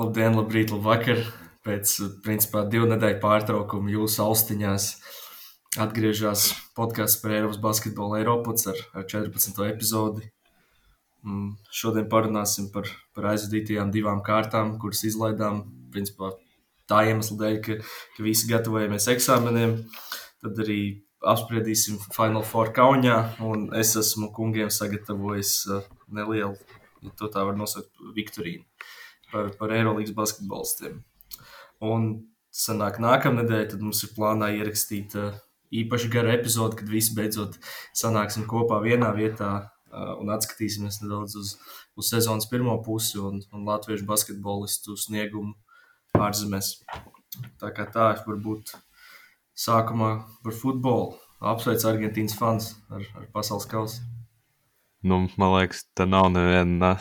Labdien, labrīt, labvakar! Pēc, principā, divu nedēļu pārtraukuma jūsu austiņās atgriežas podkāsts par Eiropas basketbolu Eiropas ar, ar 14. epizodi. Mm, šodien parunāsim par, par aizvadītajām divām kārtām, kuras izlaidām. Principā, tā iemesla dēļ, ka, ka visi gatavojamies eksāmeniem. Tad arī apspriedīsim Final Four kaunijā, un es esmu kungiem sagatavojis uh, nelielu, ja tā var nosaukt, Viktorīnu par, par Eirolandes basketbolistiem. Un sanāk, nākamnedēļ tad mums ir plānā ierakstīt uh, īpaši garu epizodi, kad visi beidzot sanāksim kopā vienā vietā uh, un atskatīsimies nedaudz uz, uz sezonas pirmo pusi un, un latviešu basketbolistu sniegumu ārzemēs. Tā kā tā ir varbūt sākumā par futbolu. Apsveicu Argentīnas fans ar, ar pasaules kausu. Nu, man liekas, tā nav neviena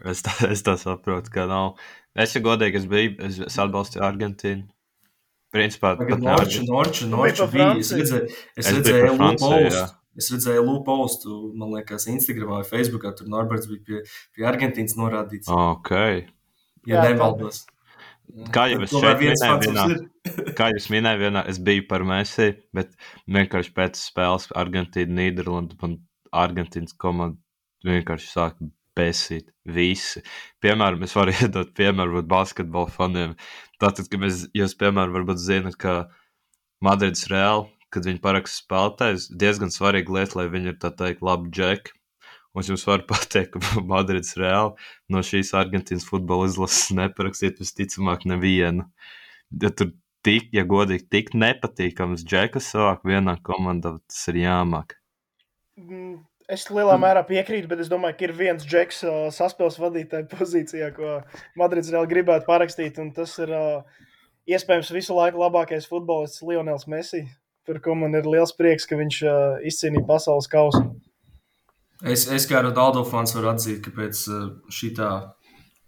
Es tā, es tā saprotu, ka nav. Es jau godīgi, es biju, es, es atbalstīju Argentīnu. Principā, Tagad Norču, Norču, Norču bija. Es redzēju, es es redzēju Lūpostu. Es redzēju Lūpostu, man liekas, Instagramā vai Facebookā. Tur Norberts bija pie, pie Argentīnas norādīts. Ok. Ja nemaldos. Kā jau es šeit minēju, vienā, kā jūs minēju, vienā, es biju par Messi, bet vienkārši pēc spēles Argentīna, Nīderlanda un Argentīnas komanda vienkārši sāka besīt. Visi. Piemēram, es varu iedot piemēru būt basketbola faniem. Tātad, ka mēs, jūs, piemēram, varbūt zinat, ka Madrids Reāli, kad viņi paraksta spēlētājs, diezgan svarīga lieta, lai viņi ir tā teikt labi džeki. Un jums varu pateikt, ka Madrids Reāli no šīs Argentīnas futbola izlases neparakstīt visticamāk nevienu. Ja tur tik, ja godīgi, tik nepatīkams džekas savāk vienā komandā, tas ir jāmāk. Mm, Es lielā mērā piekrītu, bet es domāju, ka ir viens džeks uh, saspēles vadītāja pozīcijā, ko Madrids reāli gribētu parakstīt. Tas ir uh, iespējams visu laiku labākais futbolists Lionels Messi, par ko man ir liels prieks, ka viņš uh, izcīnīja pasaules kausu. Es, es kā Ronaldo fans varu atzīt, ka pēc uh, šitā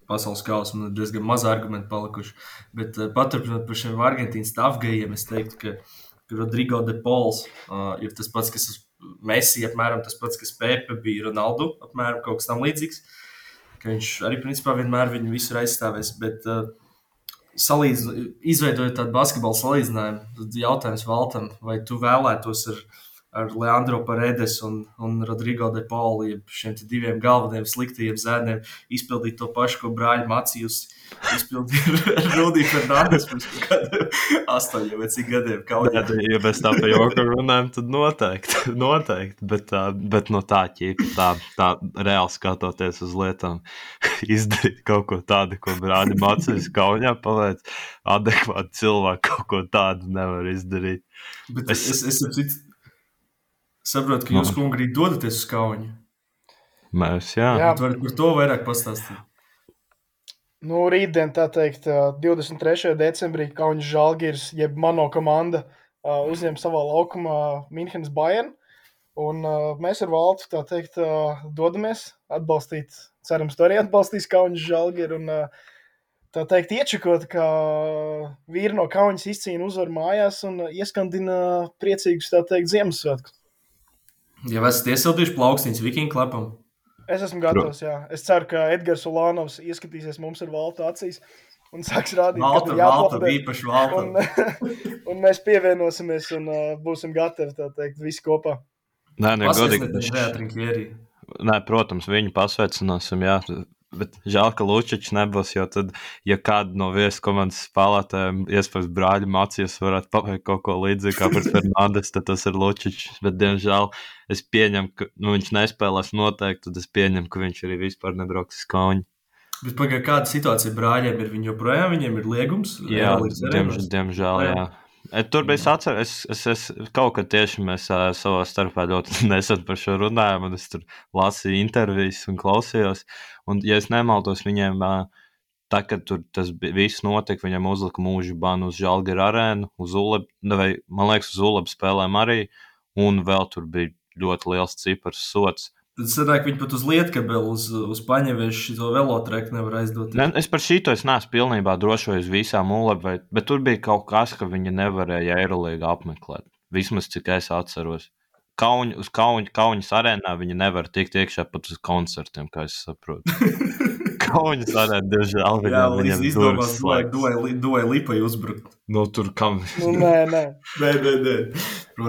pasaules kausa man ir diezgan maz argumentu palikuši. Bet uh, paturpinot par šiem Argentīnas stāvgājiem, es teiktu, ka, Rodrigo de Pols uh, ir tas pats, kas Messi apmēram tas pats, kas Pepe bija Ronaldu, apmēram kaut kas tam līdzīgs. Ka viņš arī principā vienmēr viņu visur aizstāvēs. Bet, uh, salīdz, izveidojot tādu basketbalu salīdzinājumu, tad jautājums Valtam, vai tu vēlētos ar viņu? Ar Leandro Paredes un, un Rodrigo de Pauli, šiem diviem galvenajiem sliktajiem zēniem, izpildīt to pašu, ko brāļi Macijus izpildīja ar Rudiju Fernandes pirms astoņiem vai cik gadiem. Jā, ja mēs tā pa joku runājam, tad noteikti, noteikti, bet, bet no tā ķīpa, tā, tā reāli skatoties uz lietām, izdarīt kaut ko tādu, ko brāļi Macijus kaujā paveic, adekvāti cilvēki kaut ko tādu nevar izdarīt. Bet es, es, es, es Saprotu, ka jūs, kungi, arī dodaties uz kauņu. Mēs, jā. jā. Varat par to vairāk pastāstīt. Nu, rītdien, tā teikt, 23. decembrī Kaunis Žalgiris, jeb mano komanda, uzņem savā laukumā Minhenes Bayern. Un mēs ar Valtu, tā teikt, dodamies atbalstīt, cerams, to arī atbalstīs Kaunis Žalgiris. Un, tā teikt, iečakot, kā vīri no Kaunas izcīna uzvaru mājās un ieskandina priecīgus, tā teikt, Ziemassvētkus. Ja esat iesildījuši plaukstīņus Viking klapam? Es esmu gatavs, jā. Es ceru, ka Edgars Ulānovs ieskatīsies mums ar valtu acīs un sāks rādīt, valta, valta, īpaši valta. Un, un mēs pievienosimies un uh, būsim gatavi, tā teikt, visi kopā. Nē, nē, godīgi. Nē, protams, viņu pasveicināsim, jā. Bet žēl, ka Lučičs nebūs, jo tad, ja kāda no viesu komandas spēlētājiem, iespējams, brāļa mācīs, varētu paveikt kaut ko līdzīgu kā par Fernandes, tad tas ir Lučičs. Bet, diemžēl, es pieņemu, ka nu, viņš nespēlēs noteikti, tad es pieņemu, ka viņš arī vispār nebrauks uz kauņu. Bet pagaidām, kāda situācija brāļiem ir? Viņi joprojām viņiem ir liegums? Jā, diemžēl, diemžēl jā. jā. Tur bija atceries, es, es, es kaut kad tieši mēs uh, savā starpā ļoti nesen par šo runājām, un es tur lasīju intervijas un klausījos. Un, ja es nemaldos, viņiem, uh, tā, kad tur tas viss notika, viņiem uzlika mūža banu uz Žalgara arēnu, uz Ulebu, vai man liekas, uz Ulebu spēlēm arī, un vēl tur bija ļoti liels cipars sots. Sanāk, viņi pat uz Lietkabeli, uz, uz paņevēšu šo velotreku nevar aizdot. Ne, es par šito es neesmu pilnībā uz visām ulebām, bet tur bija kaut kas, ka viņi nevarēja Eirolīgu apmeklēt. Vismaz cik es atceros. Kauņ, uz Kauņa, Kauņas arēnā viņi nevar tikt iekšā pat uz koncertiem, kā es saprotu. Kaunis varētu, diemžēl, viņam, Jā, līdz izdomās, duvai, duvai lipai uzbrukt. Nu, tur kam? Nu, nē, nē. nē, nē, nē.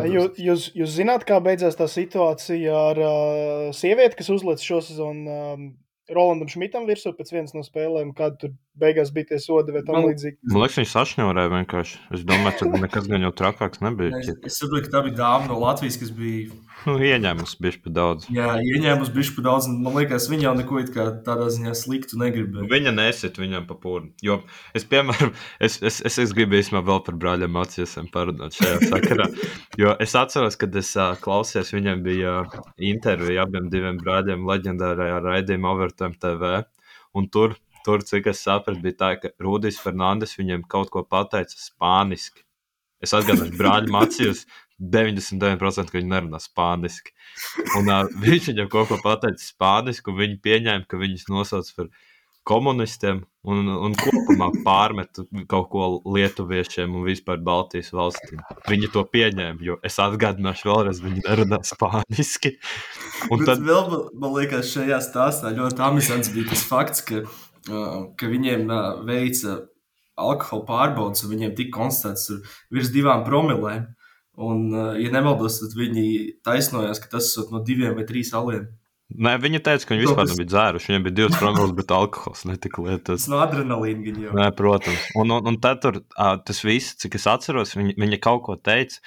Jūs, jūs, jūs zināt, kā beidzās tā situācija ar uh, sievieti, kas uzliek šo sezonu um, Rolandam Šmitam virsū pēc vienas no spēlēm, kad tur beigās bija tie sodi vai tam līdzīgi. Man liekas, viņš sašņurēja vienkārši. Es domāju, ka nekas gan jau trakāks nebija. Es, es saprotu, ka tā bija dāma no Latvijas, kas bija. Nu, ieņēmusi bišķi pa daudz. Jā, ieņēmusi bišķi pa daudz. Man liekas, viņa jau neko tādā ziņā sliktu negribēja. Viņa nesit viņam pa pūru. Jo es, piemēram, es, es, es, es gribu īstenībā vēl par brāļiem Macijasiem parunāt šajā sakarā. Jo es atceros, kad es uh, klausījos, viņam bija intervija abiem diviem brāļiem leģendārajā raidījumā Overtime TV. Un tur tur, cik es sapratu, bija tā, ka Rudijs Fernandes viņiem kaut ko pateica spāniski. Es atgādināju, brāļa Macijas 99% ka viņi nerunā spāniski. Un uh, viņš viņam kaut ko pateica spāniski, un viņi pieņēma, ka viņus nosauc par komunistiem un, un kopumā pārmet kaut ko lietuviešiem un vispār Baltijas valstīm. Viņi to pieņēma, jo es atgādināšu vēlreiz, viņi nerunā spāniski. Un Bet tad vēl man liekas, šajā stāstā ļoti amizants bija tas fakts, ka ka viņiem veica alkohola pārbaudas, un viņiem tika konstatēts virs divām promilēm. Un, ja nemaldos, tad viņi taisnojās, ka tas ir no diviem vai trīs aliem. Nē, viņa teica, ka viņi vispār nebija dzēruši. Viņiem bija divas promils, bet alkohols netika lietots. No adrenalīna viņa jau. Nē, protams. Un, un, un tad tur tas viss, cik es atceros, viņa, viņa kaut ko teica.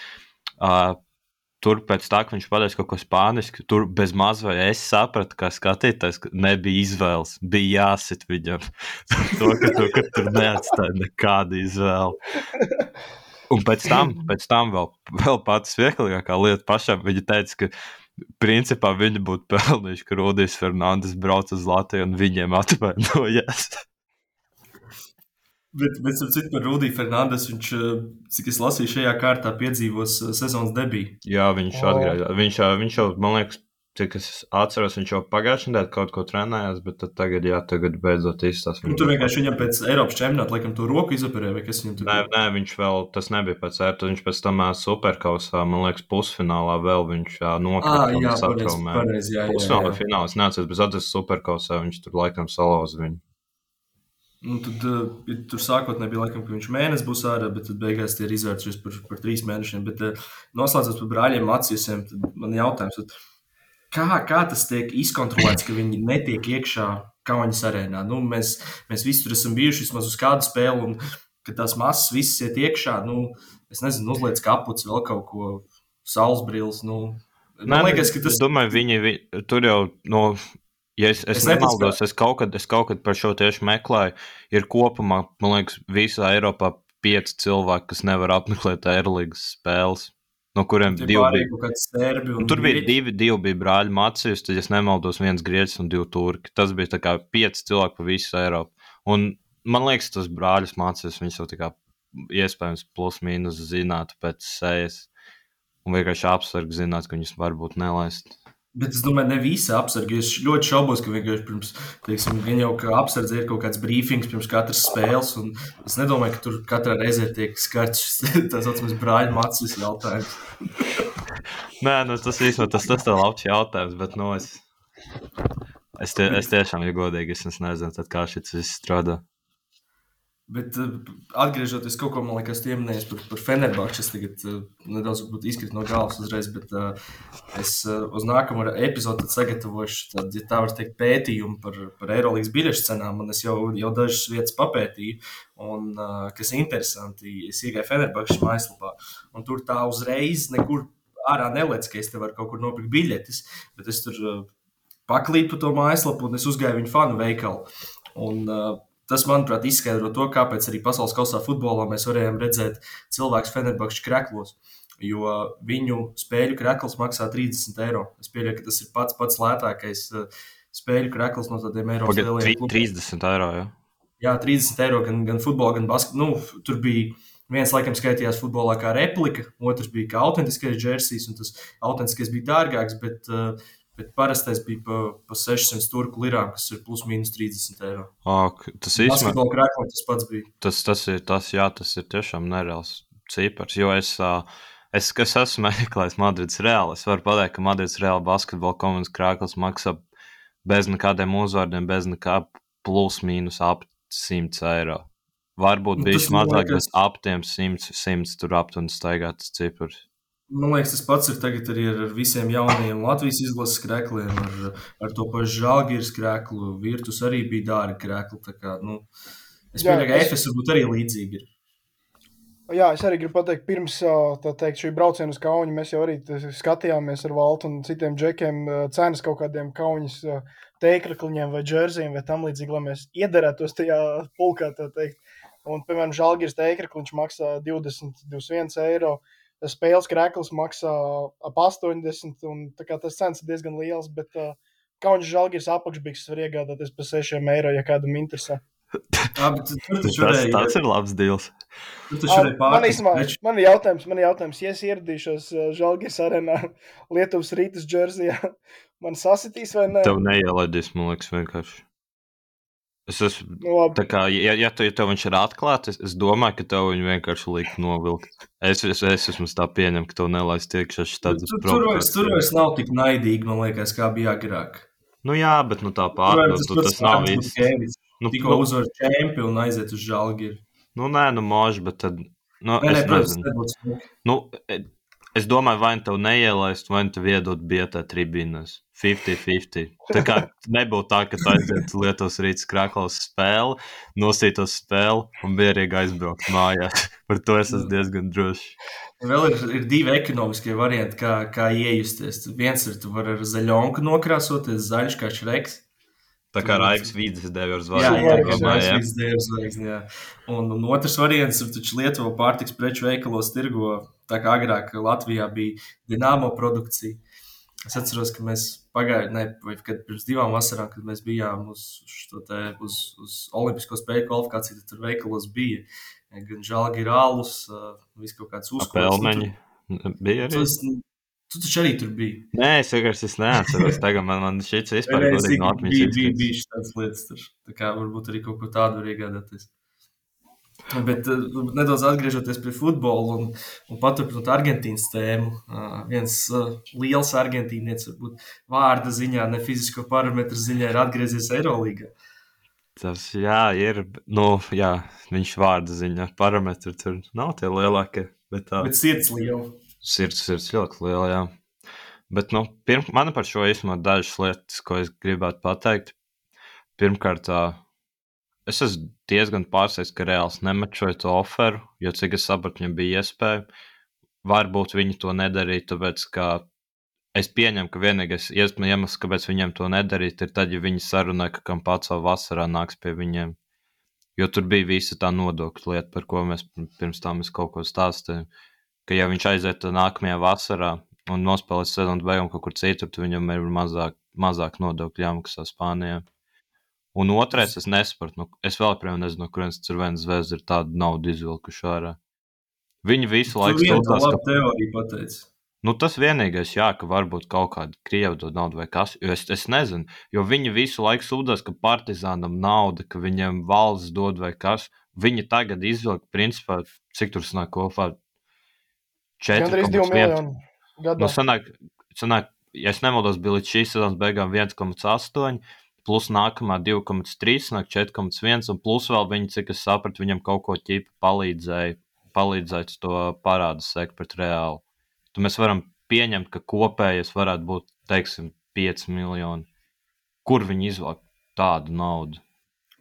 Tur pēc tā, ka viņš pateica kaut ko spāniski, tur bez maz vai es sapratu, kā skatītājs, ka nebija izvēles. Bija jāsit viņam. to, ka, to, ka tur neatstāja nekādu izvēli. Un pēc tam, pēc tam vēl, vēl pats smieklīgākā lieta pašam, viņa teica, ka principā viņi būtu pelnījuši, ka Rudijs Fernandes brauc uz Latviju un viņiem atvainojas. Bet, bet citu par Rudiju Fernandes, viņš, eh, cik es lasīju, šajā kārtā piedzīvos eh, sezonas debiju. Jā, viņš oh. atgriežas. Viņš, viņš jau, man liekas, cik es atceros, viņš jau pagājušajā nedēļā kaut ko trenējās, bet tagad, jā, tagad beidzot izstāsta. Nu, tur vienkārši viņam pēc Eiropas čempionāta, laikam, to roku izoperēja, vai kas viņam tur bija? Nē, nē, viņš vēl, tas nebija pēc ērta, viņš pēc tam superkausā, man liekas, pusfinālā vēl viņš nokrita ah, un satraumē. Pusfinālā finālā, es neatceros, bet atceros superkausā, viņš tur laikam salauz viņu. Un tad uh, tur sākotnēji bija laikam, ka viņš mēnesis būs ārā, bet beigās tie ir izvērtušies par, par trīs mēnešiem. Bet uh, noslēdzot par brāļiem Macijusiem, tad man jautājums, tad, kā, kā tas tiek izkontrolēts, ka viņi netiek iekšā kaujas arēnā? Nu, mēs, mēs visi tur esam bijuši vismaz uz kādu spēli, un kad tās masas visas iet iekšā, nu, es nezinu, uzliec kapuci, vēl kaut ko, saules brilles. Nu, Nē, liekas, ka tas ir. Es domāju, viņi, viņi tur jau no Ja es, es, es nemaldos, es kaut, kad, es kaut kad par šo tieši meklēju. Ir kopumā, man liekas, visā Eiropā pieci cilvēki, kas nevar apmeklēt aerolīgas spēles. No kuriem Tie divi bija serbi. Tur bija divi, divi bija brāļi Macijas, tad, ja nemaldos, viens grieķis un divi turki. Tas bija tā kā pieci cilvēki pa visu Eiropu. Un man liekas, tas brāļus Macijas, viņš jau tā kā iespējams plus mīnus zinātu pēc sejas. Un vienkārši apsargi zināt, ka viņus varbūt nelaist. Bet es domāju, ne visi apsargi. Es ļoti šaubos, ka vienkārši pirms, teiksim, gan jau kā apsardze ir kaut kāds brīfings pirms katras spēles. Es nedomāju, ka tur katrā reizē tiek skarts šis tā saucamais brāļa mācības jautājums. Nē, nu, tas īstenībā tas, tas ir labs jautājums, bet nu, es, es, tie, es tiešām, ja godīgi, es nezinu, kā šis viss strādā. Bet uh, atgriežoties kaut ko, man liekas, pieminējis par, par Fenerbahču, es tagad uh, nedaudz izkrītu no galvas uzreiz, bet uh, es uz nākamo epizodu sagatavošu, tad, ja tā var teikt, pētījumu par, par Eirolandes biļešu cenām, un es jau, jau dažas vietas papētīju, un kas interesanti, es iegāju Fenerbahčas mājaslapā, un tur tā uzreiz nekur ārā nelec, ka es te varu kaut kur nopirkt biļetes, bet es tur paklīpu to mājaslapu un es uzgāju viņu fanu veikalu. Un, uh, Tas, manuprāt, izskaidro to, kāpēc arī pasaules kausā futbolā mēs varējām redzēt cilvēku Fenerbahču kreklos. Jo viņu spēļu krekls maksā 30 eiro. Es pieļauju, ka tas ir pats pats lētākais uh, spēļu krekls no tādiem Eiropas lielajiem. 30 eiro. Ja? Jā, 30 eiro gan, gan futbolā, gan basketbolā. Nu, tur bija viens, laikam, skaitījās futbolā kā replika, otrs bija kā autentiskais džersijs, un tas autentiskais bija dārgāks. Bet, uh, Bet parastais bija pa, pa 600 turku lirām, kas ir plus mīnus 30 eiro. Ak, tas īstenībā krāklā, tas pats bija. Tas, tas, ir, tas, jā, tas ir tiešām nereāls cipars. Jo es, es, es esmu meklējis Madrids reāli. Es varu pateikt, ka Madrids reāli basketbola komandas krāklis maksā bez nekādiem uzvārdiem, bez nekā plus mīnus ap 100 eiro. Varbūt nu, bija mazāk, bet ap tiem 100, 100 tur aptuveni staigāts cipars. Man liekas, tas pats ir tagad arī ar visiem jaunajiem Latvijas izlases krēkliem, ar, ar to pašu žāģīru krēklu. Virtus arī bija dārga krēkla. Kā, nu, es pieņemu, ka EFS varbūt arī līdzīgi ir. Jā, es arī gribu pateikt, pirms teikt, šī brauciena uz Kaunu mēs jau arī skatījāmies ar Valtu un citiem džekiem cenas kaut kādiem kauņas teikrakliņiem vai džersijiem vai tam līdzīgi, lai mēs iederētos tajā pulkā. Un, piemēram, žēlgīrs teikrakliņš maksā 20, 21 eiro. Spēles krēklis maksā ap 80, un tas cenas ir diezgan liels, bet uh, kauņas žēlgīrs apakšbiks var iegādāties par 6 eiro, ja kādam interesē. Jā, bet tur taču tas, tas ir labs deals. Tur taču arī pārāk. Man, ir jautājums, man ir jautājums, ja es ieradīšos Žalgis arēnā Lietuvas rītas džersijā, man sasitīs vai nē? Tev neielaidīs, man liekas, vienkārši. Es esmu, nu, tā kā, ja, ja, tu, ja tev viņš ir atklāts, es, es domāju, ka tev viņu vienkārši likt novilkt. Es, es, es esmu tā pieņem, ka tev nelaist iekšā šis tāds tur, tur, vairs, tur vairs nav tik naidīgi, man liekas, kā bija agrāk. Nu jā, bet nu tā pārdot, nu, tas, tas nav viss. Nu, Tikko nu, uzvar čempionu un aiziet uz žālgi. Nu, nē, nu, možda, bet tad. Nu, nē, nē, protams, nebūtu. Nu, e, es domāju, vai nu tev neielaist, vai nu tev iedot bietā tribīnas. 50-50. Tā kā nebūtu tā, ka tu aiziet Lietuvas rītas krāklas spēli, nosītos spēli un mierīgi aizbraukt mājās. Par to es esmu diezgan drošs. Vēl ir, ir divi ekonomiskie varianti, kā, kā iejusties. Viens ir, tu vari ar zaļonku nokrāsoties, zaļš kā šreks. Tā kā Raigas vīdes dēļ ar zvaigzni. Jā, jā, jā. dēļ ar zvaigzni. Un, un otrs variants ir, taču Lietuva pārtiks preču veikalos tirgo, tā kā agrāk Latvijā bija Dinamo produkcija. Es atceros, ka mēs pagājušajā, vai kad pirms divām vasarām, kad mēs bijām uz, te, uz, uz Olimpisko spēļu kvalifikāciju, tad tur veikalos bija gan žēlgi rālus, viss kaut kāds uzkops. Pelmeņi bija arī. Tas, Tu taču arī tur biji. Nē, es vienkārši es neatceros. Tagad man, man šis vispār ir no atmiņas. Bija, bija, bija šādas lietas tur. Tā kā varbūt arī kaut ko tādu var iegādāties. Bet uh, nedaudz atgriežoties pie futbola un, un paturpinot Argentīnas tēmu, uh, viens uh, liels argentīnietis, varbūt vārda ziņā, ne fizisko parametru ziņā, ir atgriezies Eirolandā. Tas jā, ir. Nu, jā, viņš vārda ziņā, parametri tur nav tie lielākie. Bet, tā... bet sirds liela. Sirds, sirds ļoti liela, jā. Bet, nu, pirm, man par šo īstenībā dažas lietas, ko es gribētu pateikt. Pirmkārt, es esmu diezgan pārsteigts, ka Reāls nemačoja to oferu, jo, cik es sapratu, viņam bija iespēja. Varbūt viņi to nedarīja, tāpēc, ka es pieņemu, ka vienīgais iemesls, kāpēc viņiem to nedarīt, ir tad, ja viņi sarunāja, ka kam pats savā vasarā nāks pie viņiem. Jo tur bija visa tā nodokļu lieta, par ko mēs pirms tam kaut ko stāstījām ka, ja viņš aiziet nākamajā vasarā un nospēlēs sezonas beigām kaut kur citur, tad viņam ir mazāk, mazāk nodokļu jāmaksā Spānijā. Un otrais, es nesaprotu, nu, es vēl joprojām nezinu, no kurienes Cirvenas zvezda ir tādu naudu izvilkuši ārā. Viņi visu laiku strādā pie tā, teorija pateica. Nu, tas vienīgais, jā, ka varbūt kaut kāda krieva dod naudu vai kas, jo es, es nezinu, jo viņi visu laiku sūdzas, ka partizānam nauda, ka viņiem valsts dod vai kas. Viņi tagad izvilka, principā, cik tur sanāk kopā 4,1 miljonu. Nu, sanāk, sanāk, ja es nemaldos, bija līdz šīs sezonas beigām 1,8. Plus nākamā 2,3, sanāk 4,1, un plus vēl viņi, cik es sapratu, viņam kaut ko ķipa palīdzēja, palīdzēt to parādu sekt pret reāli. Tad mēs varam pieņemt, ka kopējais varētu būt, teiksim, 5 miljoni. Kur viņi izvelk tādu naudu?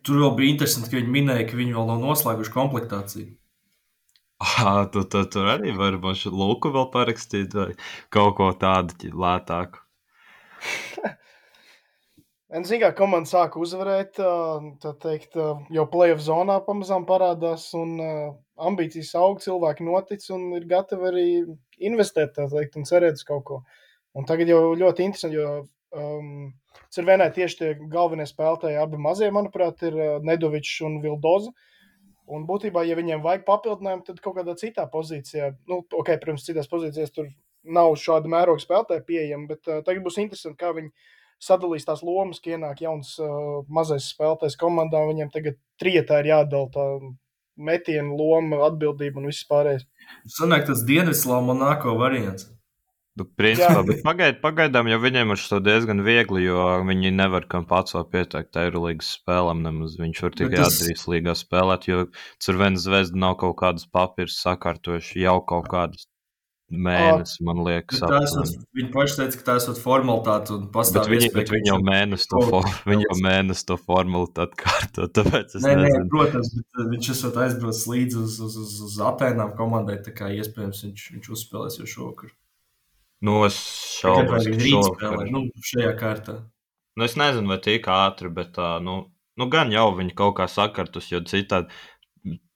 Tur vēl bija interesanti, ka viņi minēja, ka viņi vēl nav noslēguši komplektāciju. Ah, tu, tu tur arī vari mašu lūku vēl parakstīt vai kaut ko tādu lētāku. Ziniet, kā komanda sāka uzvarēt, tā teikt, jau playoff zonā pamazām parādās, un ambīcijas aug, cilvēki notic un ir gatavi arī investēt, tā teikt, un cerēt uz kaut ko. Un tagad jau ļoti interesanti, jo um, Cirvēnē tieši tie galvenie spēlētāji, abi mazie, manuprāt, ir Nedovičs un Vildoza. Un būtībā, ja viņiem vajag papildinājumu, tad kaut kādā citā pozīcijā, nu, ok, protams, citās pozīcijās tur nav šāda mēroga spēlētāja pieejama, bet uh, tagad būs interesanti, kā viņi sadalīs tās lomas, ka ienāk jauns uh, mazais spēlētājs komandā. Viņiem tagad trietā ir jādala tā metiena loma, atbildība un viss pārējais. Sanāk tas Dienvidslāvā Monako variants. Nu, principā, bet pagaid, pagaidām jau viņiem ir tas diezgan viegli, jo viņi nevar kam pats vēl pieteikt Eirolandes spēlēm. Nemaz. Viņš var tikai tas... Adrijas līgā spēlēt, jo Cervenas zvezda nav kaut kādas papīras sakārtojuši jau kaut kādas mēnesi, man liekas. Esot, viņi paši teica, ka tā esot formalitāte un pastāv. Viņi, bet viņi jau mēnesi to, for, viņi jau mēnesi to formalitāti kārto, tāpēc es nē, nezinu. Nē, protams, bet uh, viņš esot aizbraucis līdzi uz, uz, uz, uz Atēnām komandai, tā kā iespējams viņš, viņš uzspēlēs jau šovakar. Nu, es šaubos, ka viņš spēlē nu, šajā kārtā. Nu, es nezinu, vai tik ātri, bet tā, nu, nu, gan jau viņi kaut kā sakartus, jo citādi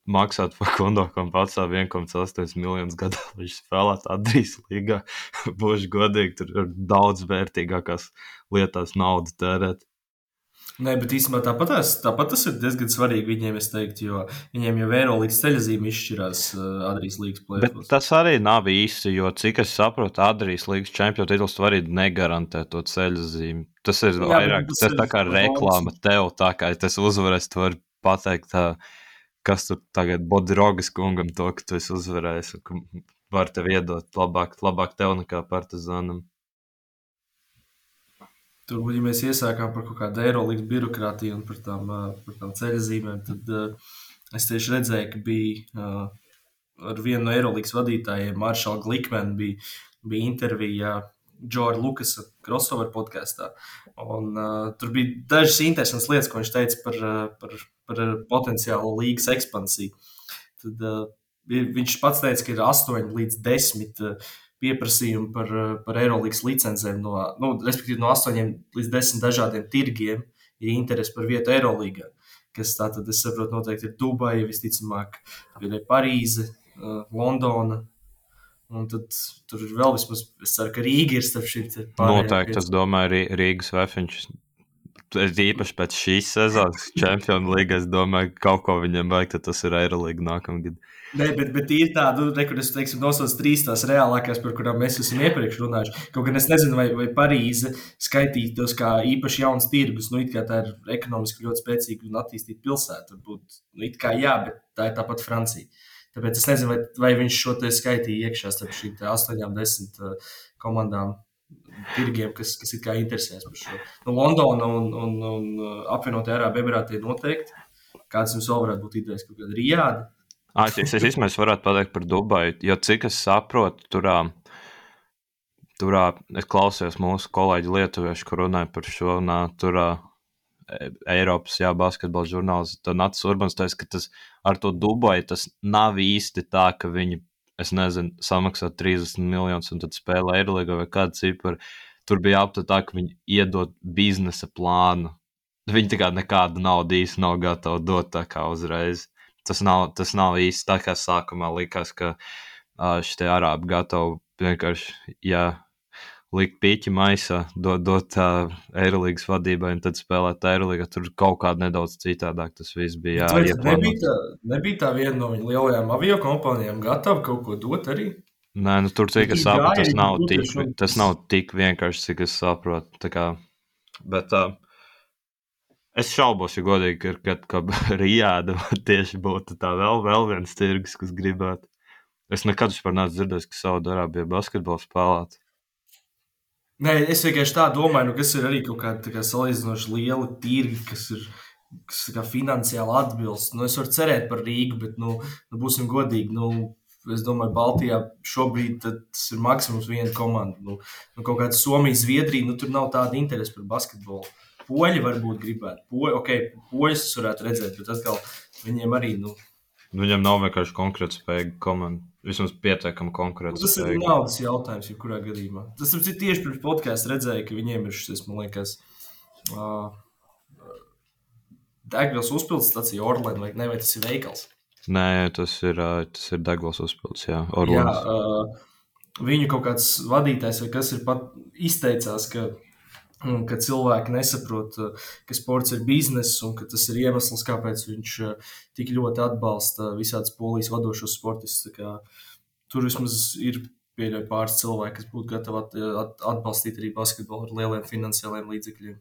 maksāt par kondo, pats 1,8 miljonus gadā viņš spēlētu Adrijas līgā. Būšu godīgi, tur ir daudz vērtīgākās lietās naudu tērēt. Nē, bet īstenībā tāpat, tāpat tas ir diezgan svarīgi viņiem, es teiktu, jo viņiem jau Eirolandes ceļzīme izšķirās uh, Adrijas līnijas plēsoņos. Tas arī nav īsti, jo cik es saprotu, Adrijas līnijas čempionu tituls tu arī negarantē to ceļzīmi. Tas ir Jā, vairāk, tas, tas ir tā kā reklāma tev, tā kā tas uzvarēs, tu vari pateikt, tā, kas tur tagad Bodirogas kungam to, ka tu esi uzvarējis, var tev iedot labāk, labāk tev nekā partizānam. Tur, ja mēs iesākām par kaut kādu aerolīgas birokrātiju un par tām, par tām ceļzīmēm, tad uh, es tieši redzēju, ka bija uh, ar vienu no aerolīgas vadītājiem, Maršalu Glikmenu, bija, bija intervija Džordža Lukasa crossover podkāstā. Un, uh, tur bija dažas interesantas lietas, ko viņš teica par, par, par potenciālu līgas ekspansiju. Tad, uh, viņš pats teica, ka ir 8 līdz 10 uh, pieprasījumu par, par Eirolandes licencēm, no, nu, respektīvi no 8 līdz 10 dažādiem tirgiem, ir interese par vietu Eirolandā. Kas tā tad, es saprotu, noteikti ir Dubaja, visticamāk, ir Parīze, Londona. Un tad tur ir vēl vismaz, es ceru, ka Rīga ir starp šīm pārējām. Noteikti, es domāju, Rīgas vefiņš. Īpaši pēc šīs sezonas Champions League, es domāju, ka kaut ko viņam vajag, tad tas ir Eirolandā nākamgad. Ne, bet, bet ir tāda, nu, kur es teiktu, nosaucu trīs tās reālākās, par kurām mēs esam iepriekš runājuši. Kaut gan es nezinu, vai, vai Parīze skaitītos kā īpaši jauns tirgus. Nu, it kā tā ir ekonomiski ļoti spēcīga un attīstīta pilsēta. Varbūt, nu, it kā jā, bet tā ir tāpat Francija. Tāpēc es nezinu, vai, vai viņš šo te skaitīja iekšā starp šīm astoņām, desmit uh, komandām. Tirgiem, kas, kas ir interesēs par šo. Nu, Londona un, un, un uh, apvienotie Arābu Emirāti noteikti. Kāds jums vēl varētu būt idejas, kaut kāda Rijāda? Es, es, es īstenībā varētu pateikt par Dubaju, jo cik es saprotu, turā, turā es klausījos mūsu kolēģi lietuviešu, kur runāja par šo, un turā e, Eiropas jā, basketbola žurnāls, tad Nats Urbans teica, ka tas ar to Dubaju tas nav īsti tā, ka viņi, es nezinu, samaksā 30 miljonus un tad spēlē Eirolīgā vai kādu ciparu. Tur bija aptuveni tā, ka viņi iedod biznesa plānu. Viņi tā kā nekādu naudu īsti nav gatavi dot tā kā uzreiz tas nav, tas nav īsti tā, kā sākumā likās, ka uh, šie arābi gatavi vienkārši, ja likt pīķi maisā, dot, dot uh, Eirolandes vadībai un tad spēlēt Eirolandā. Tur kaut kā nedaudz citādāk tas viss bija. Jā, nebija, tā, nebija tā viena no viņu lielajām avio kompānijām gatava kaut ko dot arī. Nē, nu, tur cik es saprotu, tas nav tik, tas nav tik vienkārši, cik es saprotu. Kā, bet uh, Es šaubos, ja godīgi, ka, ka Rijāda tieši būtu tā vēl, vēl viens tirgus, kas gribētu. Es nekad vispār neesmu dzirdējis, ka Saudārābija basketbolu spēlētu. Nē, es vienkārši tā domāju, nu, kas ir arī kaut kāda kā salīdzinoši liela tirgi, kas ir kas kā finansiāli atbilst. Nu, es varu cerēt par Rīgu, bet, nu, nu būsim godīgi, nu, es domāju, Baltijā šobrīd tas ir maksimums viena komanda. Nu, nu, kaut kāda Somija, Zviedrija, nu, tur nav tāda interese par basketbolu poļi varbūt gribētu. Poļi, ok, poļus varētu redzēt, bet atkal viņiem arī. Nu, nu Viņam nav vienkārši konkrēta spēja komanda. Vismaz pietiekami konkrēti. Nu, tas ir naudas jautājums, jebkurā gadījumā. Tas ir tieši pirms podkāstā redzēju, ka viņiem ir šis, man liekas, uh, Degvielas uzpildes stācija Orlēna, vai, ne, vai tas ir veikals? Nē, tas ir, tas ir Degvielas uzpildes, jā, Orlēns. Jā, uh, viņu kaut kāds vadītājs vai kas ir pat izteicās, ka ka cilvēki nesaprot, eh, ka sports ir bizness un ka tas ir iemesls, kāpēc viņš eh, tik ļoti atbalsta visādas polijas vadošos sportistus. Tur vismaz ir pieļauj pāris cilvēki, kas būtu gatavi atbalstīt arī basketbolu ar lieliem finansiāliem līdzekļiem.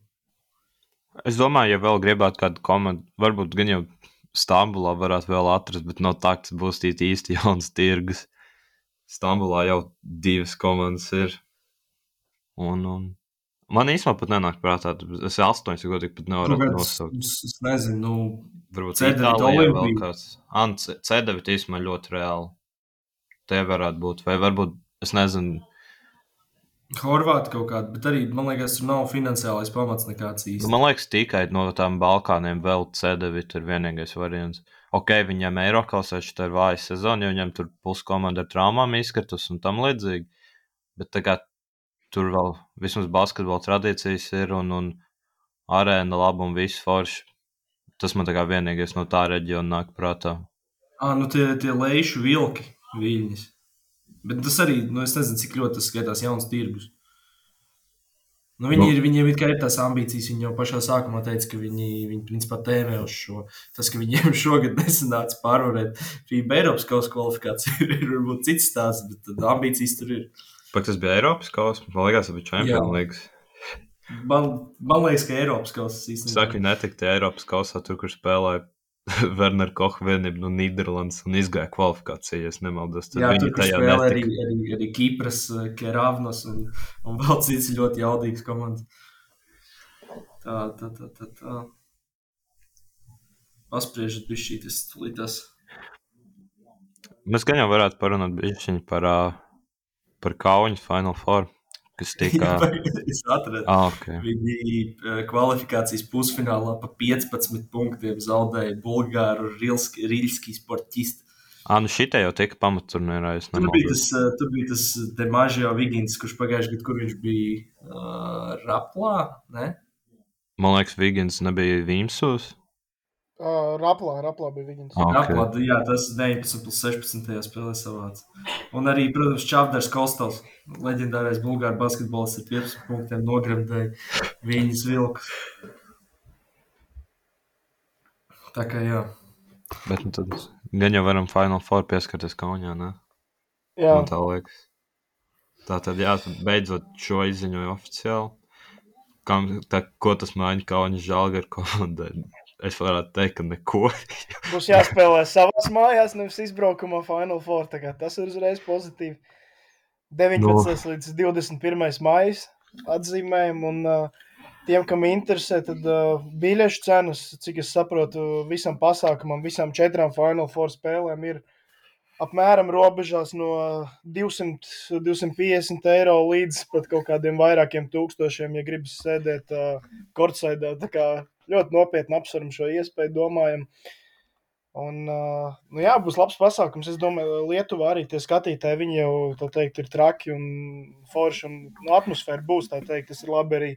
Es domāju, ja vēl gribētu kādu komandu, varbūt gan jau Stambulā varētu vēl atrast, bet no tā, kas būs īsti jauns tirgus. Stambulā jau divas komandas ir Un, un man īstenībā pat nenāk prātā, es astoņas godīgi pat nevaru nosaukt. Es, es nezinu, nu, varbūt Itālijā vēl kāds. Ant, C9 īstenībā ļoti reāli. Tie varētu būt, vai varbūt, es nezinu, Horvāti kaut kāda, bet arī man liekas, tur nav finansiālais pamats nekāds īsti. Man liekas, tikai no tām Balkāniem vēl C9 ir vienīgais variants. Ok, viņam Eiropas šī ir vāja sezona, jo viņam tur pusi komanda ar traumām izkritus un tam līdzīgi. Bet tagad tur vēl vismaz basketbola tradīcijas ir un, un arēna laba un viss forši. Tas man tā kā vienīgais no tā reģiona nāk prātā. Ah, nu tie, tie lejuši vilki, viņas. Bet tas arī, nu, es nezinu, cik ļoti tas skaitās jauns tirgus. Nu, viņi nu. ir, viņiem ir, ir tās ambīcijas. Viņi jau pašā sākumā teica, ka viņi, viņi principā tēmē uz šo. Tas, ka viņiem šogad nesanāca pārvarēt FIBA Eiropas kausa kvalifikāciju, ir varbūt cits stāsts, bet ambīcijas tur ir. Pat tas bija Eiropas kausa, man liekas, tas bija Champions League. Man, man liekas, ka Eiropas kausa īstenībā. Saka, viņi netika Eiropas kausā, tur, kur spēlēja Werner Kocha vienība no Nīderlandes un izgāja kvalifikācijā, ja nemaldos. Tad Jā, tur spēlē arī, arī, arī Kipras, eh, Keravnas un, un vēl cits ļoti jaudīgs komandas. Tā, tā, tā, tā. tā. Paspriežat bišķīt, es tulītās. Mēs gan jau varētu parunāt bišķiņi par, par Kauņu Final Four kas tika. es atradu. Ah, okay. Viņi kvalifikācijas pusfinālā pa 15 punktiem zaudēja Bulgāru Rīļski sportistu. Ah, nu šitā jau tika pamatturnīrā. Tur bija tas, tur bija tas Demažio Vigins, kurš pagājušajā gadā, kur viņš bija uh, Raplā, ne? Man liekas, Vigins nebija Vīmsos. Uh, Raplā, Raplā bija viņa. Okay. Raplā, jā, tas 19 plus 16. spēlē savāds. Un arī, protams, Čavdars Kostovs, leģendārais bulgāru basketbols ar 15 punktiem nogremdēja viņas vilkus. Tā kā jā. Bet nu, tad gan jau varam Final Four pieskarties Kaunijā, ne? Jā. Man tā liekas. Tā tad jā, beidzot šo izziņoju oficiāli. Kam, tā, ko tas maina Kaunis Žalgar komandai? Es varētu teikt, ka neko. Būs jāspēlē savās mājās, nevis izbraukumā Final Four. Tas ir uzreiz pozitīvi. 19. No. līdz 21. maijs atzīmējam. Un, uh, tiem, kam interesē, tad uh, biļešu cenas, cik es saprotu, visam pasākumam, visām četrām Final Four spēlēm ir apmēram robežās no 200, 250 eiro līdz pat kaut kādiem vairākiem tūkstošiem, ja gribas sēdēt uh, kortsaidā. Ļoti nopietni apsveram šo iespēju, domājam. Un, uh, nu jā, būs labs pasākums. Es domāju, Lietuvā arī tie skatītāji, viņi jau, teikt, ir traki un forši, un nu, atmosfēra būs, tā teikt, tas ir labi arī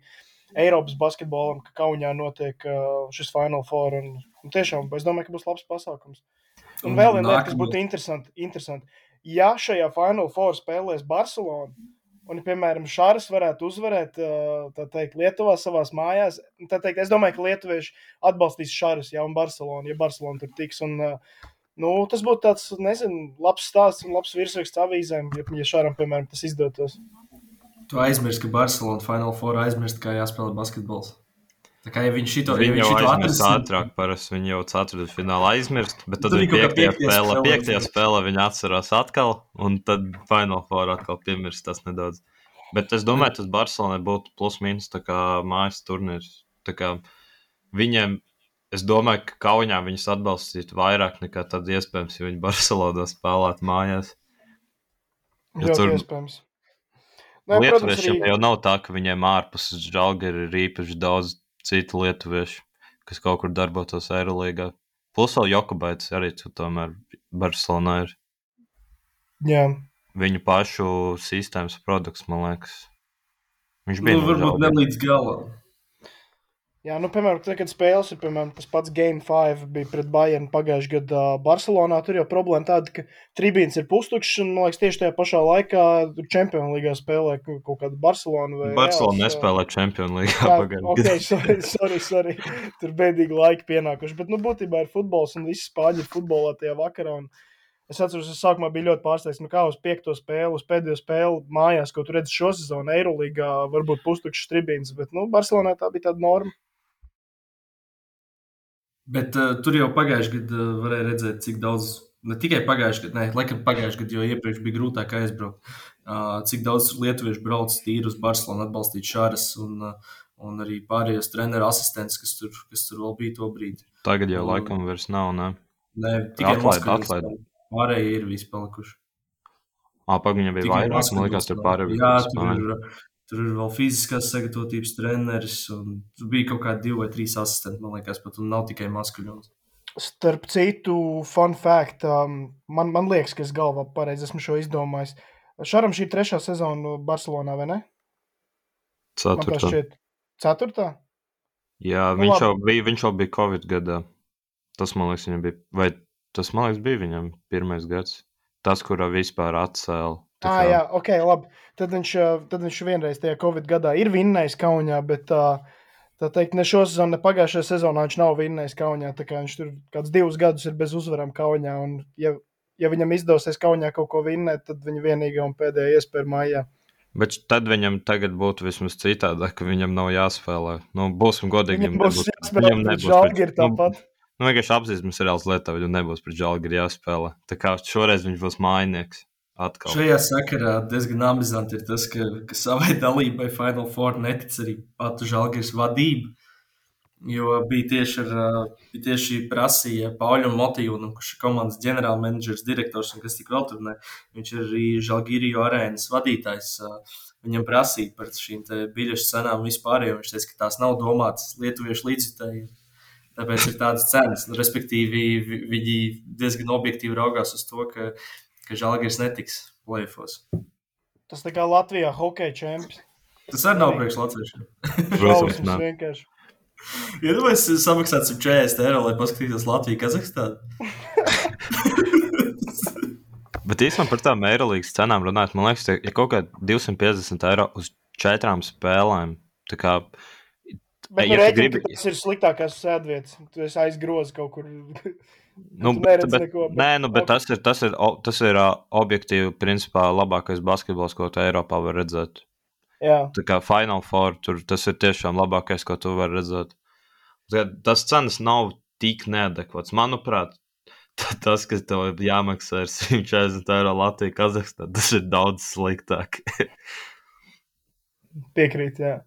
Eiropas basketbolam, ka Kaunijā notiek uh, šis Final Four, un, un tiešām, es domāju, ka būs labs pasākums. Un vēl viena lieta, kas būtu interesanti, interesanti. Ja šajā Final Four spēlēs Barcelona, Un, piemēram, Šāras varētu uzvarēt teikt, Lietuvā savā mājās. Teikt, es domāju, ka lietuvieši atbalstīs Šāras jau un Barcelonu, ja Barcelona tur tiks. Un, nu, tas būtu tāds, nezinu, labs stāsts un labs virsraksts avīzēm, ja, ja Šāram, piemēram, tas izdotos. Tu aizmirsti, ka Barcelona Final Four aizmirst, kā jāspēlē basketbols. Tā kā ja viņš ja jau aizmirst ātrāk, parasti viņi jau ceturtajā finālā aizmirst, bet tad viņi piektajā spēlē, piektajā spēlē viņi atcerās atkal, un tad Final Four atkal piemirst tas nedaudz. Bet es domāju, tas Barcelonai būtu plus mīnus tā kā mājas turnīrs. Tā kā viņiem, es domāju, ka Kaunijā viņus atbalstītu vairāk nekā tad iespējams, ja viņi Barcelonā spēlētu mājās. Jo Ļoti tur... iespējams. Lietuviešiem arī... jau nav tā, ka viņiem ārpus žalgari ir īpaši daudz citu lietuviešu, kas kaut kur darbotos Eirolandā. Plus vēl Jokubaits arī tomēr Barcelonā ir. Jā. Viņu pašu sistēmas produkts, man liekas. Viņš bija. Nu, varbūt ne līdz galam. Jā, nu, piemēram, tad, kad spēles ir piemēram, tas pats Game 5 bija pret Bayern pagājušajā gadā Barcelonā, tur jau problēma tāda, ka tribīns ir pustukšs, un, man liekas, tieši tajā pašā laikā Champions League spēlē kaut kāda Barcelona. Barcelona nespēlē Champions League pagājušajā gadā. Okay, sorry, sorry, sorry. Tur bēdīgi laiki pienākuši, bet, nu, būtībā ir futbols un visi spāņi ir futbolā tajā vakarā. Un, Es atceros, ka sākumā bija ļoti pārsteigts, nu, kā uz piekto spēli, uz pēdējo spēli mājās, ko tur redzēju šo sezonu, Eirolandā, varbūt pustukšs tribīns, bet nu, Barcelonā tā bija tāda norma. Bet uh, tur jau pagājušajā gadā varēja redzēt, cik daudz, ne tikai pagājušajā gadā, ne laikam pagājušajā gadā, jo iepriekš bija grūtāk aizbraukt. cik daudz lietuviešu brauc tīri uz Barcelonu atbalstīt Šāras un, un arī pārējos treneru asistents, kas tur, kas tur vēl bija to brīdi. Tagad jau laikam vairs nav, ne? Nē, tikai atlaid. Pārējie ir visi palikuši. Apag viņam bija vairāk, man liekas, tur pārējie. Jā, tur ir, tur ir vēl fiziskās sagatavotības treneris, un tur bija kaut kādi divi vai trīs asistenti, man liekas, pat un nav tikai maskuļons. Starp citu, fun fact, um, man, man liekas, ka es galvā pareizi esmu šo izdomājis. Šaram šī ir trešā sezona Barcelonā, vai ne? Ceturtā. Ceturtā? Jā, nu, viņš, jau bija, viņš jau bija Covid gadā. Tas, man liekas, viņam bija, vai tas, man liekas, bija viņam pirmais gads. Tas, kurā vispār atcēla. Ah, jā, ok, labi. Tad viņš, tad viņš vienreiz tajā Covid gadā ir vinnējis Kaunijā, bet tā, tā teikt, ne šo sezonu, ne pagājušajā sezonā viņš nav vinnējis Kaunijā. Tā kā viņš tur kāds divus gadus ir bez uzvarām Kaunijā. Un, ja, ja viņam izdosies Kaunijā kaut ko vinnēt, tad viņa vienīgā un pēdējā iespēja mājā. Bet tad viņam tagad būtu vismaz citādi, ka viņam nav jāspēlē. Nu, būsim godīgi. Viņam būs jāspēlē. Viņam nebūs. Žalgir tāpat. Nu, Nu, vienkārši apzīmēs reāls Lietuvā, un nebūs pret Žalgiri jāspēlē. Tā kā šoreiz viņš būs mājnieks. Atkal. Šajā sakarā diezgan amizanti ir tas, ka, ka savai dalībai Final Four netic arī pati Žalgiris vadība. Jo bija tieši, ar, bija tieši prasīja Pauļam Motīvunam, kurš ir komandas ģenerālmenedžers, direktors un kas tik vēl tur ne. Viņš ir arī Žalgiriju arēnas vadītājs. Viņam prasīja par šīm biļešu cenām vispār, jo viņš teica, ka tās nav domātas lietuviešu līdzjutēji Tāpēc ir tādas cenas. Nu, respektīvi, viņi diezgan objektīvi raugās uz to, ka, ka Žalgiris netiks plēfos. Tas tā kā Latvijā hokeja čempions. Tas arī nav priekš latviešiem. Protams, nav. vienkārši. Ja tu esi samaksāts 40 eiro, lai paskatītos Latviju, Kazahstānu. Bet īstenībā par tām Eirolandes cenām runājot, man liekas, ja kaut kāda 250 eiro uz četrām spēlēm, tā kā Bet, ja nu, rēķini, gribi... tas ir sliktākās sēdvietas. Tu esi aizgroz kaut kur. nu, bet, bet, neko, bet, nē, nu, bet tas ir, tas ir, tas ir objektīvi, principā, labākais basketbols, ko tu Eiropā var redzēt. Jā. Tā kā Final Four, tur tas ir tiešām labākais, ko tu vari redzēt. Tas cenas nav tik neadekvāts. Manuprāt, tas, kas tev jāmaksā, ir 140 eiro Latvijā, Kazahstānā, tas ir daudz sliktāk. Piekrīt, jā.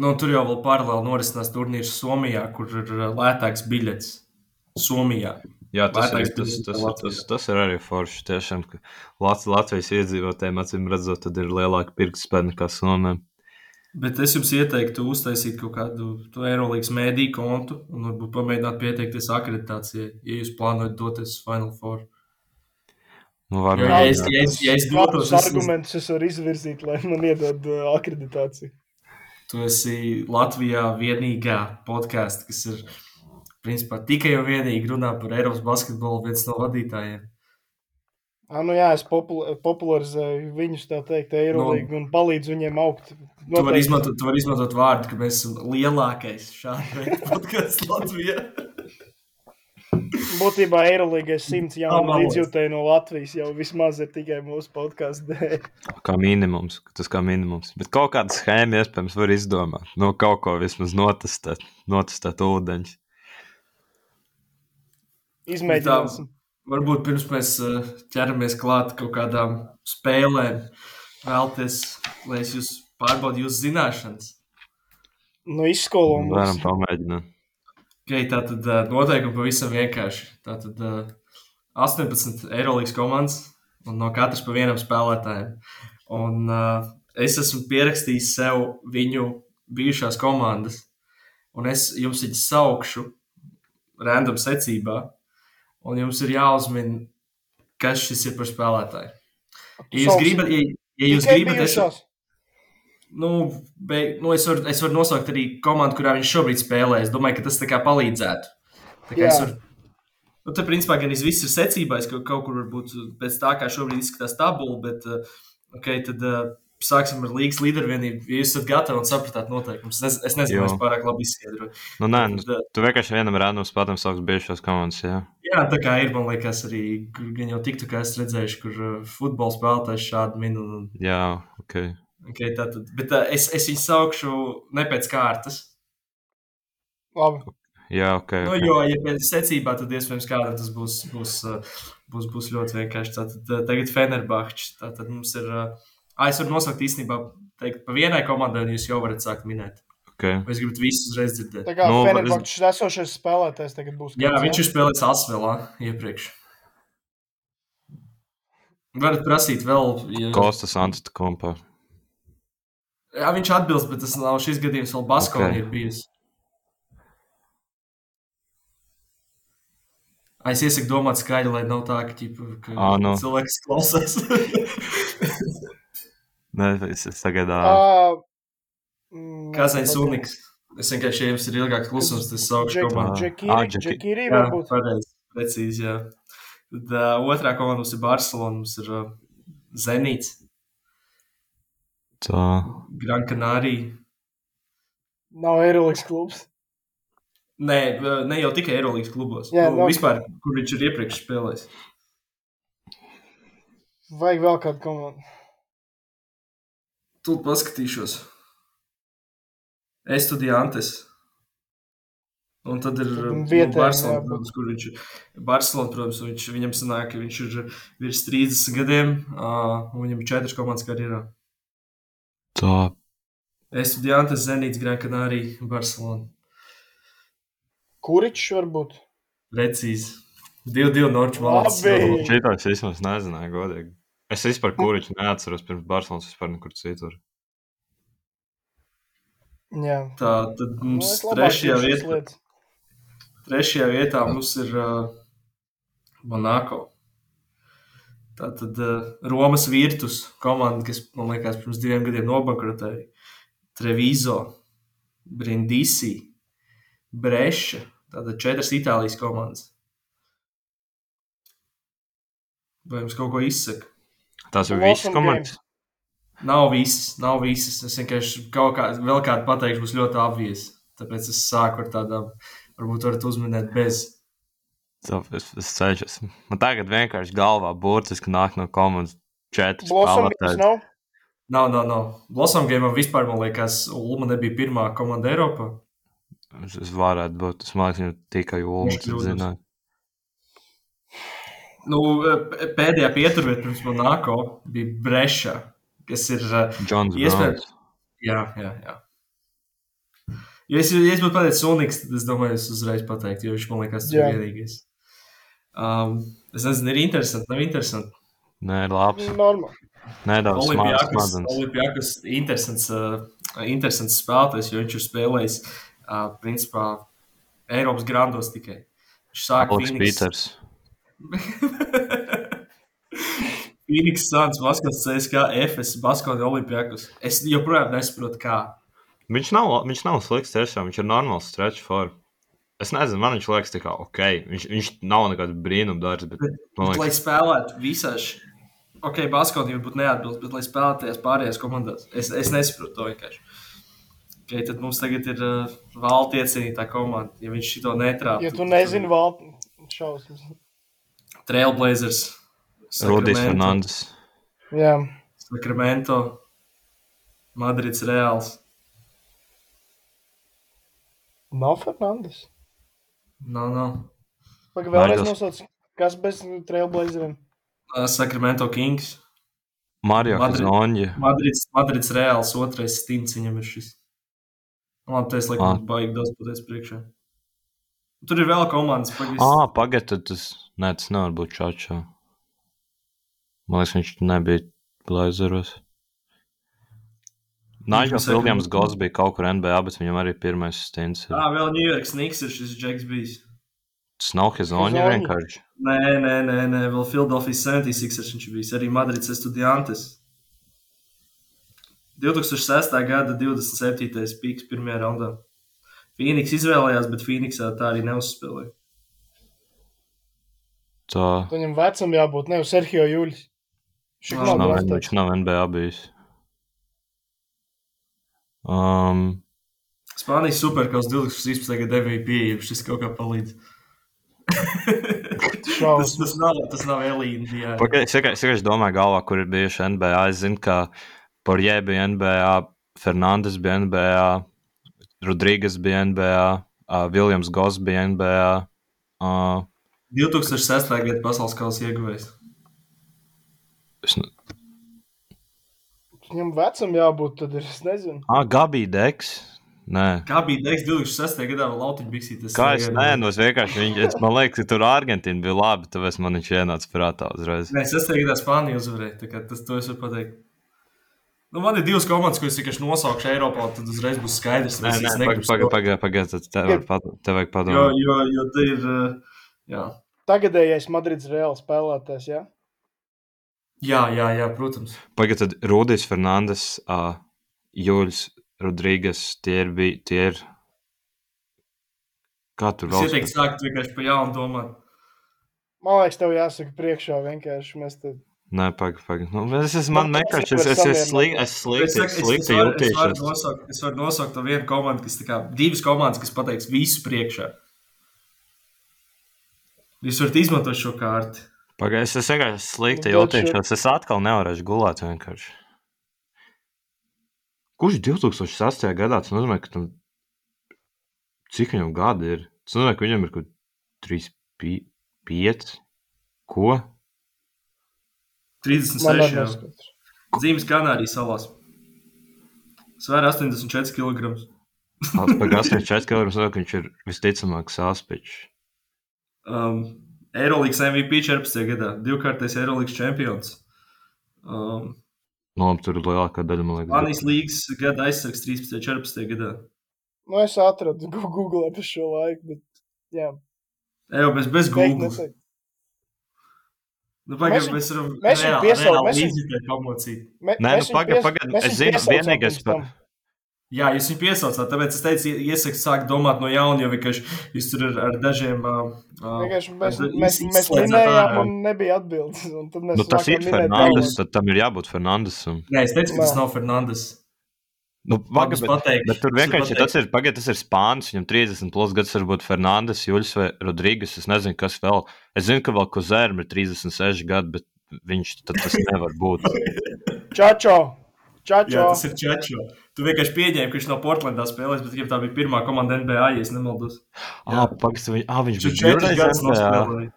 Nu, tur jau paralēli norisinās turnīrs Somijā, kur ir lētāks biļets. Somijā. Jā, tas, ir, tas, tas, tas, tas ir arī forši. Tiešām, ka Latvijas iedzīvotājiem acīm redzot, tad ir lielāka pirktspēja nekā Somijā. Bet es jums ieteiktu uztaisīt kaut kādu Eirolandes mēdīju kontu un varbūt pamēģināt pieteikties akreditācijai, ja jūs plānojat doties uz Final Four. Nu, jo, ja, es, ja, es, ja es dotos, es... argumentus es varu izvirzīt, lai man iedod uh, akreditāciju. Tu esi Latvijā vienīgā podkāsts, kas ir principā, tikai un vienīgi runā par Eiropas basketbolu, viens no vadītājiem. À, nu jā, es popul popularizēju viņus, tā teikt, Eirolandā nu, un palīdzu viņiem augt. Noteikti. Tu vari izmantot, var izmantot vārdu, ka mēs esam lielākais šāda podkāsts Latvijā. Būtībā Eirolandā simts jaunu līdzjūtēju no Latvijas jau vismaz ir tikai mūsu podkāstu dēļ. Kā minimums, tas kā minimums. Bet kaut kādu schēmu iespējams var izdomāt. No nu, kaut ko vismaz notestēt, notestēt ūdeņus. Izmēģināsim. Varbūt pirms mēs eh, ķeramies klāt kaut kādām spēlēm, vēlties, lai es jūs pārbaudītu jūsu zināšanas. Nu, izskolo mums. Varam pamēģināt. Okay, tā tad uh, noteikumi pavisam vienkārši. Tā tad uh, 18 Eirolandes komandas un no katras pa vienam spēlētājam. Un uh, es esmu pierakstījis sev viņu bijušās komandas, un es jums viņus saukšu random secībā, un jums ir jāuzmina, kas šis ir par spēlētāju. Ja jūs gribat, ja, ja jūs gribat, es, nu, be, nu es, varu, es varu nosaukt arī komandu, kurā viņš šobrīd spēlē. Es domāju, ka tas palīdzētu. Tā kā varu, nu, te principā gan viss ir secībā, es kaut, kaut kur varbūt pēc tā, kā šobrīd izskatās tabula, bet uh, okay, tad uh, sāksim ar līgas līdervienību. Ja jūs esat gatavi un sapratāt noteikumus, es, es nezinu, es pārāk labi izskaidroju. Nu, nē, tad, uh, tu vienkārši vienam rādām spēlēm sauc bijušās komandas, jā. Jā, tā kā ir, man liekas, arī, gan jau tiktu, kā es redzējuši, kur uh, futbola spēlētājs šādu minu. Un... Jā, ok. Okay, tātad, bet uh, es, es viņu saukšu ne pēc kārtas. Labi. Jā, ok. Nu, okay. jo, ja pēc secībā, tad iespējams kādam tas būs, būs, būs, būs ļoti vienkārši. Tātad tagad Fenerbahčs. Tātad mums ir. Ah, es varu nosaukt īstenībā, teikt, pa vienai komandai, un jūs jau varat sākt minēt. Okay. Vai es gribu visus uzreiz dzirdēt? Tā kā Nu, nu, Fenerbahčs es- esošais spēlētājs tagad būs. Jā, kāds, viņš ir spēlējis Asvelā iepriekš. Varat prasīt vēl. Ja... Kostas Antetokounmpo. Jā, viņš atbilst, bet tas nav šis gadījums. Vēl Baskovs Ok. okay. ir bijis. Ah, Es iesaku domāt skaļi, lai nav tā, ka, ķipa, ka Ā, nu. cilvēks klausās. Nē, es, es tagad. ā, Uh, mm, Kazains Uniks. Es vienkārši, ja jums ir ilgāks klusums, tas saukšu komandu. Džekīri, varbūt. pareizi, precīzi, jā. Tad uh, otrā komanda mums ir Barcelona, mums ir uh, Zenīts, Tā. Gran Canaria. Nav Eirolandes klubs. Nē, ne jau tikai Eirolandes klubos. Jā, nu, nav- vispār, kur viņš ir iepriekš spēlējis. Vajag vēl kādu komandu. Tur paskatīšos. Estudiantes. Un tad ir Tad nu, Barcelona, jābūt. protams, kur viņš ir. Barcelona, protams, viņš, viņam sanāk, ka viņš ir virs 30 gadiem, uh, un viņam ir četras komandas karjerā. Tā. Estudiantes, Zenīts, Gran Canaria, Barcelona. Kuričs varbūt. Precīzi. 2-2 Norčs Labi. Šitā es vismaz nezināju, godīgi. Es vispār kuriču neatceros pirms Barcelonas vispār nekur citur. Jā. Tā tad Nu, mums labāk trešajā vietā, trešajā vietā mums ir uh, Monako. Tā tad uh, Romas virtus komanda, kas man liekas pirms diviem gadiem nobankrotēja. Treviso, Brindisi, Breša. Tātad četras Itālijas komandas. Vai jums kaut ko izsaka? Tās ir visas and komandas. Nav visas, nav visas. Es vienkārši kaut kā, vēl kādu pateikšu, būs ļoti apvies. Tāpēc es sāku ar tādām, varbūt varat uzminēt bez. Es, es cenšos. Man tagad vienkārši galvā burtiski nāk no komandas četras Blossom nav. Nav, nav, nav. Blossom Game vispār, man liekas, Ulma nebija pirmā komanda Eiropā. Es, es varētu būt. Es viņam tikai Ulmans kļūdos. Nu, pēdējā pieturvieta pirms Monako bija Breša, kas ir. uh, Džons Iespējams. Jā, jā, jā. Ja es, ja es būtu pateicis Uniks, tad es domāju, es uzreiz pateiktu, jo viņš man liekas, tas ir vienīgais. Um, es nezinu, ir interesanti, nav interesanti. Nē, labs. Normāli. Nedaudz Olimpijakas. Olimpijakas interesants, uh, interesants spēlētājs, jo viņš ir spēlējis, uh, principā, Eiropas grandos tikai. Viņš sāk Aleks Pīters. Phoenix Suns, Maskavas CSK, FS, Baskoni Olimpijakas. Es joprojām nesaprotu, kā. Viņš nav, viņš nav slikts tiešām. Viņš ir normāls stretch for. Es nezinu, man viņš liekas tikai ok. Viņš, viņš nav nekāds brīnumdarbs, bet Bet, man bet, lai liekas, spēlētu visās, ok, Baskoni varbūt neatbilst, bet lai spēlētu tajās pārējās komandās, es, es nesaprotu to vienkārši. Okay, tad mums tagad ir uh, valda iecienītā komanda. Ja viņš to netrāpa, Ja tu nezini, valdi šausmas. Trailblazers, Rudijs Fernandes. Jā. Sacramento, Madrids Reāls. Nav Fernandes. Nav, nav. Pagaid, vēlreiz Naidls. nosauc. Kas bez Trailblazeriem? Uh, Sacramento Kings. Mario Madrid. Kazonja. Madrids, Madrids Reāls, otrais stints viņam ir šis. Nu, Labi, tas laikam baigi daudz pateicis priekšā. Tur ir vēl komandas, pagaidām. Ah, pagaid, tad tas, nē, tas nevar būt Čačā. Man liekas, viņš nebija Blazeros. Viņš Viljams Gods bija kaut kur NBA, bet viņam arī pirmais stints. ir. Ah, vēl New York Snigs ir šis Džeks bijis. Tas nav Hezonja. vienkārši. Nē, nē, nē, nē, vēl Philadelphia 76 viņš bijis. Arī Madrids Estudiantes. 2006. gada 27. pīks pirmajā raundā. Phoenix izvēlējās, bet Phoenixā tā arī neuzspēlēja. Tā. Viņam vecam jābūt, ne jau Sergio Juļs. Viņš nav, nav viņš nav NBA bijis. Um, Spānijas superkaus 2013. gada MVP, ja šis kaut kā palīdz. tas, tas nav, tas nav Elīna. Es vienkārši domāju, galvā, kur ir bijuši NBA. Es zinu, ka Porje bija NBA, Fernandes bija NBA, Rodrīgas bija NBA, uh, Viljams Gos bija NBA. Uh, 2006. gada pasaules kausa ieguvējs. es, ne- Viņam vecam jābūt, tad ir, es nezinu. ah, Gabija Deks. Nē, Kā bija teiks 2006. gadā vēl Lautiņa biksītes? kā es nē, nu es vienkārši viņu, es, man liekas, ka tur Argentīna bija labi, tāpēc man viņš ienāca prātā uzreiz. Nē, 6. gadā Spānija uzvarēja, tā kā tas to es varu pateikt. Nu, man ir divas komandas, ko es tikai nosaukšu Eiropā, tad uzreiz būs skaidrs, Nē, es nē, negribu pagaidi, spēlēt. pagaidi, pagaidi, tad tev vajag vajag Jo, padomāt. jo, jo te ir, uh, jā. Tagadējais Madrids reāls spēlētājs, jā? jā, jā, jā, protams. Pagaidi, tad Rudijs Fernandes, uh, Juļs Rodrīgas, tie ir, bij- tie ir. Kā tur Es vēl? ieteiktu sākt vienkārši pa jaunu domāt. Man liekas, tev jāsaka priekšā vienkārši. Mēs te... Nē, pagaidi, pagaidi. Nu, es esmu man vienkārši, es, es, es, samierināts. slik, es slikti, es, slikti varu, es, varu nosaukt, es varu nosaukt to vienu komandu, kas tā kā divas komandas, kas pateiks visu priekšā. Jūs varat izmantot šo kārtu. Pagaidi, es, es vienkārši slikti Nu, bet jūtīšos. Es atkal nevarēšu gulēt vienkārši. Kurš 2008. gadā tas nozīmē, ka tam cik viņam gadi ir? Tas nozīmē, ka viņam ir kaut 3, 5. Ko? 36. Man arī jā. neskatās. Zīmes Kanārijas salās. Svēr 84 kg. Pagaidām, 84 kg. ka Viņš ir visticamāk sāpīgs. Um, Eirolandes MVP 14. gadā, divkārtais Eirolandes čempions. Um, labi, tur ir lielākā daļa, man liekas. Spānijas līnijas gada aizsargs 13. un 14. gadā. Nu, es atradu Google par šo laiku, bet jā, Ejo, bez, bez Google. Nu, pagaid, Mēs viņu- mēs varam mēs viņu reāli- piesauc- reāli mēs viņu- izjutēt pamocīt. Me, Nē, nu, pagaid, pagaid, es zinu, piesaucām vienīgais par-. Jā, jūs viņu piesaucāt, tāpēc es teicu, ie- iesaku sākt domāt no jauna, jo vienkārši jūs tur ar, ar dažiem. Uh, mēs, mēs, mēs minējām, un nebija atbildes. un tad mēs Nu, tas ir Fernandes, tad tam ir jābūt Fernandesam. Nē, es teicu, ka tas nav Fernandes. Nu, es bet, pateikšu. bet tur vienkārši tas ir, pagaid, tas ir Spānis, viņam 30 plus gads var būt Fernandes, Juļs vai Rodrīgas. Es nezinu, kas vēl. Es zinu, ka vēl Kozēram ir 36 gadi, bet viņš tad tas nevar būt. Čačo! Jā, Čačo! tas ir Čečo. Tu vienkārši pieņēmi, ka viņš no Portlandā spēlēs, bet viņam tā bija pirmā komanda NBA, ja es nemaldos. Ah, pagaid, viņ, ah, viņš bija četras divreiz gadus NBA. nospēlējis.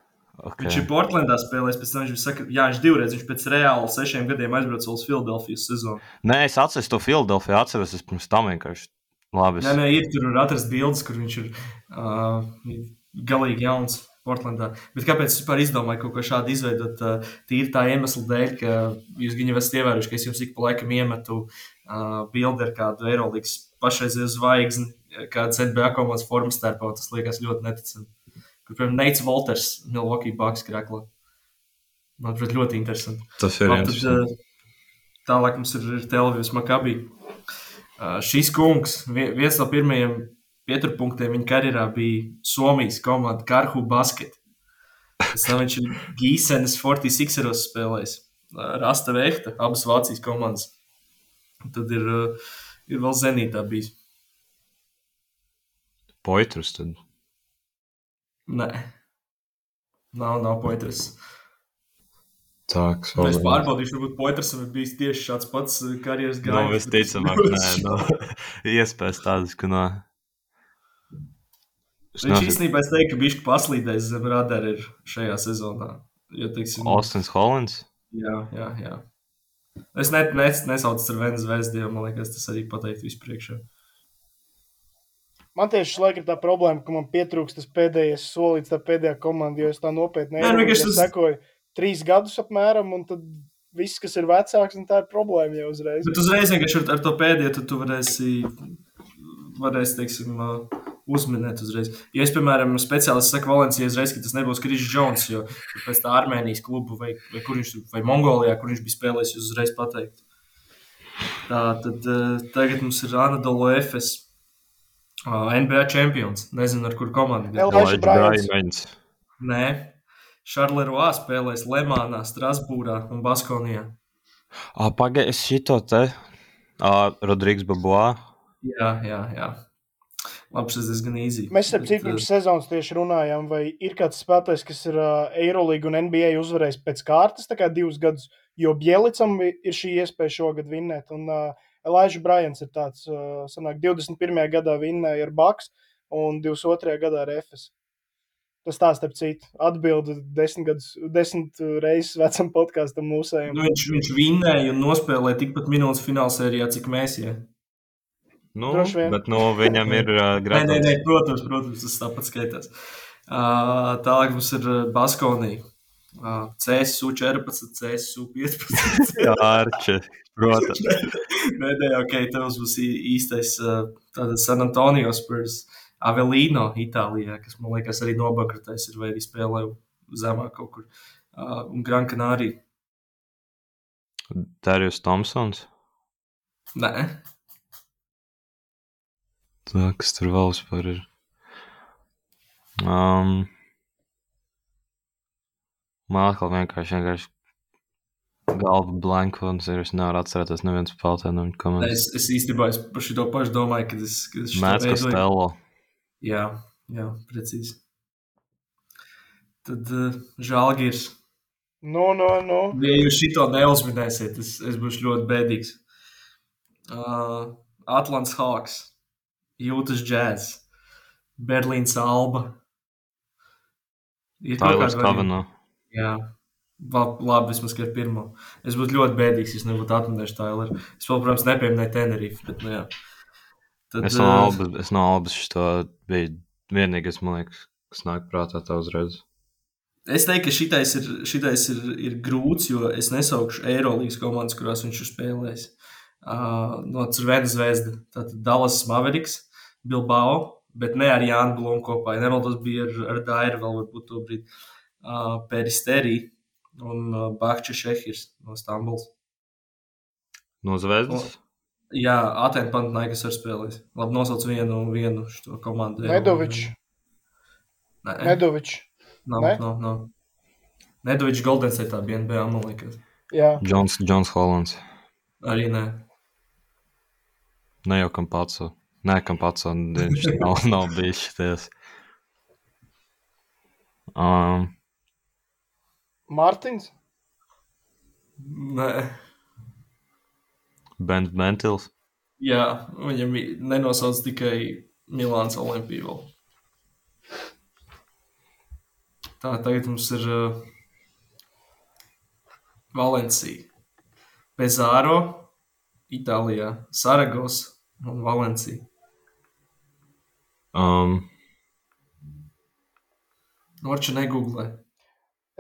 Okay. Viņš ir Portlandā spēlējis, pēc tam viņš saka, jā, viņš divreiz, viņš pēc reāli sešiem gadiem aizbrauca uz Filadelfijas sezonu. Nē, es atceros to Filadelfiju, atceros, es pirms tam vienkārši labi. Nē, nē, ir tur atrast bildes, kur viņš ir uh, galīgi jauns Portlandā. Bet kāpēc es vispār izdomāju kaut ko šādu izveidot? Tīri tā iemesla dēļ, ka jūs gan jau esat ievērojuši, ka es jums ik pa laikam iemetu uh, bildi ar kādu Eirolandes pašreizējo zvaigzni, kādas NBA komandas formas starpā. Tas liekas ļoti neticami. Kur, piemēram, Neits Volters, Milwaukee Bucks krāklā. Manuprāt, ļoti interesanti. Tas ir Labi, tad, uh, tālāk mums ir ir Televīzijas Makabī. Uh, šis kungs, vie- viens no pirmajiem pieturpunktiem viņa karjerā bija Somijas komanda Karhu Basket. Pēc tam viņš ir Gīsenes 46 spēlējis. Uh, Rasta Vehta, abas Vācijas komandas. Tad ir, ir vēl Zenītā bijis. Poitrus tad. Nē, nav, nav poetris. Tā, kas Es pārbaudīšu, varbūt poetrisam ir bijis tieši šāds pats uh, karjeras Nu, gājums. visticamāk, nē, nu, iespējas tādas, ka no. Viņš nezinu, īstenībā es teiktu, ka viņš paslīdējis zem radara ir šajā sezonā. Jo, teiksim, Austins Hollands. jā, jā, jā. Es ne, ne, nesaucu ar Vēnes zvezdu, jo man liekas, tas arī pateikt vispriekšā. Man tieši šlaik ir tā problēma, ka man pietrūkst tas pēdējais solis, tā pēdējā komanda, jo es tā nopietni nu, tas- sekoju trīs gadus apmēram, un tad viss, kas ir vecāks, un tā ir problēma jau uzreiz. Bet uzreiz vienkārši ar, ar to pēdējo tu, tu varēsi, varēsi teiksim, uzminēt uzreiz. Ja es, piemēram, speciālists saku Valencijai uzreiz, ka tas nebūs Kris Jones, jo pēc tā Armēnijas klubu vai, vai, kur viņš, vai Mongolijā, kur viņš bija spēlējis, jūs uzreiz pateikt. Tā, tad tagad mums ir Anadolu Efes. Uh, NBA čempions. Nezinu, ar kuru komandu. El- gan. Elijah Bryants. Bryants. Nē, Šarleroā spēlēs Lemānā, Strasbūrā un Baskonijā. Ah, pagaidi, es šito te. Ah, Rodrīgs Baboā. Jā, jā, jā. Labi, šis diezgan īsi. Mēs ar citu pirms sezonas tieši runājām, vai ir kāds spēlētājs, kas ir uh, Eirolandā un NBA uzvarējis pēc kārtas, tā kā divus gadus, jo Bielicam i- ir šī iespēja šogad vinnēt. Un uh, Elijah Bryants ir tāds, sanāk, 21. gadā vinnēja ar Baks, un 22. gadā ar FS. Tas tā, starp citu, atbildi desmit, gadus, desmit reizes vecam podkāstam mūsējiem. Nu, viņš, viņš vinnēja un nospēlēja tikpat minūtes finālsērijā, cik mēs. Ja. Nu, bet nu, viņam ir uh, grūti. Nē, nē, nē, protams, protams, tas tāpat skaitās. Uh, tālāk mums ir Baskonija. Uh, CSU 14, CSU 15. Jā, Arče, protams. nē, ok, tev būs īstais San Antonio Spurs. Avelīno Itālijā, kas man liekas arī nobankrotēs, ir vai arī spēlē zemāk kaut kur. Uh, un Gran Canaria. Dārijas Thompsons? Nē. Tā, kas tur vēl vispār ir? Um, man atkal vienkārši, vienkārši galva blanka, un es nevaru atcerēties nevienu spēlētāju no viņa komandas. Es, es īstenībā es par šo pašu domāju, kad es, kad es Mēdz Kastello. Jā, jā, precīzi. Tad uh, žēlgīrs. No, no, no. Ja jūs šito neuzminēsiet, es, es būšu ļoti bēdīgs. Uh, Atlants Hawks, Jūtas Jazz, Berlīnas Alba. Ir kāda kavana. Jā, labi, vismaz kā pirmo. Es būtu ļoti bēdīgs, ja nebūtu atminējuši Taileru. Es vēl, protams, nepieminēju Tenerife, bet, nu jā. Tad, es no eh, Albas, es no Albas šo biju vienīgais, man liekas, kas nāk prātā tā uzreiz. Es teiktu, ka šitais ir, šitais ir, ir grūts, jo es nesaukšu Eirolandes komandas, kurās viņš ir spēlējis. Uh, no Cervenas zvezda, tātad Dallas Mavericks, Bilbao, bet ne ar Jānu Blūmu kopā. Ja nevaldos bija ar, ar Dairu vēl varbūt to brīdi. Uh, Peristerī un uh, Bahča Šehirs no Stambuls. No zvezdas? Un, Jā, Atēna Pantnaikas ar spēlēs. Labi, nosauc vienu, vienu šo komandu. Nedovičs. Nē. Nedovičs. Nav, ne? nav, nav. Nedovičs Golden State'ā bija NBA, man liekas. Jā. Džons, Džons Hollands. Arī nē. Ne jau kam pats. Nē, kam pats. Viņš nav, nav bijis šities. Um, Mārtiņš? Nē. Ben Mentils. Jā, viņam nenosauc tikai Milāns Olimpiju. Tā, tagad mums ir uh, Valencija. Pezāro, Itālijā, Saragos un Valencija. Um. Norča negooglē.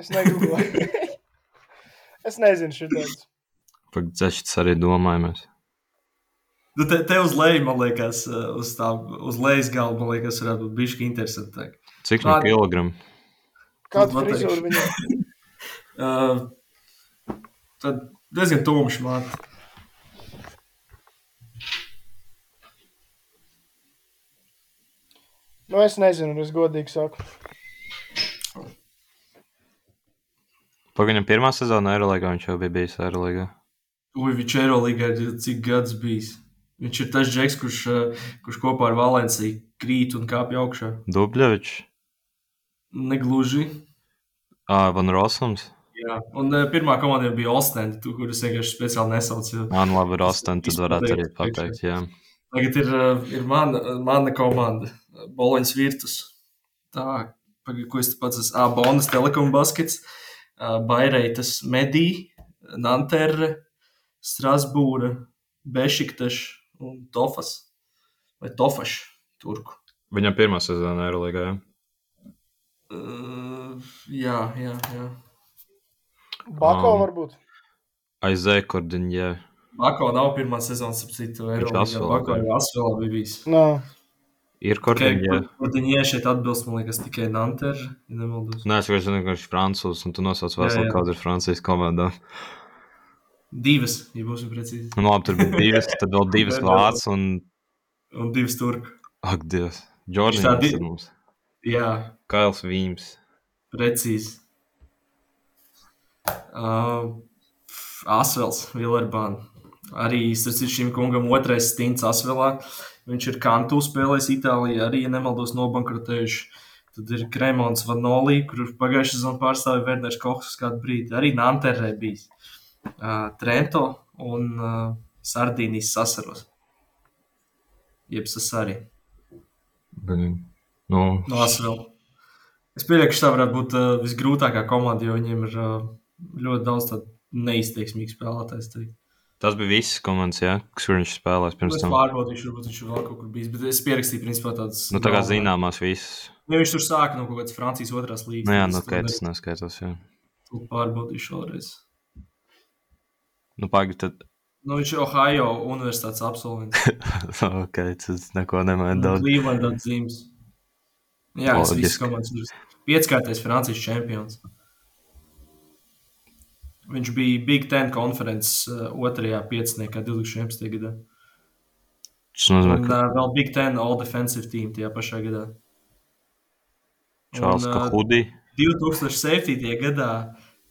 Es negooglēju. es nezinu šo tādu. Par dzēšķis arī domājamies. Nu, te, te uz leju, man liekas, uh, uz, tā, uz lejas galva, man liekas, varētu būt bišķi interesantāk. Cik no kilogramu? Kādu frizūru viņam? uh, tad diezgan tumšs māte. Nu, es nezinu, es godīgi saku. Pagaidām, pirmā sezona Eirolandā viņš jau bija bijis Eirolandā. Ui, viņš Eirolandā ir cik gads bijis? Viņš ir tas džeks, kurš, eh, kurš kopā ar Valenciju krīt un kāpj augšā. Dubļevičs. Negluži. Ah, Van Rosums. Jā, un uh, pirmā komanda bija Ostenda, kurus vienkārši speciāli nesaucu. Man labi ir Ostenda, tad varētu arī pateikt, jā. Tagad ir, uh, ir mana, mana komanda, Boloņas Virtus. Tā, pagaid, ko es te pats esmu? Ah, Bonas Telekom baskets, uh, Baireitas Medī, Nanterre, Strasbūra, Bešiktaš un Tofas. Vai Tofaš, turku. Viņam pirmā sezona Eirolandā, jā? Uh, jā, jā, jā. Bako um, varbūt. Aizē, Kordiņē. Bako nav pirmā sezona, ap citu Eirolandā. Bako jau Asvelā bija bijis. No. Ir Kordiņē. Kordiņē šeit atbilst, man liekas, tikai Nanterre, ja nemaldos. Nē, es vienkārši zinu, ka viņš ir francūzs, un tu nosauc veselu kādu ir Francijas komandām. Divas, ja būsim precīzi. Nu, labi, tur bija divas, tad vēl divas vācis un... Un divas turku. Ak, Dievs. Džordžs di... mums. Jā. Kails Vīms. Precīzi. Uh, Asvels, Vilerbāna. Arī starp šim kungam otrais stints Asvelā. Viņš ir kantu spēlējis Itālijā, arī, ja nemaldos, nobankrotējuši. Tad ir Kremons Vanolī, kur pagājušajā sezonā pārstāvēja Werners Kochs kādu brīdi. Arī Nanterē bijis uh, Trento un uh, Sardīnijas sasaros. Jeb sasari. Nu, no ASV. Es pieļauju, ka tā varētu būt uh, visgrūtākā komanda, jo viņiem ir uh, ļoti daudz tādu neizteiksmīgu spēlētāju. Tas bija viss komandas, jā, kas viņš spēlēs pirms tam. Es pārbaudīšu, varbūt viņš vēl kaut kur bijis, bet es pierakstīju, principā, tādas. Nu, tā kā zināmās visas. Ja viņš tur sāka no kaut kādas Francijas otrās līnijas. Nu, jā, no kā tas neskaitos, jā. Tu pārbaudīšu vēlreiz. Nu, pagaidi, tad. Nu, viņš ir Ohio universitātes absolvents. ok, tas neko nemaina daudz. Cleveland atzīmes. Jā, tas viss komandas pieckārtais Francijas čempions. Viņš bija Big Ten konferences uh, otrajā pieciniekā 2011. gadā. Tas nozīmē, ka... Un uh, vēl Big Ten All Defensive Team tajā pašā gadā. Čārls Kahudi. 2007. gadā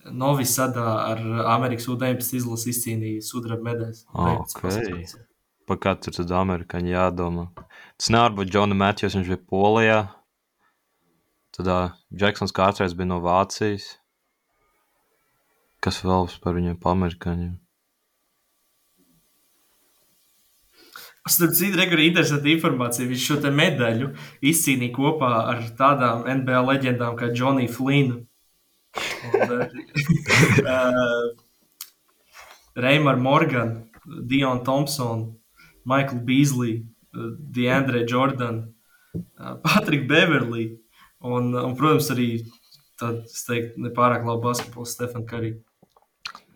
Novisadā ar Amerikas U-19 izlasi izcīnīja sudraba medaļas. Okay. Pa katru tad amerikāņu jādomā. Tas nevar būt Džona Matjos, viņš bija Polijā. Tad uh, Džeksons Kārters bija no Vācijas. Kas vēl par viņiem pa amerikāņiem? Starp citu, arī interesanta informācija. Viņš šo medaļu izcīnīja kopā ar tādām NBA leģendām kā Johnny Flynn, un, uh, Reimar Morgan, Dion Thompson, Michael Beasley, uh, Deandre Jordan, uh, Patrick Beverly un, un, protams, arī tāds, teiktu, nepārāk labi basketbols Stefan Curry.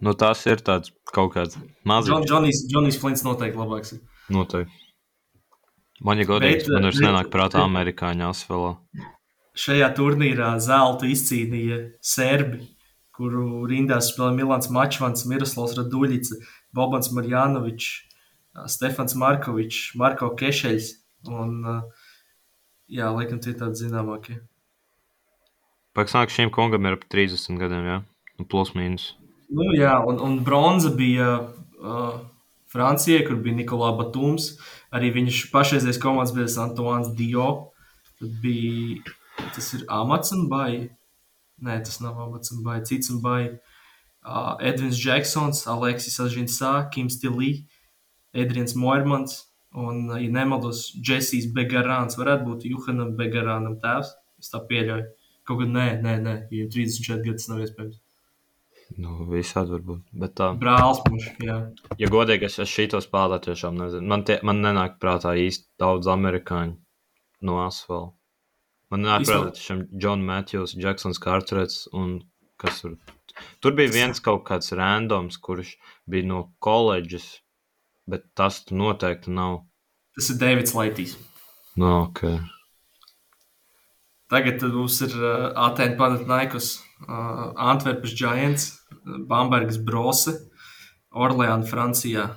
Nu, tas ir tāds kaut kāds mazs. Džonijs, Džonijs Flints noteikti labāks. Noteikti. Man ir godīgi, man vairs nenāk prātā amerikāņu asfalā. Šajā turnīrā zeltu izcīnīja Serbi, kuru rindās spēlēja Milans Mačvans, Miroslavs Raduļica, Bobans Marjanovičs, Stefans Markovičs, Marko Kešeļs un, jā, laikam tie tādi zināmākie. Pēc šīm kungam ir ap 30 gadiem, jā? Nu, plus mīnus. Nu, jā, un, un bronza bija uh, Francijai, kur bija Nikolā Batums. Arī viņš pašreizējais komandas biedrs Antoine Dio. Tad bija tas ir Amats un Bai. Nē, tas nav Amats un Bai, cits un Bai. Uh, Edvins Džeksons, Aleksis Ažinsā, Kims Tilī, Edrians Moirmans un, ja nemaldos, Džesijs Begarāns. Varētu būt Juhanam Begarānam tēvs. Es tā pieļauju. Kaut gan nē, nē, nē, ja 34 gadus nav iespējams. Nu, visādi var būt. Bet tā. Brālis mums, jā. Ja godīgi, es, es šito spēlēju tiešām nezinu. Man, tie, man nenāk prātā īsti daudz amerikāņu no asfalta. Man nāk prātā šiem John Matthews, Jacksons Carterets un kas tur. Tur bija viens kaut kāds randoms, kurš bija no koledžas, bet tas noteikti nav. Tas ir Davids Laitīs. No, okay. Tagad mums ir uh, Atēna Panathinaikos, Antverpes Giants, Bambergas Brose, Orleāna, Francijā.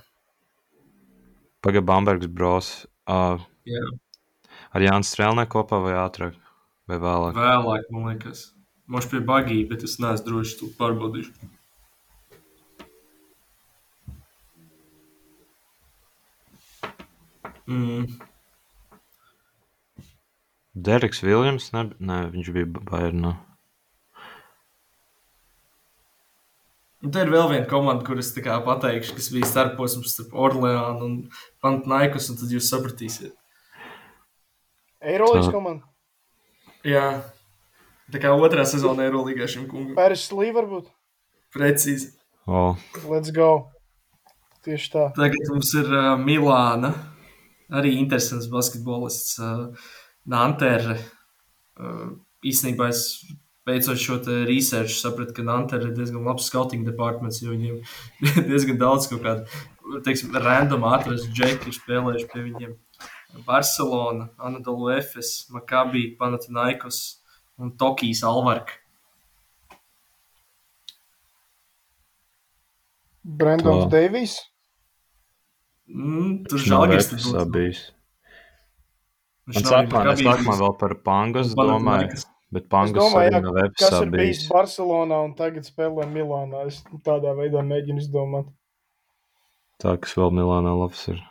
Pagaidām, Bambergas Brose. Uh, Jā. Ar Jānu Strēlnē kopā vai ātrāk? Vai vēlāk? Vēlāk, man liekas. Mums pie bagī, bet es neesmu drošs, to pārbaudīšu. Mm. Deriks Viljams, ne, ne, viņš bija Bayernā. Un te ir vēl viena komanda, kuras pateikšu, kas bija starposms starp Orleānu un Pantnaikus, un tad jūs sapratīsiet. Eirolandes komanda. Jā, tā kā otrā sezona Eirolandā šim kungam. Pēris Lī varbūt? Precīzi. Oh. Let's go. Tieši tā. Tagad mums ir uh, Milāna. Arī interesants basketbolists. Uh, Nantere. Uh, īstenībā es Beidzot, šo research sapratu, ka Nantere ir diezgan labs scouting departments, jo viņiem diezgan daudz kaut kādu, teiksim, random atrast džeki, ir spēlējuši pie viņiem. Barcelona, Anadolu Efes, Makabi, Panathinaikos un Tokijas Alvarka. Brendons Deivijs. Mm, tur žēlgais tas būs. Man sākumā, sākumā vēl par Pangas domāju. Bet Pangas domāju, arī nav kas ir bijis Barcelonā un tagad spēlē Milānā. Es tādā veidā mēģinu izdomāt. Tā, kas vēl Milānā labs ir.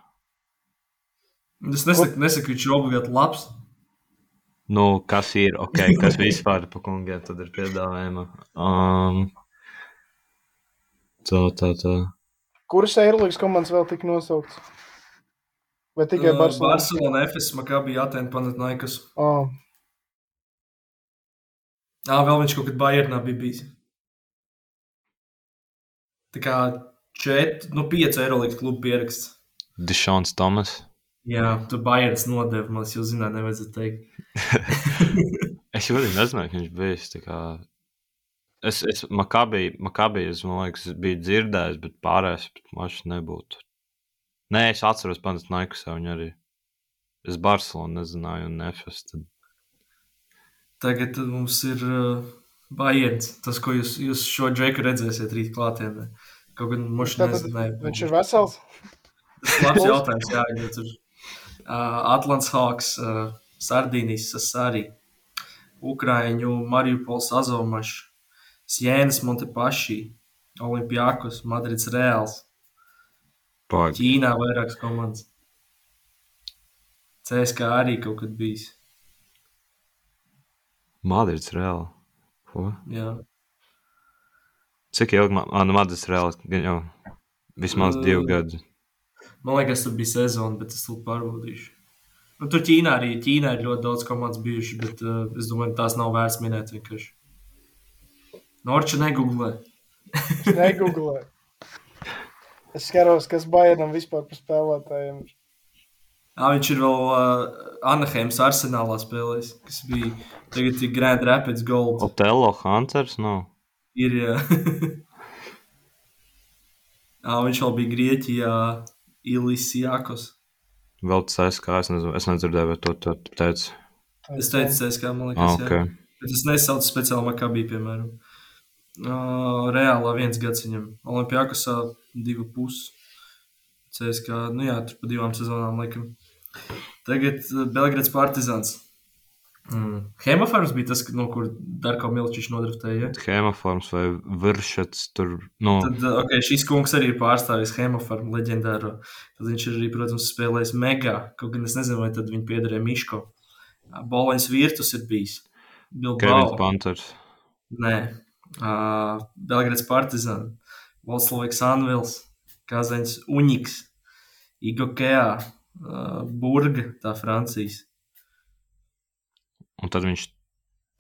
Es nesaku, nesaku viņš ir obligāti labs. Nu, kas ir ok, kas vispār pa kungiem tad ir piedāvājuma. Um, tā, tā, tā. Kuras Eirolandes komandas vēl tika nosauktas? Vai tikai Barcelona? Barcelona, FS, Makabi, Atēna, Panatnaikas. Oh. Ā, vēl viņš kaut kad Bayernā bija bijis. Tā kā 4, nu 5 eiro līdz klubu pieraksts. Dišons Tomas. Jā, tu Bayerns nodeva, man jūs zināt, nevajadzētu teikt. es ļoti nezināju, ka viņš bijis. Kā... Es, es Makabī, Makabī, es, man liekas, biju dzirdējis, bet pārējais mašs nebūtu. Nē, es atceros Panatnaikas viņu arī. Es Barcelonu nezināju un Nefes. Tad... Tagad mums ir uh, Bayerns. Tas, ko jūs, jūs šo džeku redzēsiet rīt klātienē. Kaut gan mums nezināja. Viņš ir vesels. Tas ir labs jautājums, jā, jo tur uh, Atlants Hawks, uh, Sardīnijas Sasari, Ukraiņu Mariupols Azomašs, Sienas Montepaši, Olimpijakos, Madrids Reāls. Pag. Ķīnā vairākas komandas. CSK arī kaut kad bijis. Madrids reāli. Ko? Jā. Cik ilgi man, man Madrids reāli? Gan jau vismaz uh, divi gadi. Man liekas, tur bija sezona, bet es to pārbaudīšu. Nu, tur Ķīnā arī Ķīnā ir ļoti daudz komandas bijušas, bet uh, es domāju, tās nav vērts minēt vienkārši. Norča negooglē. negooglē. Es skatos, kas Bayernam vispār par spēlētājiem ir. Jā, viņš ir vēl uh, Anaheimas arsenālā spēlējis, kas bija tagad ir Grand Rapids Gold. Otello Hunters nav. Ir, jā. jā, viņš vēl bija Grieķijā, Ilisijākos. Vēl aizskā, es, nezinu, es nedzirdēju, bet to, to teicu. Es teicu, kā man liekas, ah, okay. jā. Bet es nesaucu speciāli Makabī, piemēram. Uh, reālā viens gads viņam. Olimpijākasā divu pusi. CSK, nu jā, tur pa divām sezonām laikam. Tagad Belgrads Partizans. Mm. Hemoforms bija tas, no kur Darko Milčiņš nodraftēja. Ja? Hemoforms vai Viršets tur. No. Tad, ok, šis kungs arī ir pārstāvis Hemoformu leģendāro. Tad viņš ir arī, protams, spēlējis Mega. Kaut gan es nezinu, vai tad viņi piederēja Miško. Boliņas Virtus ir bijis. Bilbao. Panthers. Nē. Uh, Belgrads Partizan. Volsloviks Anvils. Kazaņs Uņiks. Igokea. Uh, Burga, tā Francijas. Un tad viņš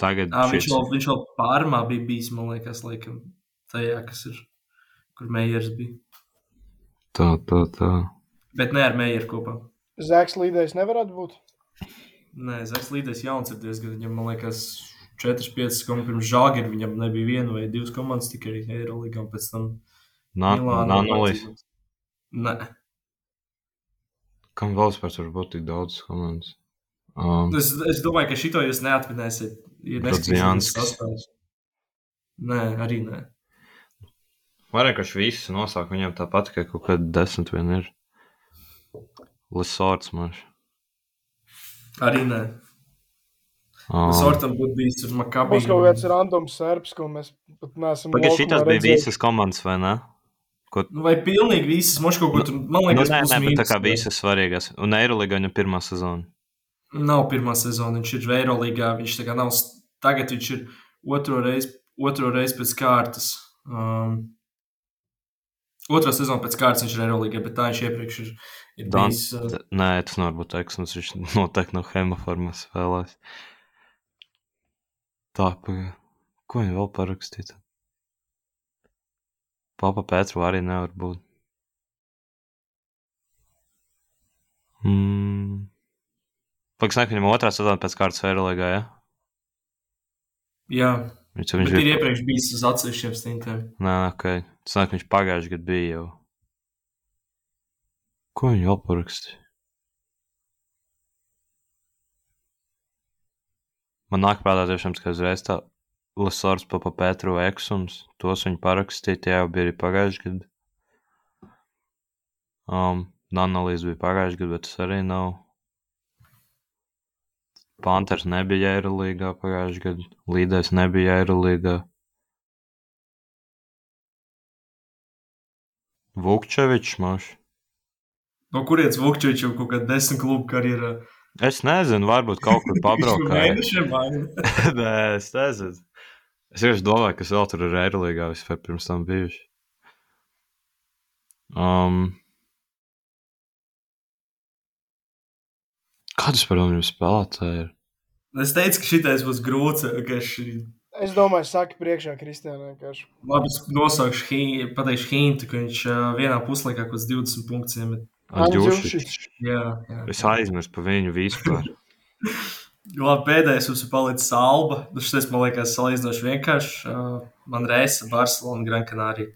tagad. À, viņš, vēl, viņš vēl pārmā bija bijis, man liekas, laikam, tajā, kas ir, kur Meijers bija. Tā, tā, tā. Bet ne ar Meijeru kopā. Zēks līdējs nevarētu būt? Nē, Zēks līdējs jauns ir diezgan, viņam, man liekas, 4-5 komandas pirms Žāgir, viņam nebija viena vai divas komandas tikai Eirolīgā, un pēc tam Milāna. Nē. Kam vēl spēc var būt tik daudz komandas? Um, es, es domāju, ka šito jūs neatminēsiet. Ja Neskatīsimies Nē, arī nē. Viņš visus nosāk, viņam tāpat, ka kaut kāda desmit vien ir. Lisorts man. Arī nē. Um, Sortam būtu bijis uz Makabī. Mums kaut kāds randoms serbs, ko mēs pat neesam. Pagaid, šitās bija visas komandas, vai ne? Ko... Nu, vai pilnīgi visas, moš kaut ko tur, man liekas, nu, nē, nē, bet tā kā visas svarīgās. Un Eiroliga viņa pirmā sezona. Nav pirmā sezona, viņš ir Eirolīgā. Viņš tā kā nav, tagad viņš ir otro reizi, otro reizi pēc kārtas. Um, Otrā sezona pēc kārtas viņš ir Eirolandā, bet tā viņš iepriekš ir, ir Dan, bijis. Uh... Nē, tas nevar būt Eksons. Viņš noteikti no hemoformas spēlēs. Tā, pagaidi. Ko viņi vēl parakstīja? Papa Pētru arī nevar būt. Mm. Pagaidām, ka viņam otrā sezona pēc kārtas Eirolandā, ja? Jā. Viņš, viņš ir iepriekš bijis uz atsevišķiem stintiem. Nē, ok. Tas nāk, viņš pagājušajā gadā bija jau. Ko viņi vēl parakstīja? Man nāk prātā tiešām, ka uzreiz tā Lasors papa Petru Eksums, tos viņi parakstīja, tie jau bija arī pagājušajā gadā. Um, Nanalīze bija pagājušajā gadā, bet tas arī nav. Panthers nebija Eirolīgā pagājušajā gadā, Līdais nebija Eirolīgā. Vukčevičs maš. No kurienes Vukčevičam kaut kāda desmit klubu karjerā? Es nezinu, varbūt kaut kur pabraukāju. Nē, Nē, es nezinu. Es vienkārši domāju, kas vēl tur ir Eirolīgā vispār pirms tam bijuši. Um, Kādas par viņu spēlētāji ir? Es teicu, ka šitais būs grūts. Es domāju, saka, priekšā Kristiānai vienkārši. Labi, es nosaukšu, hi, pateikšu hintu, ka viņš uh, vienā puslaikā kaut kāds 20 punktus iemet. Andžušičs. Jā, jā. Es aizmirsu par viņu vispār. Labi, pēdējais mums ir palicis Alba. Nu, šis man liekas salīdzinoši vienkārši. Uh, man reisa Barcelona, Gran Canaria.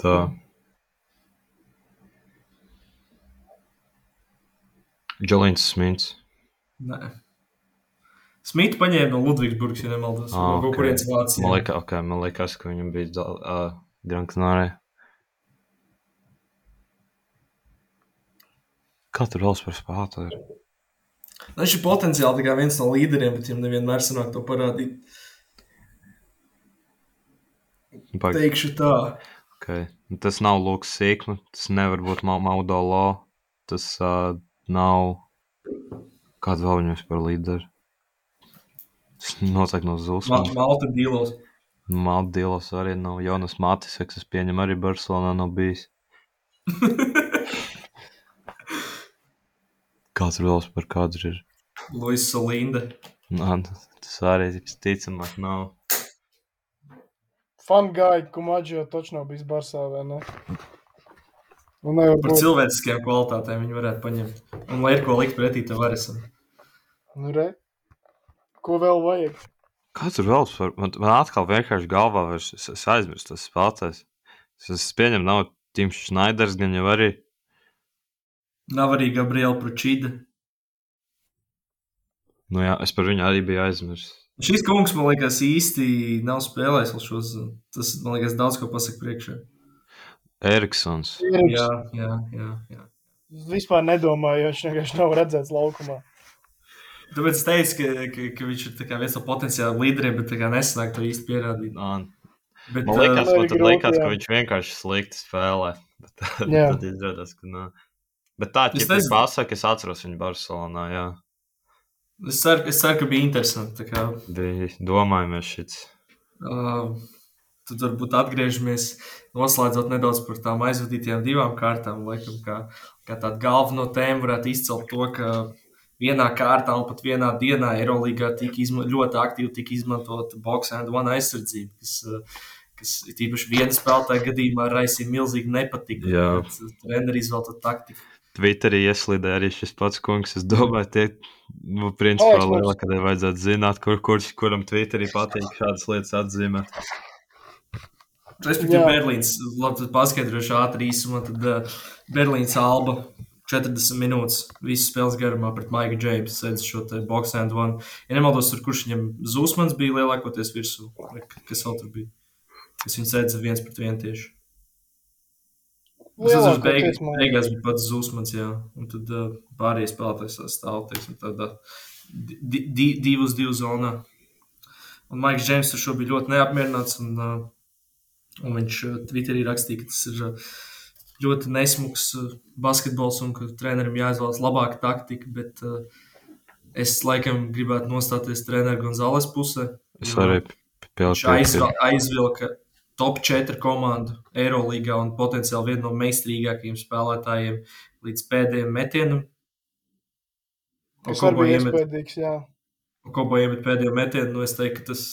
Tā. Džolīns Smits. Nē. Smita paņēma no Ludvigsburgas, ja nemaldos. Ah, no kaut ok. kurienes Vācijā. Man liekas, okay, man liekas ka viņam bija uh, Gran Canaria. Kā tur vēl par spēlētāju? ir? Nu, Viņš ir potenciāli viens no līderiem, bet viņam nevienmēr sanāk to parādīt. Pag- Teikšu tā. Okay. Nu, Tas nav Lukas Sīkma, tas nevar būt Ma- Maudo Lo, tas uh, nav. Kāda vēl viņam par līderi? Tas noteikti no Ma Zulsmanas. Malta dīlos. Maldīlos arī nav. Jonas Matis, kas es pieņemu arī Barcelonā nav bijis. Kāds vēl par kādu ir? Luis Solinde. Nā, tas arī visticamāk nav. Fangai, Kumaģio taču nav bijis Barsā, vai ne? Un nevar Par būt. cilvēciskajām kvalitātēm viņi varētu paņemt. Un lai ir ko likt pretī tam varisam. Nu, re. Ko vēl vajag? Kāds ir vēl par? Man, man atkal vienkārši galvā vairs es, es aizmirstu tas spēlētājs. Es, es pieņemu, nav Tims Šnaiders, gan jau arī. Nav arī Gabriela Pručīda. Nu jā, es par viņu arī biju aizmirsis. Šis kungs, man liekas, īsti nav spēlējis šos. Tas, man liekas, daudz ko pasaka priekšā. Eriksons. Jā, jā, jā. jā. Vispār nedomāju, jo viņš vienkārši nav redzēts laukumā. Tāpēc es teicu, ka, ka, ka viņš ir viens no potenciāliem līderiem, bet nesanāk to īsti pierādīt. Nā, Bet, Man liekas, man tad grūti, liekas, ka jā. viņš vienkārši slikti spēlē. Bet tad, izrādās, ka nē. Bet tā, ja tas pasaka, es atceros viņu Barcelonā, jā. es, ceru, es ceru, ka bija interesanti. Bija domājamies šits. uh, tad varbūt atgriežamies, noslēdzot nedaudz par tām aizvadītajām divām kārtām. Laikam, kā, kā tāda galvenā tēma varētu izcelt to, ka vienā kārtā un pat vienā dienā Eirolandā ļoti aktīvi tika izmantota box and one aizsardzība, kas, uh, kas īpaši viena spēlētāja gadījumā raisīja milzīgi nepatiku. Jā. Bet, uh, Treneri izvēlēta taktiku. Twitterī ieslidēja arī šis pats kungs. Es domāju, tie, nu, principā, Morris. lielākajai vajadzētu zināt, kur, kurš, kuram Twitterī patīk šādas lietas atzīmēt. Respektīvi. Berlīns, labi, tad paskaidrošu ātri īsumā. Tad uh, Berlīnas alba 40 minūtes visas spēles garumā pret Maiku Džeimsu sēdz šo te box and one. Ja nemaldos, tur kurš viņam Zūsmans bija lielākoties virsū, kas vēl tur bija. Kas viņu sēdz viens pret vienu tieši. Tas tas Lielākoties, beigās, bija pats Zūsmans, jā. Un tad uh, pārējie spēlētājs tā stāv, teiksim, tādā di, di, divu uz divu zonā. Un Maiks Džeims ar šo bija ļoti neapmierināts. Un, uh, un viņš Twitterī rakstīja, ka tas ir uh, ļoti nesmugs uh, basketbols un ka trenerim jāizvēlas labāka taktika. Bet uh, es laikam gribētu nostāties treneru Gonzales pusē. Es arī Viņš pieļauju. aizva- aizvilka top 4 komandu Eirolandā un potenciāli vienu no meistarīgākajiem spēlētājiem līdz pēdējiem metienam. Tas bija iemet, iespējams, jā. Kobo iemet pēdējo metienu, nu es teiktu, ka tas,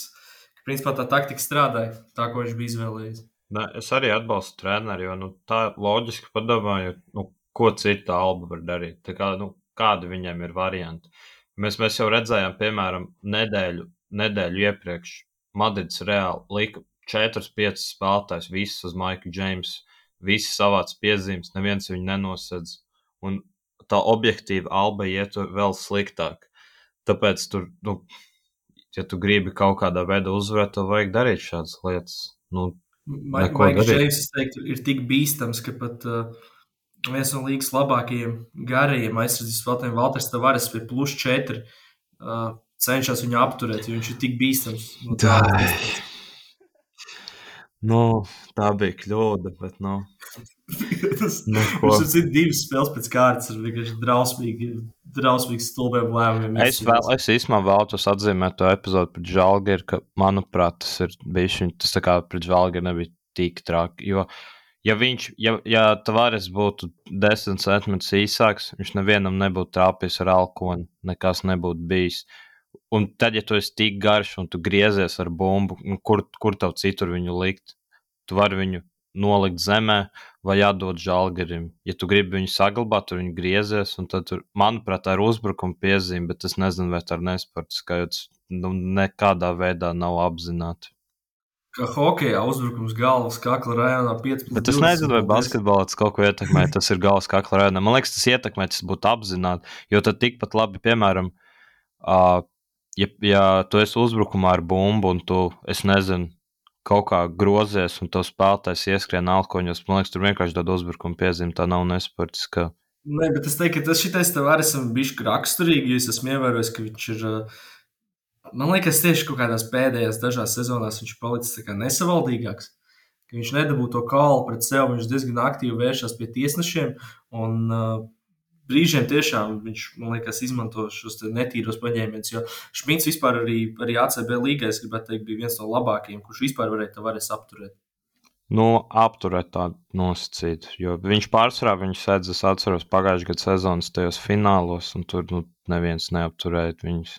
ka principā tā taktika strādāja, tā, ko viņš bija izvēlējies. Nē, es arī atbalstu treneri, jo nu, tā loģiski padomāju, nu, ko citu alba var darīt. Tā Kā, nu, kādi viņiem ir varianti? Mēs, mēs jau redzējām, piemēram, nedēļu, nedēļu iepriekš Madrids reāli lika 4-5 spēlētājus, visus uz Maiku Džeimsu, visi savāds piezīmes, neviens viņu nenosedz. Un tā objektīva alba iet vēl sliktāk. Tāpēc tur, nu, ja tu gribi kaut kādā veidā uzvarēt, tad vajag darīt šādas lietas. Nu, Maiks. Džeims, ir tik bīstams, ka pat uh, viens no līgas labākajiem garajiem aizsardzības spēlētājiem, Valters Tavares, pie plus 4, uh, cenšas viņu apturēt, jo viņš ir tik bīstams. No Tā. tādas nu, tā bija kļūda, bet, nu, Tas neko. Mums ir divas spēles pēc kārtas, ar vienkārši drausmīgi, drausmīgi stulbiem lēmumiem. Es, vēl, es īstenībā vēlos atzīmēt to epizodi par Žalgiru, ka, manuprāt, tas ir bijis viņa, tas tā kā pret Žalgiru nebija tik traki. Jo, ja viņš, ja, ja Tavares būtu 10 centimetrus īsāks, viņš nevienam nebūtu trāpījis ar alkoholu, nekas nebūtu bijis. Un tad, ja tu esi tik garš un tu griezies ar bumbu, nu, kur, kur tev citur viņu likt, tu vari viņu nolikt zemē vai atdot žālgarim. Ja tu gribi viņu saglabāt, tad viņu griezies. Tad, tur, manuprāt, tā ir uzbrukuma piezīme, bet es nezinu, vai tā ir nesportiskā, jo tas nu, nekādā veidā nav apzināti. Kā hokeja uzbrukums galvas kakla rajonā 15. Bet es nezinu, vai basketbolā tas kaut ko ietekmē. Tas ir galvas kakla rajonā. Man liekas, tas ietekmē, tas būtu apzināti. Jo tad tikpat labi, piemēram, uh, ja, ja tu esi uzbrukumā ar bumbu un tu, es nezinu, kaut kā grozies un tas spēlētājs ieskrien alkoņos. Man liekas, tur vienkārši tāda uzbrukuma piezīme, tā nav nesportiska. Nē, bet es teiktu, ka tas šitais tev arī esam bišķi raksturīgi, jo es esmu ievērojis, ka viņš ir. Man liekas, tieši kaut kādās pēdējās dažās sezonās viņš ir palicis nesavaldīgāks. Viņš nedabū to kaulu pret sevi, viņš diezgan aktīvi vēršas pie tiesnešiem. Un, uh, brīžiem tiešām viņš, man liekas, izmanto šos netīros paņēmienus. Jo Šmits vispār arī, arī ACB līgā, es gribētu teikt, bija viens no labākajiem, kurš vispār varēja varēs apturēt. Nu, apturēt tādu nosacītu, jo viņš pārsvarā viņu sēdz, es atceros pagājušā gada sezonas tajos finālos, un tur nu, neviens neapturēja viņus.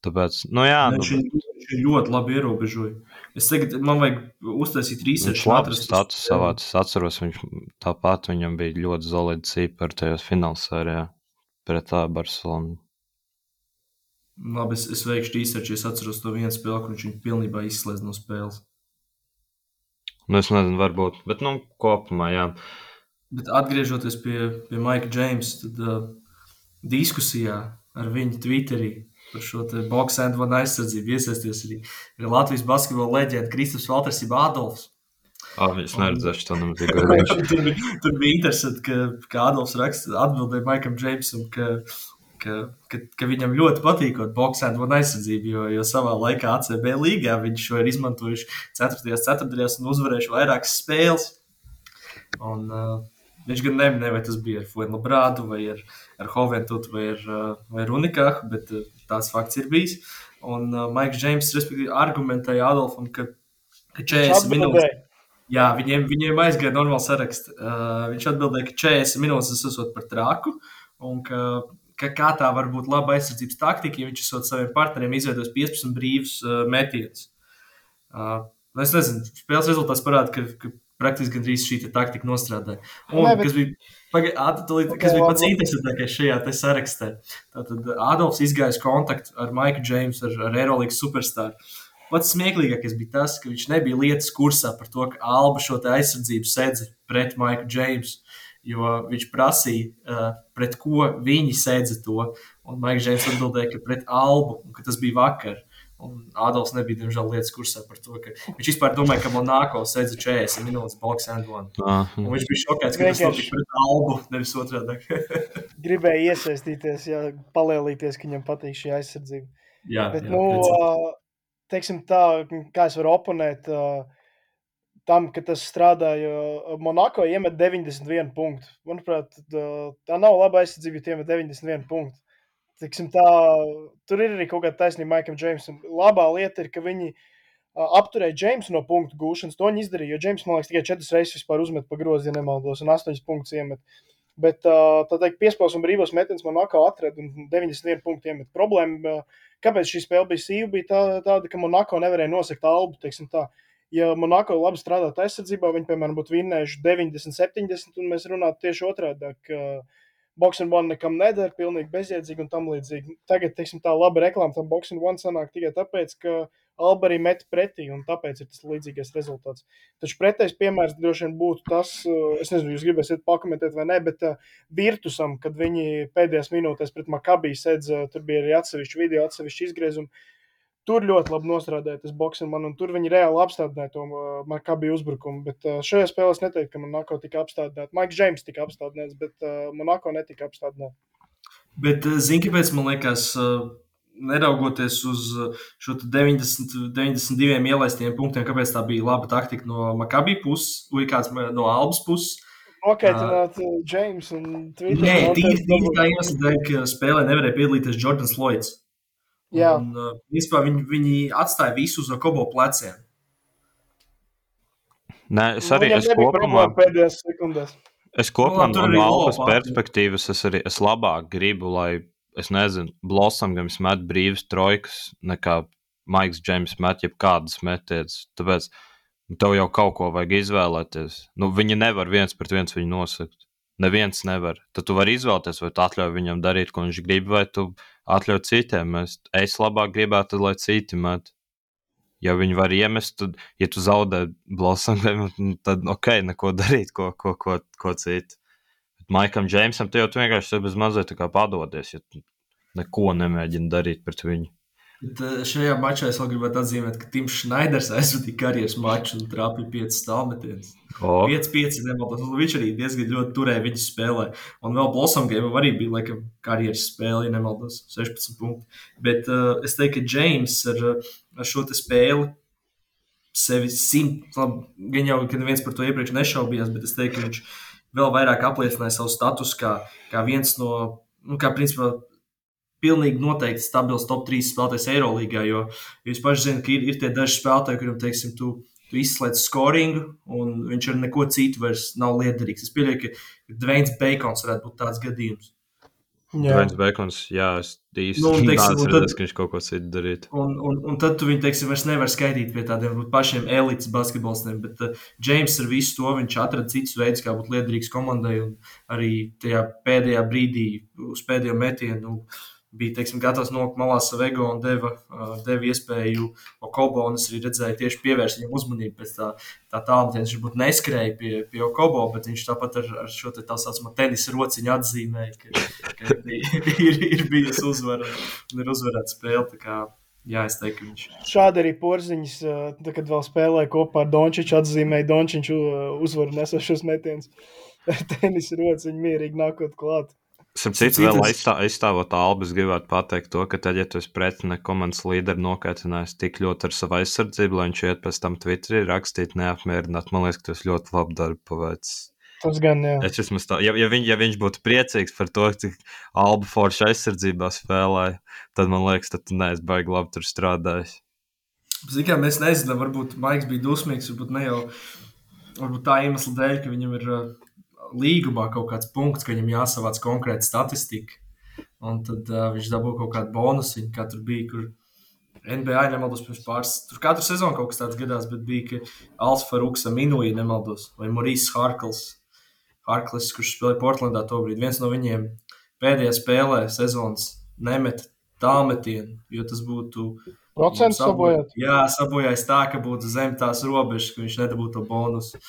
Tāpēc, nu jā, nu, viņš, viņš ļoti labi ierobežoja. Es tagad, man vajag uztaisīt rīsešu. Viņš labi status savāds. Es atceros, viņš tāpat viņam bija ļoti solidi cipari tajos finālsērijā pret Barcelonu. Labi, es, es veikšu rīsešu, es atceros to vienu spēli, kur viņš viņu pilnībā izslēdz no spēles. Nu, es nezinu, varbūt, bet nu, kopumā, jā. Bet atgriežoties pie, pie Maika Džeimsa, tad uh, diskusijā ar viņu Twitterī par šo boxe and one aizsardzību iesaisties arī Latvijas basketbola leģenda Kristofers Valters Adolfs. Ah, viņš neredzēs to nemaz tur, tur bija interesanti, ka, ka Adolfs raksta atbildēja Maikam Džeimsam, ka, ka, ka, ka viņam ļoti patīkot boxēt un aizsardzību, jo, jo savā laikā ACB līgā viņš šo ir izmantojuši 4. ceturtajās un uzvarējuši vairākas spēles. Un, uh, viņš gan neminēja, vai tas bija ar Fuenlabrādu vai ar, ar Hoventutu vai ar, vai ar Unikāhu, bet tāds fakts ir bijis. Un uh, Maiks Džeims, respektīvi, argumentēja Adolfam, ka, ka 40 minūtes. Jā, viņiem, viņiem aizgāja normāli saraksts. Uh, viņš atbildēja, ka 40 minūtes tas esot par trāku, un ka, ka kā tā var būt laba aizsardzības taktika, ja viņš esot saviem partneriem izveidojis 15 brīvus uh, metienus. Uh, es nezinu, spēles rezultāts parāda, ka, ka praktiski gandrīz šī taktika nostrādāja. Un, ne, bet... kas, bija, paga, Ātulīt, kas bija pats interesantākais šajā sarakstā, tad Adolfs izgājis kontaktu ar Maiku Džeimsu, ar, ar Eirolandes superstarru. Pats smieklīgākais bija tas, ka viņš nebija lietas kursā par to, ka Alba šo aizsardzību sēdz pret Maiku Džeimsu. Jo viņš prasīja, uh, pret ko viņi sēdza to. Un Maiks Džeims atbildēja, ka pret Albu, un ka tas bija vakar. Un Ādams nebija, diemžēl, lietas kursā par to, ka viņš vispār domāja, ka Monako sēdz 40 minūtes box and one. Uh, un viņš bija šokēts, ka tas notika pret Albu, nevis otrādi. Gribēja iesaistīties, ja palielīties, ka viņam patīk šī aizsardzība. Jā, Bet, jā, nu, pēc... teiksim tā, kā es varu oponēt tam, ka tas strādāja. Monako iemet 91 punktu. Manuprāt, tā nav laba aizsardzība, ja iemet 91 punktu. Tiksim, tā, tur ir arī kaut kāda taisnība Maikam Džeimsam. Labā lieta ir, ka viņi apturēja Džeimsu no punktu gūšanas. To viņi izdarīja, jo Džeims, man liekas, tikai četras reizes vispār uzmet pa grozu, ja nemaldos, un astoņas punktus iemet. Bet tā teikt, piespēles un brīvos metienus man nākā atrada un 91 punktu iemet. Problēma, kāpēc šī spēle bija sīva, bija tā, tāda, ka Monako nevarēja nosakt albu, teiksim tā. Ja Monako labi strādātu aizsardzībā, viņi, piemēram, būtu vinnējuši 90, 70, un mēs runātu tieši otrādi. Uh, Boxing One nekam neder, pilnīgi bezjēdzīgi un tam līdzīgi. Tagad, teiksim, tā laba reklāma tam Boxing One sanāk tikai tāpēc, ka Alba arī met pretī, un tāpēc ir tas līdzīgais rezultāts. Taču pretējs piemērs droši vien būtu tas, eh, es nezinu, jūs gribēsiet pakomentēt vai nē, bet uh, Virtusam, kad viņi pēdējās minūtēs pret Makabiju sēdz, uh, tur bija arī atsevišķi video, atsevišķi izgriezumi. Tur ļoti labi nostrādāja tas boxing man, un tur viņi reāli apstādināja to uh, Makabiju uzbrukumu. Bet uh, šajā spēlē es neteiktu, ka Monako tika apstādināts. Maiks Džeims tika apstādināts, bet uh, Monako netika apstādināts. Bet, zini, kāpēc man liekas, neraugoties uz šo 90, 92 ielaistiem punktiem, kāpēc tā bija laba taktika no Makabijas puses vai kāds no Albas puses? Nokaitināt uh, Džeims un Twitter. Nē, tīri tā iemesla dēļ, ka spēlē nevarēja piedalīties Jordans Lloyds. Jā. Un, uh, vispār viņi, viņi atstāja visu uz Kobo pleciem. Nē, es arī nu, es kopumā, pēdējās sekundēs. Es kopumā no Alpas perspektīvas es arī es labāk gribu, lai, es nezinu, Blossam gan met brīvas trojkas, nekā Maiks Džeims met jebkādas metienas. Tāpēc tev jau kaut ko vajag izvēlēties. Nu, viņi nevar viens pret viens viņu nosakt. Neviens nevar. Tad tu vari izvēlēties, vai tu atļauj viņam darīt, ko viņš grib, vai tu atļauj citiem. Es, es labāk gribētu, lai citi met ja viņi var iemest, tad, ja tu zaudē Blossam, tad ok, neko darīt, ko, ko, ko, ko citu. Bet Maikam Džeimsam tu jau vienkārši bez mazliet padodies, ja neko nemēģini darīt pret viņu. Bet eh, šajā mačā es vēl gribētu atzīmēt, ka Tims Šnaiders aizvadīja karjeras maču un trāpīja 5 stāvmetienus. 5-5 nemaldos. Viņš arī diezgan ļoti turēja viņu spēlē. Un vēl Blossam game arī bija laikam karjeras spēle, ja nemaldos, 16 punkti. Bet uh, es teiktu, ka James ar, ar šo spēli sevi simt, labi, gan jau, ka neviens par to iepriekš nešaubījās, bet es teiktu, ka viņš vēl vairāk apliecināja savu statusu kā, kā viens no, nu, kā principā pilnīgi noteikti stabils top 3 spēlētājs Eirolandā. Jo jūs paši zināt, ka ir, ir tie daži spēlētāji, kuriem, teiksim, tu, tu izslēdz scoringu, un viņš ar neko citu vairs nav liederīgs. Es pieļauju, ka Dvains Beikons varētu būt tāds gadījums. Dvains Beikons, jā, es īsti nu, teiksim, redzēju, ka viņš kaut ko citu darītu. Un, un, un tad tu viņu, teiksim, vairs nevar skaitīt pie tādiem pašiem elites basketbolistiem, bet uh, James ar visu to viņš atrada citus veidus, kā būt liederīgs komandai, un arī tajā pēdējā brīdī uz pēdējo metienu. Nu, bija teiksim, gatavs nokļūt malā savu ego un deva, uh, deva iespēju Okobo. Es arī redzēju, tieši pievērst viņam uzmanību pēc tā, tā tālmetiena. Viņš būtu neskrēja pie, pie Okobo, bet viņš tāpat ar, ar šo te tā saucamo tenisa rociņu atzīmēja, ka, ka ir, ir bijusi uzvara un ir uzvarēta spēle. Jā, es teiktu, viņš. Šādi arī porziņš, tad, kad vēl spēlēja kopā ar Dončiču, atzīmēja Dončiču uzvaru nesošos metienus. Tenisa rociņu mierīgi nākot klāt. Starp citu, vēl aizstā, aizstāvot Albu, es gribētu pateikt to, ka tad, ja tu esi pretinieka komandas līderi nokaitinājis tik ļoti ar savu aizsardzību, lai viņš iet pēc tam Twitterī rakstīt neapmierināt, man liekas, ka tas ļoti labi darbu paveicis. Tas gan, jā. Es vismaz tā, ja, ja, viņ, ja viņš būtu priecīgs par to, cik Alba forša aizsardzībā spēlēja, tad man liekas, tad tu neesi baigi labi tur strādājis. Zinām, mēs nezinām, varbūt Maiks bija dusmīgs, varbūt ne jau varbūt tā iemesla dēļ, ka viņam ir līgumā kaut kāds punkts, ka viņam jāsavāc konkrēta statistika. Un tad uh, viņš dabūja kaut kādu bonusu, kā tur bija. Kur NBA nemaldos pirms pāris. Tur katru sezonu kaut kas tāds gadās, bet bija, ka Alfa Ruksa Minuja nemaldos, vai Morīs Harkls, Harklis, kurš spēlēja Portlandā to brīdi. Viens no viņiem pēdējā spēlē sezonas nemeta tālmetienu, jo tas būtu. Procents sabojājis. Jā, sabojājis tā, ka būtu zem tās robežas, ka viņš nedabūtu to bonusu.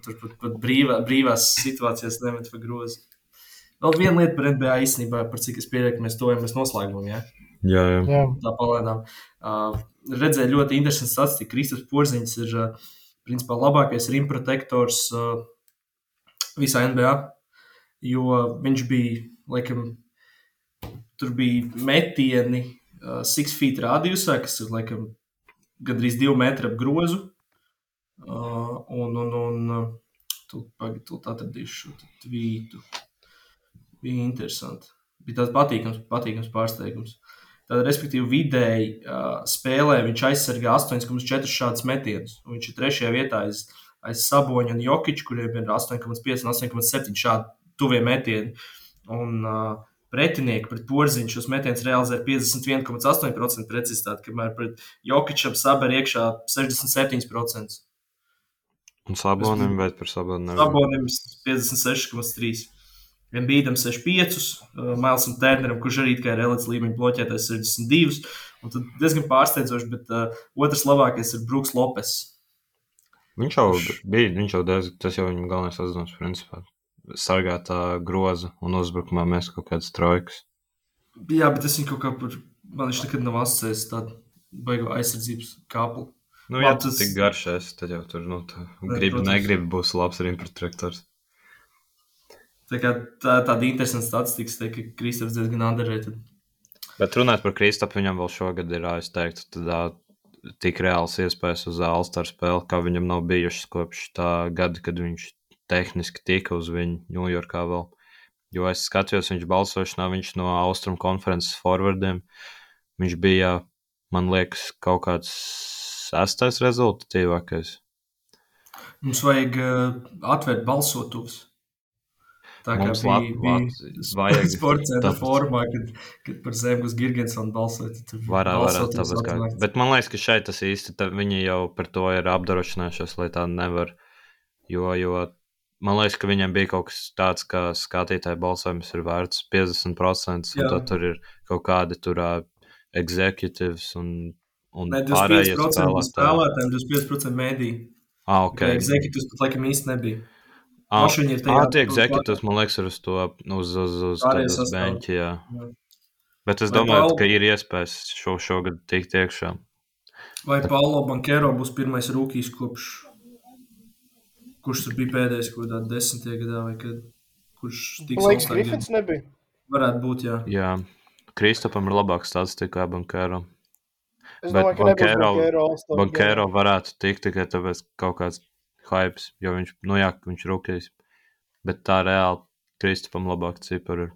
Tur pat, pat brīvā, brīvās situācijās nemet pa grozu. Vēl viena lieta par NBA īstenībā, par cik es pieļauju, ka mēs tojamies noslēgumam. Ja? Jā, jā. jā. Tā palēnām. Uh, redzēju ļoti interesantu statistiku. Kristus Porziņš ir uh, principā labākais rimprotektors uh, visā NBA, jo viņš bija, laikam, tur bija metieni uh, six feet radiusā, kas ir, laikam, gandrīz divi metri ap grozu. Un, un, un pagad, tu atradīsi šo tvītu. Bija interesanti. Bija tāds patīkams, patīkams pārsteigums. Tad, respektīvi, vidēji uh, spēlē viņš aizsargā 8,4 šādus metienus. Viņš ir trešajā vietā aiz, aiz Saboņa un Jokiča, kuriem ir 8,5 un 8,7 šādi tuvie metieni. Un, uh, pretinieki pret porziņu šos metienus realizē ar 51,8% precizitāti, kamēr pret Jokičam saber iekšā 67%. Un Sabonim vai par Sabonim? Sabonim 56,3.Embīdam 65, uh, Mailsam Turneram, kurš arī ir elites līmeņa bloķētājs 62. Un tad diezgan pārsteidzoši, bet uh, otrs labākais ir Brooks Lopes. Viņš jau bija, viņš jau diezgan, tas jau viņam galvenais uzdevums, principā. Sargāt tā groza un uzbrukumā mēs kaut kādas trojkas. Jā, bet es viņu kaut kā par, man viņš nekad nav asociējis tādu baigo aizsardzības kāplu. Nu, ja tas ir garšais, tad jau tur, nu, gribi, negribi, būs labs rimprotraktors. Tā kā tā, tāda interesanta statistika, te, ka Kristaps diezgan underrated. Bet runāt par Kristapu, viņam vēl šogad ir, es teiktu, tādā tik reāls iespējas uz Alstar spēli, kā viņam nav bijušas kopš tā gada, kad viņš tehniski tika uz viņu Ņujorkā vēl. Jo es skatījos, viņš balsošanā, viņš no Austrum konferences forwardiem, viņš bija, man liekas, kaut kāds sastais rezultatīvākais. Mums vajag uh, atvērt balsotuvus. Tā kā Mums bija, bija vajag- sports tāpēc- formā, kad, kad par Zemgus Girgensonu balsoja. tad Varā, varā, tāpēc, kā, bet man liekas, ka šeit tas īsti tā, viņi jau par to ir apdrošinājušies, lai tā nevar. Jo, jo man liekas, ka viņiem bija kaut kas tāds, ka skatītāju balsojums ir vērts 50%, un tad tur ir kaut kādi tur uh, executives un, un Nē, pārējie 25% bija spēlētāji. spēlētājiem, 25% mēdī. Ah, Okay. ok. Executīvs pat laikam īsti nebija. Ah, viņi ir tajā- ah, tie executives, man liekas, ir uz to, uz, uz, uz, uz beņķi, jā. Jā. Bet es Vai domāju, Paul- ka ir iespējas šo, šogad tikt iekšā. Vai Paulo Bankero būs pirmais rūkīs kopš, kurš tur bija pēdējais, kaut kādā desmitajā gadā, vai kad, kurš tiks All-Star Griffins nebija. Varētu būt, jā. Jā, Kristopam ir labāks statistika kā Bankēro. Es Bet domāju, ka Bankēro game. varētu tikt tikai tāpēc, ka kaut kāds hypes, jo viņš, nu jā, viņš rūkīs. Bet tā reāli Kristopam labāk cipari ir.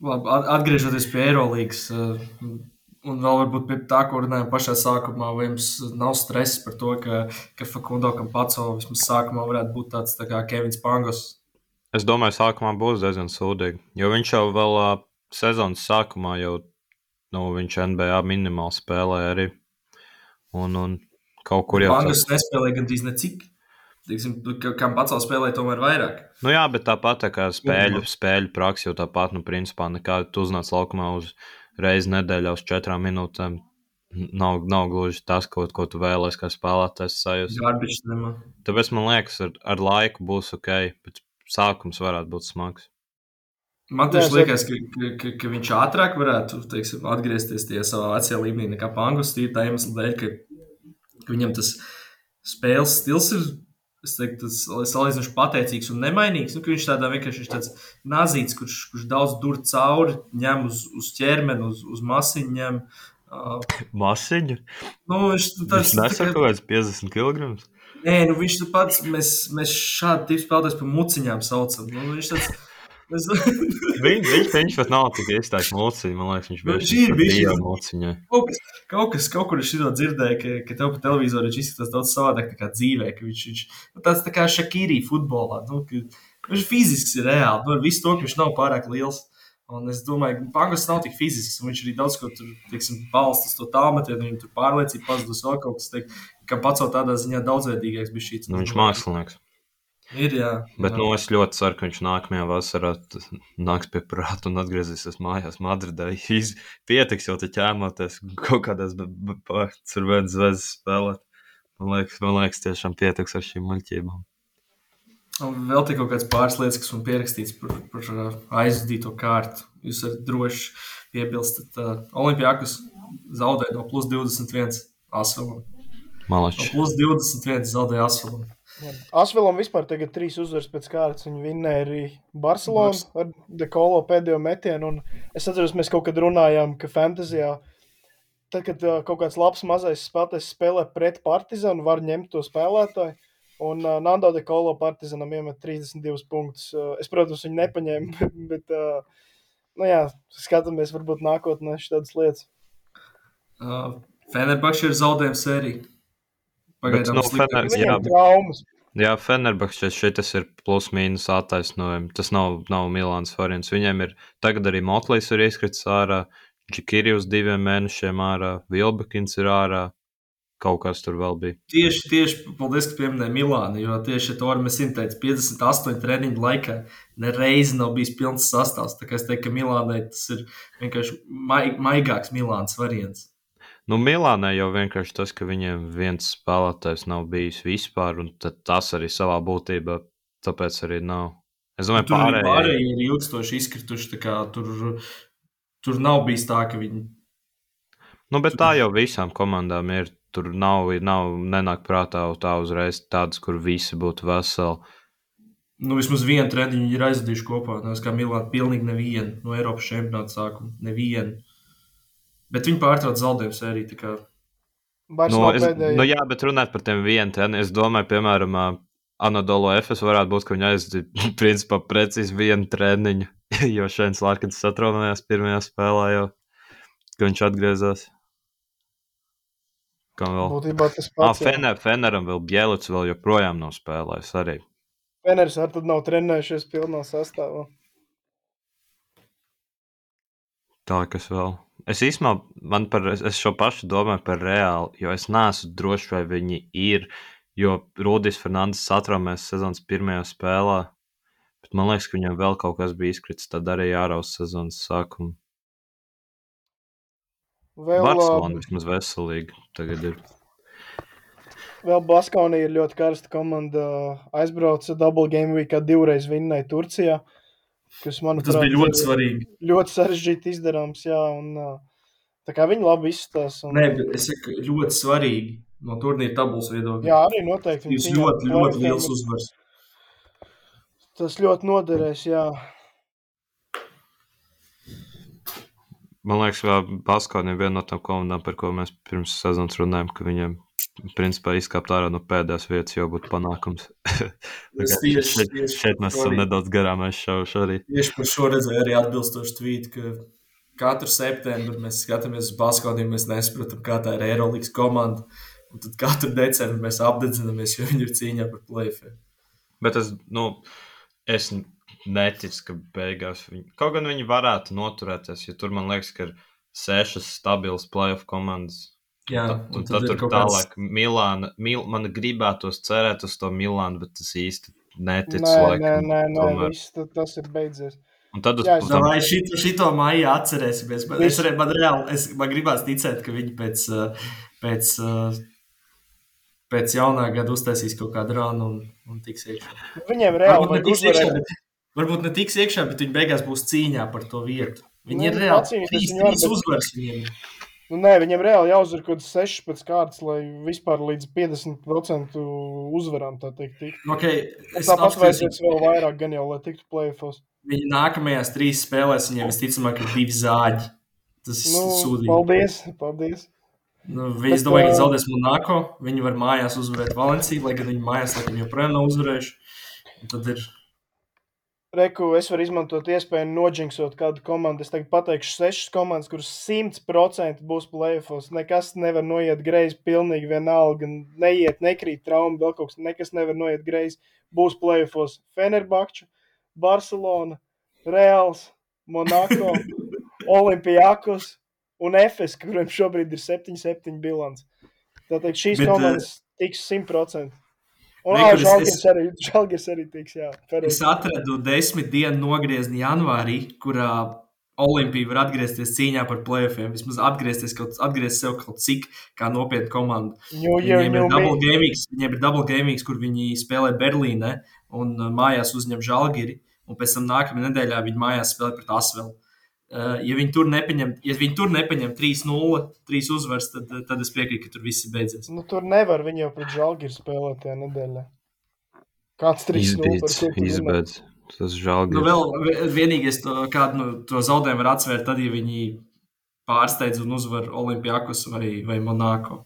Labi, at- atgriežoties pie Eirolandes, un vēl varbūt pie tā, ko runājām pašā sākumā, vai jums nav stress par to, ka, ka Fakundo Kampaco vismaz sākumā varētu būt tāds tā kā Kevins Pangos. Es domāju, sākumā būs diezgan sūdīgi, jo viņš jau vēl sezonas sākumā jau, nu, viņš NBA minimāli spēlēja arī. Un, un kaut kur jau Pangos nespēlēja gandrīz necik. Teiksim, ka- kam pats vēl spēlēja, tomēr vairāk. Nu jā, bet tāpat tā kā spēļu, spēļu praksa jau tāpat, nu, principā nekā tu uznāc laukumā uz reizi nedēļā uz četrām minūtēm. Nav, nav gluži tas, ko, ko tu vēlēsies, kā spēlētājs sajust. Tāpēc man liekas, ar, ar laiku būs ok, bet sākums varētu būt smags. Man tieši liekas, ka, ka, ka, ka viņš ātrāk varētu teiksim, atgriezties tajā savā vecajā līmenī nekā Pangos. Tā iemesla dēļ, ka, ka viņam tas spēles stils ir. Es teiktu, tas ir salīdzinoši pateicīgs un nemainīgs. Nu, viņš tādā vienkārši ir tāds nazīts, kurš, kurš daudz dur cauri, ņem uz, uz ķermeni, uz, uz masiņu. Ņem, uh, Masiņa? nu, viņš Tas tāds nesaka kaut kāds 50 kg. Nē, nu viņš tur pats, mēs, mēs šādu tipu spēlētājus par muciņām saucam. Nu, viņš tāds, mēs, Viņ, viņš, viņš pat nav tik izteicis mociņu, man liekas, viņš Nu, bija šī bišķi- mociņai. kaut, kas, kaut kas, kaut kur es šito dzirdēju, ka, ka tev pa televizoru viņš izskatās daudz savādāk nekā dzīvē, ka viņš, viņš nu, tāds tā kā Šakīrī futbolā, nu, ka viņš fiziski ir reāli, nu, ar visu to, ka viņš nav pārāk liels. Un es domāju, ka Pangos nav tik fizisks, un viņš arī daudz ko tur, teiksim, balstas to tālmetienu, viņam tur pārliecība pazudus vēl kaut kas, teik, ka pats vēl tādā ziņā daudzveidīgāks bija šīs. Nu, viņš mākslinieks. Ir, jā. Bet jā. nu, es ļoti ceru, ka viņš nākamajā vasarā nāks pie prāta un atgriezīsies mājās Madridā. Iz- Pietiks jau te ķēmoties kaut kādās surveillance zvezdas spēlēt. Man liekas, man liekas, tiešām pietiks ar šīm muļķībām. Vēl te kaut kāds pāris lietas, kas man pierakstīts par, par uh, aizdīto kārtu. Jūs varat droši piebilst, ka uh, Olimpijākas zaudēja no plus 21 asvelam. No plus 21 zaudēja asvelam. Asvelam vispār tagad trīs uzvaras pēc kārtas. Viņa vinnēja arī Barcelonu ar Dekolo pēdējo metienu. Un es atceros, mēs kaut kad runājām, ka Fantasijā, tad, kad uh, kaut kāds labs mazais spēlētājs spēlē pret Partizanu, var ņemt to spēlētāju. Un uh, Nando Dekolo Partizanam iemet 32 punktus. Uh, es, protams, viņu nepaņēmu, bet, uh, nu jā, skatāmies, varbūt nākotnē šādas lietas. Uh, Fenerbahčs ir zaudējuma sērija. Bet, nu, Fener-. Jā, traumas. Jā, Fenerbahčs šeit tas ir plus-mínus attaisnojumi. Tas nav, nav Milāns variants. Viņiem ir tagad arī Motlīs ir izkritis ārā, Džekiri uz diviem mēnešiem ārā, Vilbekins ir ārā. Kaut kas tur vēl bija. Tieši, tieši paldies, ka pieminēji Milānu. Jo tieši to arī mēs teicu, 58 treniņu laikā nereizi nav bijis pilns sastāvs. Tā kā es teiktu, ka Milānai tas ir vienkārši mai, maigāks Milāns variants. Nu, Milānai jau vienkārši tas, ka viņiem viens spēlētājs nav bijis vispār, un tas arī savā būtībā, tāpēc arī nav. Es domāju, Tur arī pārējie. pārējie ir ilgstoši izkrituši. Tur, tur nav bijis tā, ka viņi. Nu, bet tā jau visām komandām ir. Tur nav, nav nenāk prātā tā uzreiz tādas, kur visi būtu veseli. Nu, vismaz vienu treniņu ir aizvadījuši kopā. Nevis kā Milāna, pilnīgi nevienu no Eiropas čempionāta sākuma. Nevienu. Bet viņi pārtrauc zaudējumu sēriju. tā kā Vairs Nu, es, nu, jā, bet runāt par tiem treniņu. Es domāju, piemēram, Anadolu FS varētu būt, ka viņi aizdīja principā precīzi vienu treniņu, jo Šēns Lārkins satraumējās pirmajā spēlē jau, ka viņš atgriezās. Kam vēl? Būtībā tas Ah, pats. jā. Fener, Feneram vēl Bielits vēl joprojām nav spēlējis arī. Feneris arī tad nav trenējušies pilnā sastāvā. Tā, kas vēl. Es īstenībā, man par, es šo pašu domāju par reāli, jo es neesmu drošs, vai viņi ir, jo Rudijs Fernandes satraumēs sezonas pirmajā spēlē, bet man liekas, ka viņam vēl kaut kas bija izkritis, tad arī jāraus sezonas sākuma. Vēl, Barcelona ā, vismaz veselīgi tagad ir. vēl Baskonija ir ļoti karsta komanda. Aizbrauca Double Game Weekā divreiz vinnēja Turcijā. Kas, manuprāt, Tas bija ļoti svarīgi. ļoti sarežģīti izdarāms. Jā, un, tā kā viņi labi izstāsta. Un, Nē, bet es saku, ļoti svarīgi no turnīra tabulas viedokļa. jā, arī noteikti. Jūs ļoti, ļoti liels uzvars. Tas ļoti noderēs. Jā. Man liekas, vēl Baskovs ir viena no tām komandām, par ko mēs pirms sezonas runājām, ka viņiem principā izkāpt ārā no pēdējās vietas jau būtu panākums. Tieši- šeit, tieši šeit mēs esam nedaudz garām aizšauši arī. Tieši par šo redzēju arī atbilstoši tvīt, ka katru septembri mēs skatāmies uz Baskoviem, mēs nesaprotam, kā tā ir Eirolandes komanda. Un tad katru decembri mēs apdedzinamies, jo viņi ir cīņā par plēfiem. Bet es, nu, es neticu, ka beigās viņi kaut gan viņi varētu noturēties, jo tur man liekas, ka ir sešas stabilas playoff komandas. Jā, un un tad tur kaut kāds- tālāk, Milāna, Mil, man gribētos cerēt uz to Milānu, bet es īsti neticu. Nē, nē, laikam, nē, nē tomēr. viss, ta- tas ir beidzies. Un tad uz Jā, es tām- Vai šito, šito maiju atcerēsimies? Man, es, arī- man, reāli, es, man gribās ticēt, ka viņi pēc, uh, pēc, uh, pēc jaunā gada uztaisīs kaut kādu rānu un, un tiks iekšā. Viņiem reāli Varbūt ne, tiks iekšā bet, varbūt ne tiks iekšā, bet viņi beigās būs cīņā par to vietu. Viņi Nu, ir reāli. Trīs, trīs uzvaras viņiem. Nu, nē, viņiem reāli jāuzvar kaut kāds 6 pēc kārtas, lai vispār līdz 50% uzvarām tā teikt. Okay, Tāpat vajadzēs vēl vairāk, gan jau, lai tiktu plēfos. Viņi nākamajās trīs spēlēs viņiem visticamāk ir divi zāģi. Tas ir Nu, sūdīgi. paldies, paldies. Nu, es domāju, ka zaudēs Monako. Viņi var mājās uzvarēt Valenciju, lai gan viņi mājās laikam joprojām nav uzvarējuši. Un Tad ir Reku, es varu izmantot iespēju noģinksot kādu komandu. Es tagad pateikšu sešas komandas, kuras 100% būs plēfos. Nekas nevar noiet greizi, pilnīgi vienalga. Neiet, nekrīt trauma, vēl kaut kas, nekas nevar noiet greizi. Būs plēfos Fenerbahča, Barcelona, Reāls, Monako, Olimpijakos un Efes, kuriem šobrīd ir 7-7 bilants. Tātad šīs Bet, komandas tiks 100%. Un Reku, ā, es- arī, arī tiks, jā. pareizi. Es atradu desmit dienu nogriezni janvārī, kurā Olimpija var atgriezties cīņā par plēsoņiem. Vismaz atgriezties kaut, atgriezties sev kaut cik kā nopietna komanda. New Year, Viņiem ir New double Me. gamings, viņiem ir double gamings, kur viņi spēlē Berlīnē un uh, mājās uzņem žālgiri. Un pēc tam nākamajā nedēļā viņi mājās spēlē pret Asvelu. Uh, ja viņi tur nepaņem, ja viņi tur nepaņem 3-0, 3 uzvaras, tad, tad es piekrītu, ka tur viss ir beidzies. Nu, tur nevar viņu jau pret Žalgiris spēlēt tajā nedēļā. Kāds 3 Izbeidz, izbeidz. Tas žēl. Nu, vēl vi- vienīgais, to, kādu nu, to zaudējumu var atsvērt, tad, ja viņi pārsteidz un uzvar Olimpijakus vai, vai Monako.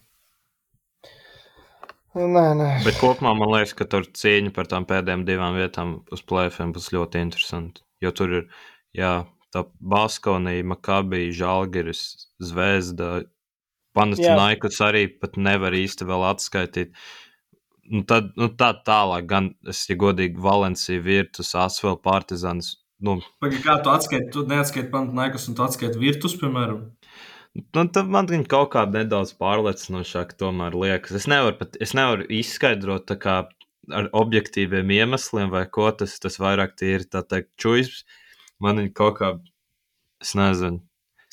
Nē, nē. Bet kopumā man liekas, ka tur cīņa par tām pēdējām divām vietām uz plēsoņiem būs ļoti interesanti. Jo tur ir jā, tā Baskonija, Makabija, Žalgiris, Zvezda, Panathinaikos arī pat nevar īsti vēl atskaitīt. Nu, tad, nu, tā tālāk, gan es, ja godīgi, Valencija, Virtus, Asvel, Partizans. Nu, Pagaid, kā tu atskaiti, tu neatskaiti Panathinaikos un tu atskaiti Virtus, piemēram. Nu, tad man viņa kaut kā nedaudz pārliecinošāk tomēr liekas. Es nevaru, pat, es nevaru izskaidrot tā kā ar objektīviem iemesliem, vai ko tas, tas vairāk tie ir tā teikt čujs. Man viņa kaut kā, es nezinu.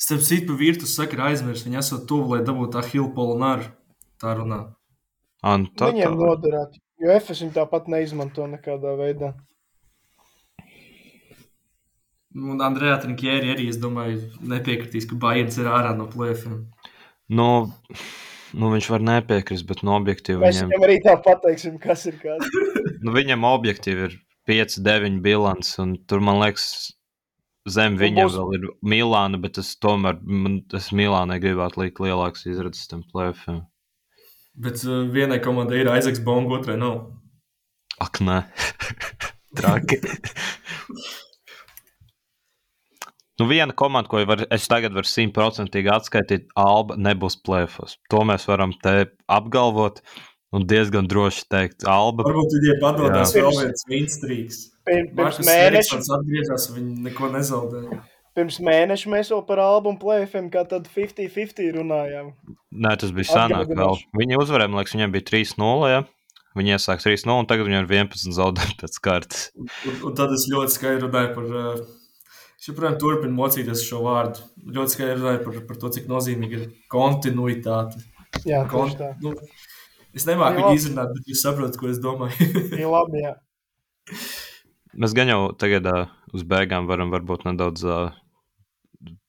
Starp citu, par Virtus saka, ir aizmirst. Viņi esat tuvu, lai dabūtu Ahilu Polonāru. Tā runā. Ah, nu, tā, Viņiem tā. noderētu. Jo FS viņi tāpat neizmanto nekādā veidā. Un Andrejā Trinkjēri arī, es domāju, nepiekritīs, ka Bajens ir ārā no plēfiem. Nu, nu, viņš var nepiekrist, bet no objektīvi Mēs viņam, viņam arī tā pateiksim, kas ir kas. nu, viņam objektīvi ir 5, 9 bilants, un tur man liekas, zem Un viņam būs- vēl ir Milāna, bet es tomēr, man, es Milānai gribētu likt lielāks izredzes tam plēfiem. Bet uh, vienai komandai ir Aizaks Bonga, otrai nav. Ak, nē, traki. Nu, viena komanda, ko var, es tagad varu simtprocentīgi atskaitīt, Alba nebūs plēfos. To mēs varam te apgalvot un diezgan droši teikt, Alba. Varbūt viņiem padodas vēl viens vinstrīks. Pirms mēneša atgriežas, viņi neko nezaudēja. Pirms mēneša mēs jau par albumu plēfiem, kā tad 50-50 runājām. Nē, tas bija senāk vēl. Viņi uzvarēja, man liekas, viņiem bija 3-0. Ja? Viņi iesāk 3-0, un tagad viņiem ir 11 zaudējumi pēc kārtas. Un, un, tad es ļoti skaidri runāju par. Es joprojām turpinu mocīties šo vārdu. Ļoti skaidri runāju par, par to, cik nozīmīga ir kontinuitāte. Jā, Kont, tā. Nu, es nemāku viņu izrunāt, bet jūs saprotat, ko es domāju. Jā, labi, jā. Mēs gan jau tagad uh, uz beigām varam varbūt nedaudz uh,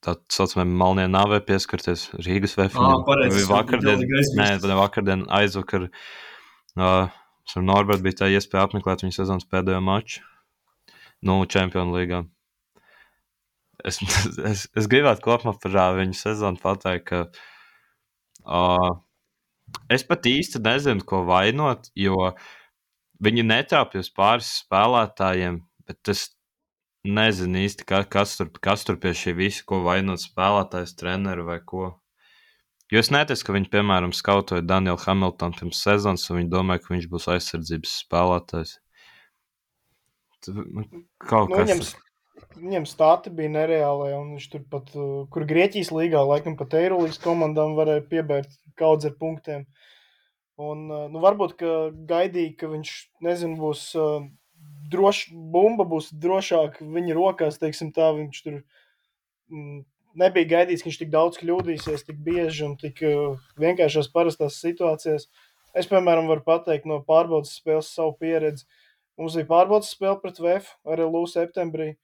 tā saucamajam malnie nāvē pieskarties Rīgas vēfņiem. Ah, vakardien, nē, vakardien aizvakar uh, ar Norbertu bija tā iespēja apmeklēt viņa sezonas pēdējo maču. Nu, Čempionu līgā. Es, es, es gribētu kopumā par uh, viņu sezonu pateikt, ka uh, es pat īsti nezinu, ko vainot, jo viņi netrāpjas pāris spēlētājiem, bet es nezinu īsti, ka, kas, tur, kas tur pie šī visa, ko vainot spēlētājs, treneru vai ko. Jo es neticu, ka viņi, piemēram, skautoja Danielu Hamiltonu pirms sezonas, un viņi domāja, ka viņš būs aizsardzības spēlētājs. Kaut nu, kas viņam, viņam stāti bija nereāli, un viņš tur pat, uh, kur Grieķijas līgā, laikam pat Eirolandes komandām varēja piebērt kaudz ar punktiem. Un, uh, nu, varbūt, ka gaidīja, ka viņš, nezinu, būs uh, droši, bumba būs drošāk viņa rokās, teiksim tā, viņš tur mm, nebija gaidīts, ka viņš tik daudz kļūdīsies, tik bieži un tik uh, vienkāršās parastās situācijās. Es, piemēram, varu pateikt no pārbaudas spēles savu pieredzi. Mums bija pārbaudas spēle pret VF arī Lūsu septembrī.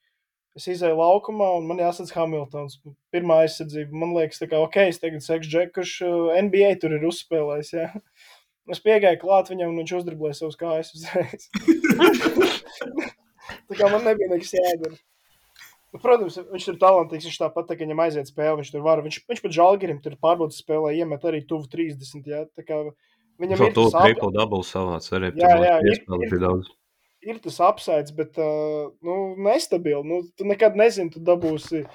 Es izēju laukumā, un man jāsadz Hamiltons. Pirmā aizsardzība. Man liekas, ka, ok, es tagad sekšu Džeku, kurš uh, NBA tur ir uzspēlējis. Ja? Es piegāju klāt viņam, un viņš uzdribblēja savus kājas uzreiz. tā kā man nebija nekas jādara. Nu, protams, viņš ir talantīgs. Viņš tāpat, tā, ka viņam aiziet spēle, viņš tur var. Viņš, viņš pat žēlgirim tur pārbaudas spēlē iemet arī tuvu 30. Jā, tā kā viņam Šo ir tas triple double savāds arī. Jā, jā, ir, ir, daudz. Ir tas apsaids, bet uh, nu, nestabili. Nu, tu nekad nezini, tu dabūsi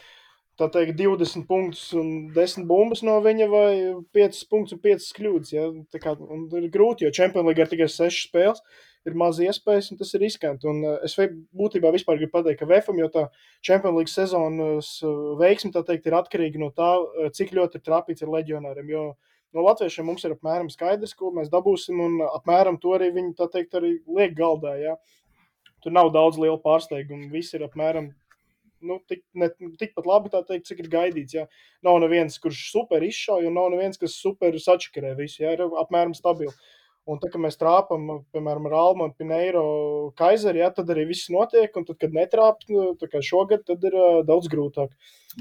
teikt, 20 punktus un 10 bumbas no viņa, vai 5 punktus un 5 kļūdas. Ja? Tā kā, ir grūti, jo Champions League ir tikai 6 spēles, ir maz iespējas, un tas ir riskanti. Un, uh, es būtībā vispār gribu pateikt, ka VFM jau tā Champions League sezonas uh, veiksme teikt, ir atkarīga no tā, uh, cik ļoti ir trāpīts ar leģionāriem. Jo no latviešiem mums ir apmēram skaidrs, ko mēs dabūsim, un apmēram to arī viņi teikt, arī liek galdā. Ja? Tur nav daudz lielu pārsteigumu. Viss ir apmēram nu, tik, ne, tikpat labi, teikt, cik ir gaidīts. Ja? Nav neviens, kurš super izšauja, un nav neviens, kas super sačakarē visu. Ja? Ir apmēram stabili. Un tad, kad mēs trāpām, piemēram, ar Almu un Pineiro Kaiseri, ja, tad arī viss notiek. Un tad, kad netrāpām, nu, tā kā šogad, tad ir uh, daudz grūtāk.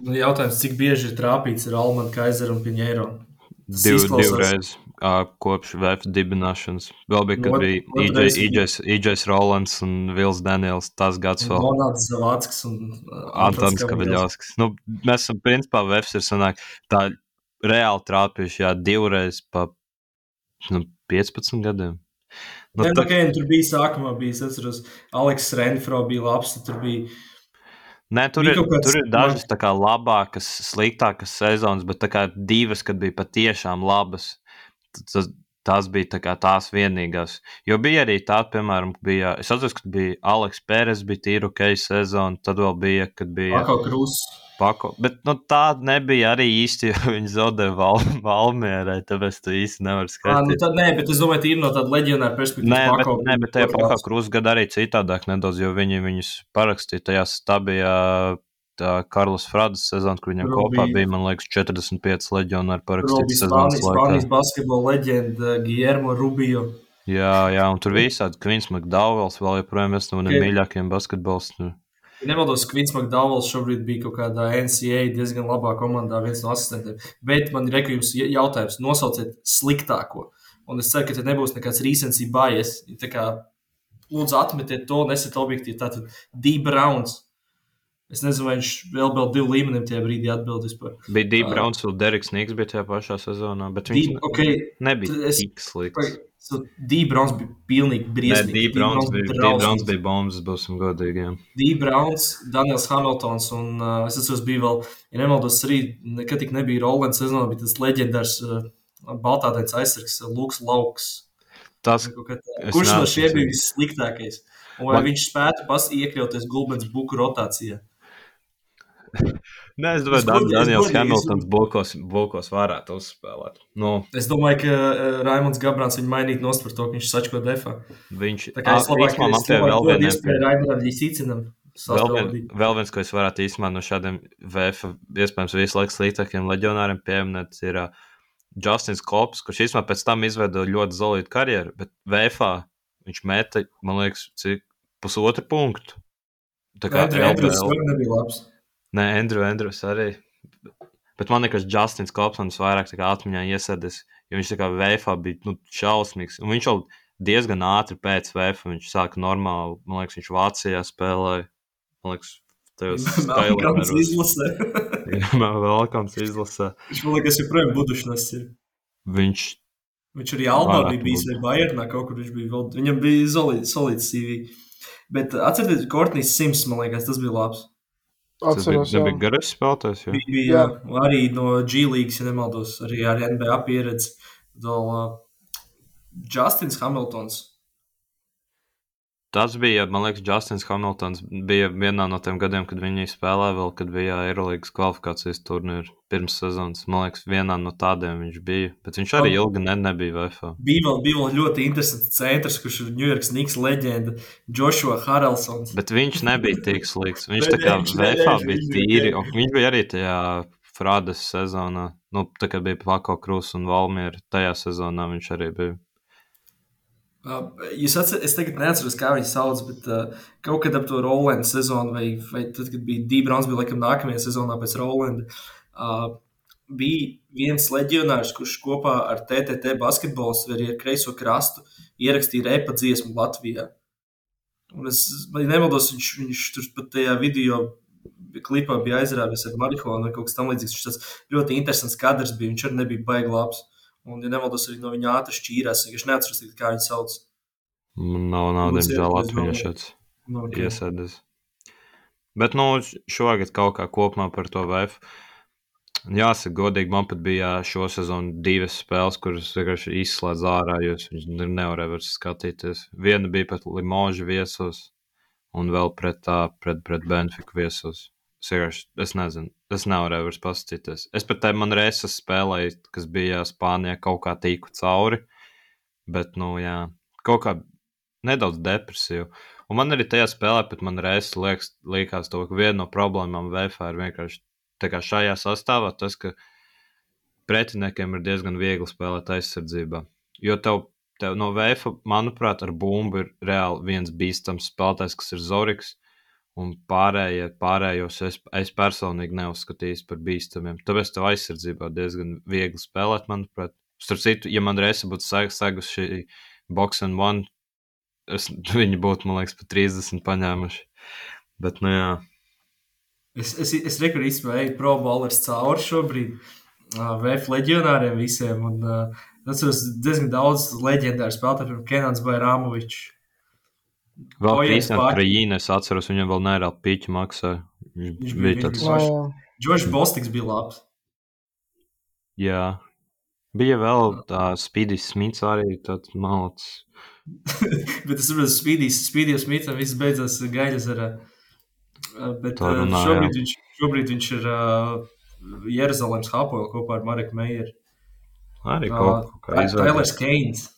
Nu, jautājums, cik bieži ir trāpīts ar Almu, Kaiseru un Pineiro? Div, divreiz uh, kopš VF dibināšanas. Vēl bija, kad bija IJs Rolands un Vils Daniels. Tas gads vēl. Monāts Zavāckis un uh, Antons Kaviļovskis. Nu, mēs esam, principā, VF ir sanāk tā reāli trāpījuši, jā, divreiz pa nu, 15 gadiem. Nu, Nē, tā... okay, tur bija sākumā, bija, es atceros, Aleks Renfro bija labs, tur bija Nē, tur ir, tur ir dažas kā, labākas, sliktākas sezonas, bet kā, divas, kad bija patiešām labas. Tas, tas bija tā tās vienīgās. Jo bija arī tāda, piemēram, bija, es atceros, ka bija Aleks Pēres, bija tīra ok sezona, tad vēl bija, kad bija. Pako Krūs. Pako, bet nu, tāda nebija arī īsti, jo viņi zaudēja val, Valmierai, tāpēc tu īsti nevari skatīties. Nu, tad, nē, bet es domāju, ir no tāda leģionāra perspektīvas. Nē, Pako, bet, nē, bet tajā Pako Krūs gada arī citādāk nedaudz, jo viņi viņus parakstīja tajā stabijā tā Karls Frādas sezona, kur viņam Rubī, kopā bija, man liekas, 45 leģionāri parakstīti sezonas laikā. Spānijas basketbola leģenda Guillermo Rubio. Jā, jā, un tur visādi Kvins McDowells vēl joprojām viens no maniem mīļākajiem basketbolistiem. Nemaldos, Kvins McDowells šobrīd bija kaut kādā NCA diezgan labā komandā, viens no asistentiem. Bet man ir jums jautājums, nosauciet sliktāko. Un es ceru, ka te nebūs nekāds recency bias. Tā kā lūdzu atmetiet to, nesiet objektīvi. Tātad Deep Browns Es nezinu, vai viņš vēl bija divu līmeni tajā brīdī atbildējis par. Bija Dīva Browns un Deriks Niks bija tajā pašā sezonā, bet viņš Deep, okay, nebija es, tik slikts. Dībrauns bija pilnīgi briesmīgs. Dībrauns bija, Dībrauns bija bombas, būsim godīgi. Dībrauns, Daniels Hamiltons un uh, es atceros, bija vēl, ja nemaldos, arī nekad tik nebija Rolands sezonā, bija tas leģendārs uh, baltādains aizsargs Lūks Lauks. Tas, Kurš no šiem bija vissliktākais? Un vai Man... viņš spētu iekļauties Gulbens buku rotācijā? Nē, es domāju, ka Daniels Hamiltons Bulkos, Bulkos varētu uzspēlēt. Nu, es domāju, ka uh, Raimons Gabrāns viņu mainīt nost par to, ka viņš sačko defā. Viņš tā kā es labāk, ka es vēl vienu iespēju Raimondam Ļisīcinam. Vēl, vien, vēl viens, ko es varētu īstenībā no šādiem VF, iespējams, visu laiku sliktākiem leģionāriem pieminēt, ir uh, Justins Kops, kurš īstenībā pēc tam izveidoja ļoti zolītu karjeru, bet VF viņš meta, man liekas, cik pusotru punktu. Tā kā Andrejs nebija labs. Nē, Andrew Andrews arī. Bet man liekas, Justins Kopsons vairāk atmiņā iesēdis, jo viņš kā VFā bija nu, šausmīgs. Un viņš jau diezgan ātri pēc VFā viņš sāka normāli. Man liekas, viņš Vācijā spēlēja. Man liekas, Velkams izlasē. Jā, velkams izlasē. Viņš man liekas, joprojām budušnas ir. Viņš. Viņš arī Albā bija bijis vai Bayernā kaut kur viņš bija vēl. Viņam bija solīts CV. Bet atcerieties, Kortnīs Sims, man liekas, tas bija labs. Atceros, tas bija garais spēlētājs. Jā. Bija, bija, jā. Arī no G līnijas, ja nemaldos, arī ar NBA pieredzi. Vēl uh, Justins Hamiltons Tas bija, man liekas, Justins Hamiltons bija vienā no tiem gadiem, kad viņi spēlēja vēl, kad bija Eirolandes kvalifikācijas turnīrs pirms sezonas. Man liekas, vienā no tādiem viņš bija. Bet viņš arī ilgi ne, nebija VFA. Bija vēl, bija vēl ļoti interesants centrs, kurš ir New York Knicks leģenda, Joshua Haraldsons. Bet viņš nebija tik slikts. Viņš tā kā VFA bija tīri, un viņš bija arī tajā Frādas sezonā. Nu, tā kā bija Pako Krūs un Valmiera, tajā sezonā viņš arī bija. Uh, jūs atcerat, es tagad neatceros, kā viņi sauc, bet uh, kaut kad ap to Rolandu sezonu, vai, vai tad, kad bija Dībrāns, bija laikam nākamajā sezonā pēc Rolanda, uh, bija viens leģionārs, kurš kopā ar TTT basketbolu ar kreiso krastu ierakstīja repa dziesmu Latvijā. Un es nemaldos, viņš, viņš tur pat tajā video klipā bija aizrāvies ar marihuānu vai kaut kas tamlīdzīgs. Tas ļoti interesants kadrs bija, viņš arī nebija baigi labs. Un, ja nemaldos, arī no viņa ātri šķīrās. Es neatceros, kā viņu sauc. Nav, nav diemžēl šeit okay. iesēdis. Bet, nu, šogad kaut kā kopumā par to VF. Jāsaka, godīgi, man pat bija šo sezonu divas spēles, kuras vienkārši izslēdz ārā, jo es nevarēju vairs skatīties. Viena bija pret Limožu viesos, un vēl pret, tā, pret, pret Benfiku viesos. Es vienkārši, es nezinu, es nevarēju vairs paskatīties. Es pat tam reizes spēlēju, kas bija Spānijā, kaut kā tīku cauri. Bet, nu, jā, kaut kā nedaudz depresīvu. Un man arī tajā spēlē, pat man reizes liekas, liekas to, ka viena no problēmām VFā ir vienkārši tā kā šajā sastāvā tas, ka pretiniekiem ir diezgan viegli spēlēt aizsardzībā. Jo tev, tev no VFA, manuprāt, ar bumbu ir reāli viens bīstams spēlētājs, kas ir Zoriks un pārējie, pārējos es, es personīgi neuzskatīju par bīstamiem. Tāpēc tev aizsardzībā diezgan viegli spēlēt, manuprāt. Starp citu, ja man reizē būtu segusi šī box and one, es, viņi būtu, man liekas, pat 30 paņēmuši. Bet, nu jā. Es, es, es reku izspēju pro bowlers cauri šobrīd. Uh, VF leģionāriem visiem. Un, uh, es atceros diezgan daudz leģendāru spēlētāju, piemēram, Kenans Bairāmovičs. Vēl Kristians Krajīna, es atceros, viņam vēl nereāli pīķi maksāja. Viņš, viņš bija tāds. Džordžs Bostiks bija labs. Jā. Bija vēl tā Spīdijs Smits arī tāds malts. bet es saprotu, Spīdijs, Spīdijs Smitsam viss beidzās gaļas ar. Bet runā, šobrīd, jā. viņš, šobrīd viņš ir uh, Jeruzalemes Hapoel kopā ar Mareku Meijeru. Arī kaut kā. Tailers Keins.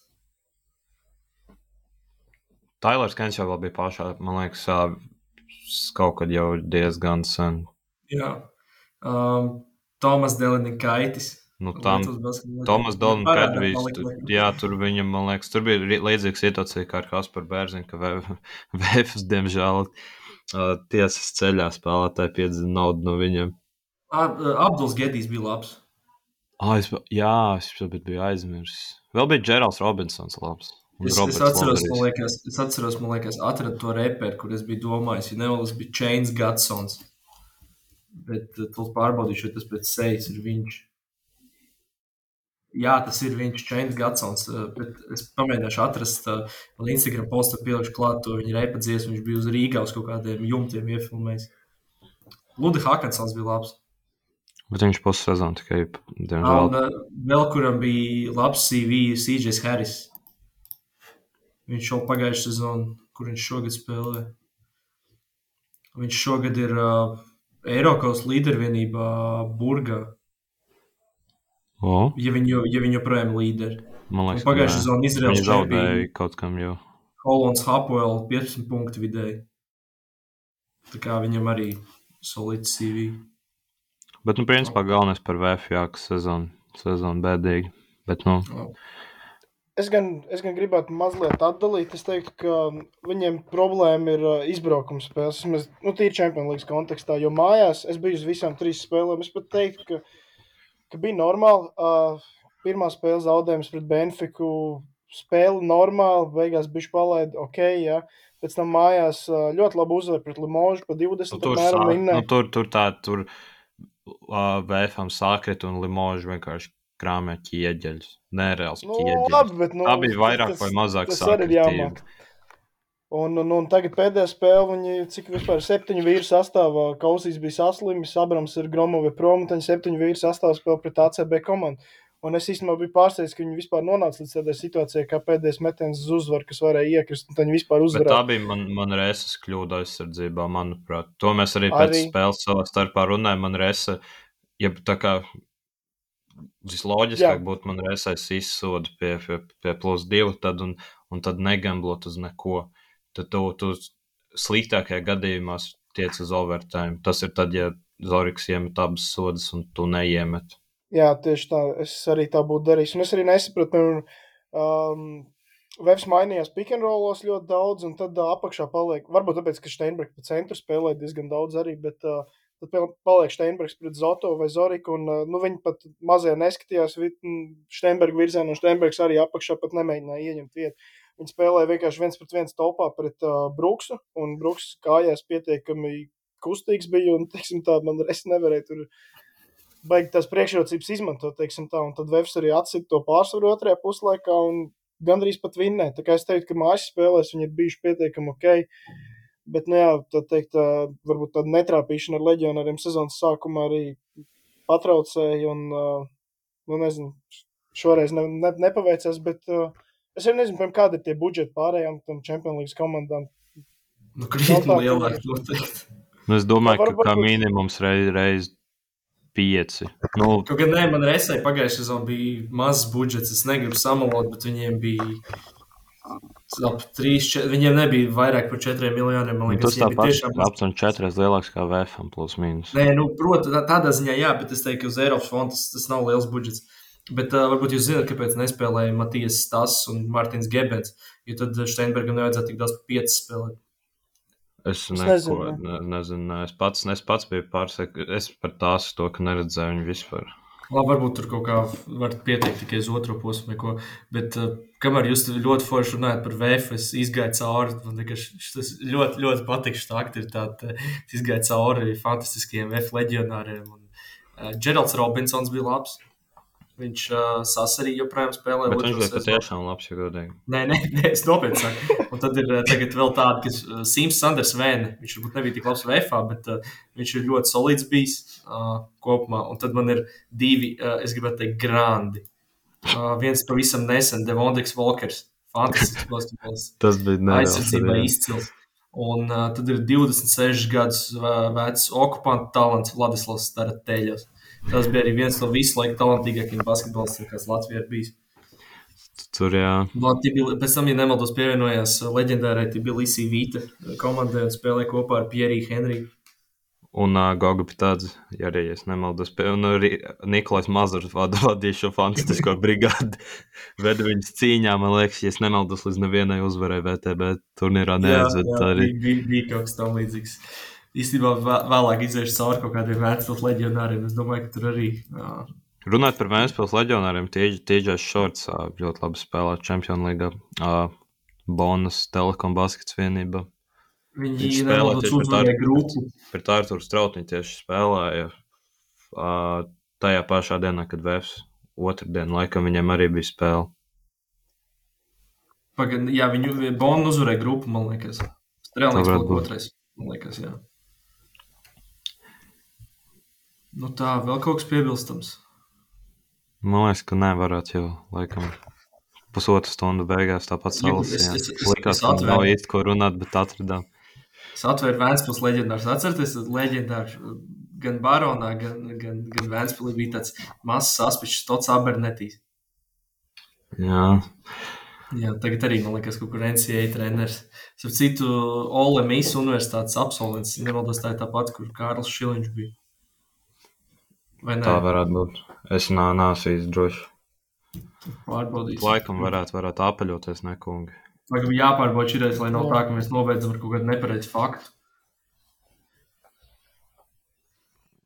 Tailers Kens jau bija pašā, man liekas, kaut kad jau diezgan sen. Jā. Um, Tomas Delinikaitis. Nu, tam, Tomas Dolinkaitis, jā, tur viņam, man liekas, tur bija līdzīga situācija kā ar Kasparu Bērziņu, ka Vēfas, diemžēl, tiesas ceļā spēlētāji piedzina naudu no viņiem. Abduls Gedijs bija labs. Ah, es, jā, es biju aizmirsis. Vēl bija Džerals Robinsons labs. Es, es, atceros, man liekas, es atceros, man liekas, atradu to reperu, kur es biju domājis, ja nevalas bija Chains Gatsons. Bet uh, tu pārbaudīšu, vai tas pēc sejas ir viņš. Jā, tas ir viņš, Čēns Gatsons. Bet es pamēģināšu atrast, man Instagram postā pielikšu klāt to viņa repadzies. Viņš bija uz Rīgā uz kaut kādiem jumtiem iefilmējis. Ludi Hakansons bija labs. Bet viņš pussezonu tikai, diemžēl. Un vēl kuram bija labs CV, CJs Harris. Viņš jau pagājušajā sezonā, kur viņš šogad spēlē. Viņš šogad ir uh, Eiropas līdervienībā Burgā. O? Ja viņi, ja viņi joprojām ir līderi. Man liekas, pagājušajā sezonā Izraels zaudēja kaut kam jau. Hollands Hapoel 15 punktu vidēji. Tā kā viņam arī solids CV. Bet, nu, principā galvenais par VF, jā, ka sezona, sezona bēdīgi. Bet, nu. Es gan, es gan gribētu mazliet atdalīt. Es teiktu, ka viņiem problēma ir uh, izbraukuma spēles. Vismaz nu, tīri Champions League kontekstā. Jo mājās es biju uz visām trīs spēlēm. Es pat teiktu, ka ka bija normāli. Uh, pirmā spēle zaudējums pret Benfiku. Spēle normāli, beigās bija palaida ok. Ja. Pēc tam mājās uh, ļoti labi uzvarēja pret Limožu pa 20 nu, tur, sāk, nu, tur, tur tā, tur uh, VFM sākrit un Limožu vienkārši krāmē ķieģeļus. Nereāls nu, ķieģeļus. Labi, bet, nu, tā bija vairāk tas, vai mazāk sākritība. Un, un, un tagad pēdējā spēle, viņi cik vispār septiņu vīru sastāvā, Kausīs bija saslimis, Abrams ir Gromove prom, un viņi septiņu vīru sastāvā spēlē pret ACB komandu. Un es īstenībā biju pārsteigts, ka viņi vispār nonāca līdz tādai situācijai, kā pēdējais metiens uz uzvaru, kas varēja iekrist, un viņi vispār uzvarēja. Tā bija man, man reses kļūda aizsardzībā, manuprāt. To mēs arī pēc arī... spēles savā starpā runājam. Man rese, ja tā kā visloģiskāk būtu man resais izsoda pie, pie, pie plus divu, tad un, un tad negamblot uz neko tad tu, tu sliktākajā gadījumā tiec uz overtime. Tas ir tad, ja Zorigs iemet abas sodas un tu neiemet. Jā, tieši tā. Es arī tā būtu darījis. Un es arī nesapratu, um, Vefs mainījās pikantrolos ļoti daudz, un tad uh, apakšā paliek. Varbūt tāpēc, ka Steinbergs pa centru spēlē diezgan daudz arī, bet uh, tad paliek Steinbergs pret Zoto vai Zoriku, un uh, nu, viņi pat mazajā neskatījās Steinberga virzienā, un Steinbergs arī apakšā pat nemēģināja ieņemt vietu. Viņi spēlēja vienkārši viens pret viens topā pret uh, Brooksu, un Brooks kājās pietiekami kustīgs bija, un, teiksim tā, man es nevarēju tur baigi tās priekšrocības izmantot, teiksim tā, un tad Vefs arī atsita to pārsvaru otrajā puslaikā, un gandrīz pat vinnē. Tā kā es teiktu, ka mājas spēlēs viņi ir bijuši pietiekami ok, bet, nu jā, tā teikt, tā, varbūt tāda netrāpīšana ar leģionāriem sezonas sākumā arī patraucēja, un, uh, nu nezinu, šoreiz ne, ne, nepaveicās, bet uh, Es arī nezinu, piemēram, kāda ir tie budžeti pārējām tam Champions League komandām. Nu, krietni lielāk noteikti. Nu, es domāju, ka kā minimums reiz, reiz pieci. Nu, Kaut gan nē, man reizē pagājušajā sezonā bija mazs budžets. Es negribu samalot, bet viņiem bija ap 3, 4, viņiem nebija vairāk par 4 miljoniem. Man nu, liekas, tas tāpat tiešām... aptuveni 4 lielāks kā VFM plus mīnus. Nē, nu, protams, tā, tādā ziņā jā, bet es teiktu, ka uz Eiropas fonda tas, tas nav liels budžets. Bet uh, varbūt jūs zināt, kāpēc nespēlēja Matijas Stas un Mārtiņš Gebens, jo tad Steinbergam nevajadzētu tik daudz piecas spēlēt. Es, es neko, nezinu, ne, nezinu ne. es, pats, es pats biju pārsteigts. Es par tās to, ka neredzēju viņu vispār. Labi, varbūt tur kaut kā var pieteikt tikai uz otro posmu, ko, bet uh, kamēr jūs ļoti forši runājat par VF, es izgāju cauri, man tas ļoti, ļoti patīk šī aktivitāte. Es izgāju cauri fantastiskiem VF leģionāriem, un uh, Geralds Robinsons bija labs. Viņš uh, sasarīja joprojām spēlē. Bet viņš bija patiešām labs, ja godīgi. Nē, nē, nē es nopietni saku. Un tad ir tagad vēl tāda, kas uh, Sims Sanders Vēne. Viņš varbūt nebija tik labs VFā, bet uh, viņš ir ļoti solīds bijis uh, kopumā. Un tad man ir divi, uh, es gribētu teikt, grandi. Uh, viens pavisam nesen, Devondeks Volkers. Fantastisks basketbols. Tas bija nereāls. Aizsardzībā izcils. Un uh, tad ir 26 gadus vecs okupantu talants Vladislavs Starateļos. Tas bija arī viens no visu laiku talantīgākajiem basketbolistiem, kas Latvijā ir bijis. Tur jā. Bija, pēc tam, ja nemaldos, pievienojās leģendārai Tbilisi Vīta komandai un spēlēja kopā ar Pieriju Henriju. Un uh, Goga Pitāds, ja arī es nemaldos, pie, un arī Nikolais Mazurs vadīja šo fantastisko brigādi. Veda viņas cīņā, man liekas, ja es nemaldos, līdz nevienai uzvarai VTB turnīrā neaizved. Arī bija, bija kaut kas tam līdzīgs. Uh, īstenībā vēlāk iziešu cauri kaut kādiem Vēncpils leģionāriem. Es domāju, ka tur arī. Jā. Runājot par Vēncpils leģionāriem, Tīģis Šorts ļoti labi spēlē Champions League. Bonus Telekom baskets vienība. Viņi Viņš spēlē tieši pret Arturu, pret Arturu Strautiņu tieši spēlēja tajā pašā dienā, kad Vēfs otrdien, laikam viņiem arī bija spēle. Pagaid, jā, viņu Bonu uzvarēja grupu, man liekas. Strēlnieks bija otrais, man liekas, jā. Nu tā, vēl kaut kas piebilstams. Man liekas, ka nevarētu jau laikam pusotru stundu beigās tāpat salasīt. Likās, ka nav īsti ko runāt, bet atradām. Es atvēru Vēnspils leģendārs. Atcerieties, leģendārs gan Baronā, gan, gan, gan Vēnspilī bija tāds mazs aspišs Tots Abernetīs. Jā. Jā, tagad arī, man liekas, kur NCAA treneris. Ar citu, Ole Mīsu universitātes absolvents. Nemaldos tā ir tāpat, kur Kārls Šiliņš bija. Vai ne? Tā varētu būt. Es nā, nāsu īsti droši. Pārbaudīt. Laikam varētu, varētu apaļoties, nekungi. Vai jāpārbauda šī reize, lai nav tā, ka mēs nobeidzam ar kaut kādu nepareizu faktu.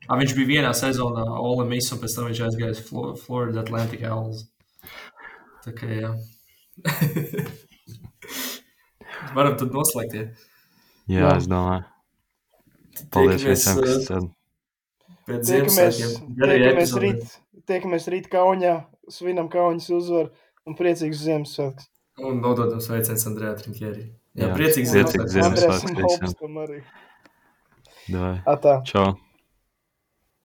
A, viņš bija vienā sezonā Ole Miss, un pēc tam viņš aizgāja uz Florida Atlantic Owls. Tā kā jā. Varam tad noslēgt. Ja? Jā, jā, es domāju. Paldies visiem, kas tad. Pēc tiekamies, tiekamies rīt, tiekamies rīt Kaunijā, svinam Kauņas uzvaru un priecīgus Ziemassvētkus. Un nododam sveicienus Andrejā Trinkjērī. Jā, jā priecīgs Ziemassvētkus. Andrēs un Hopstam arī. Davai. Čau.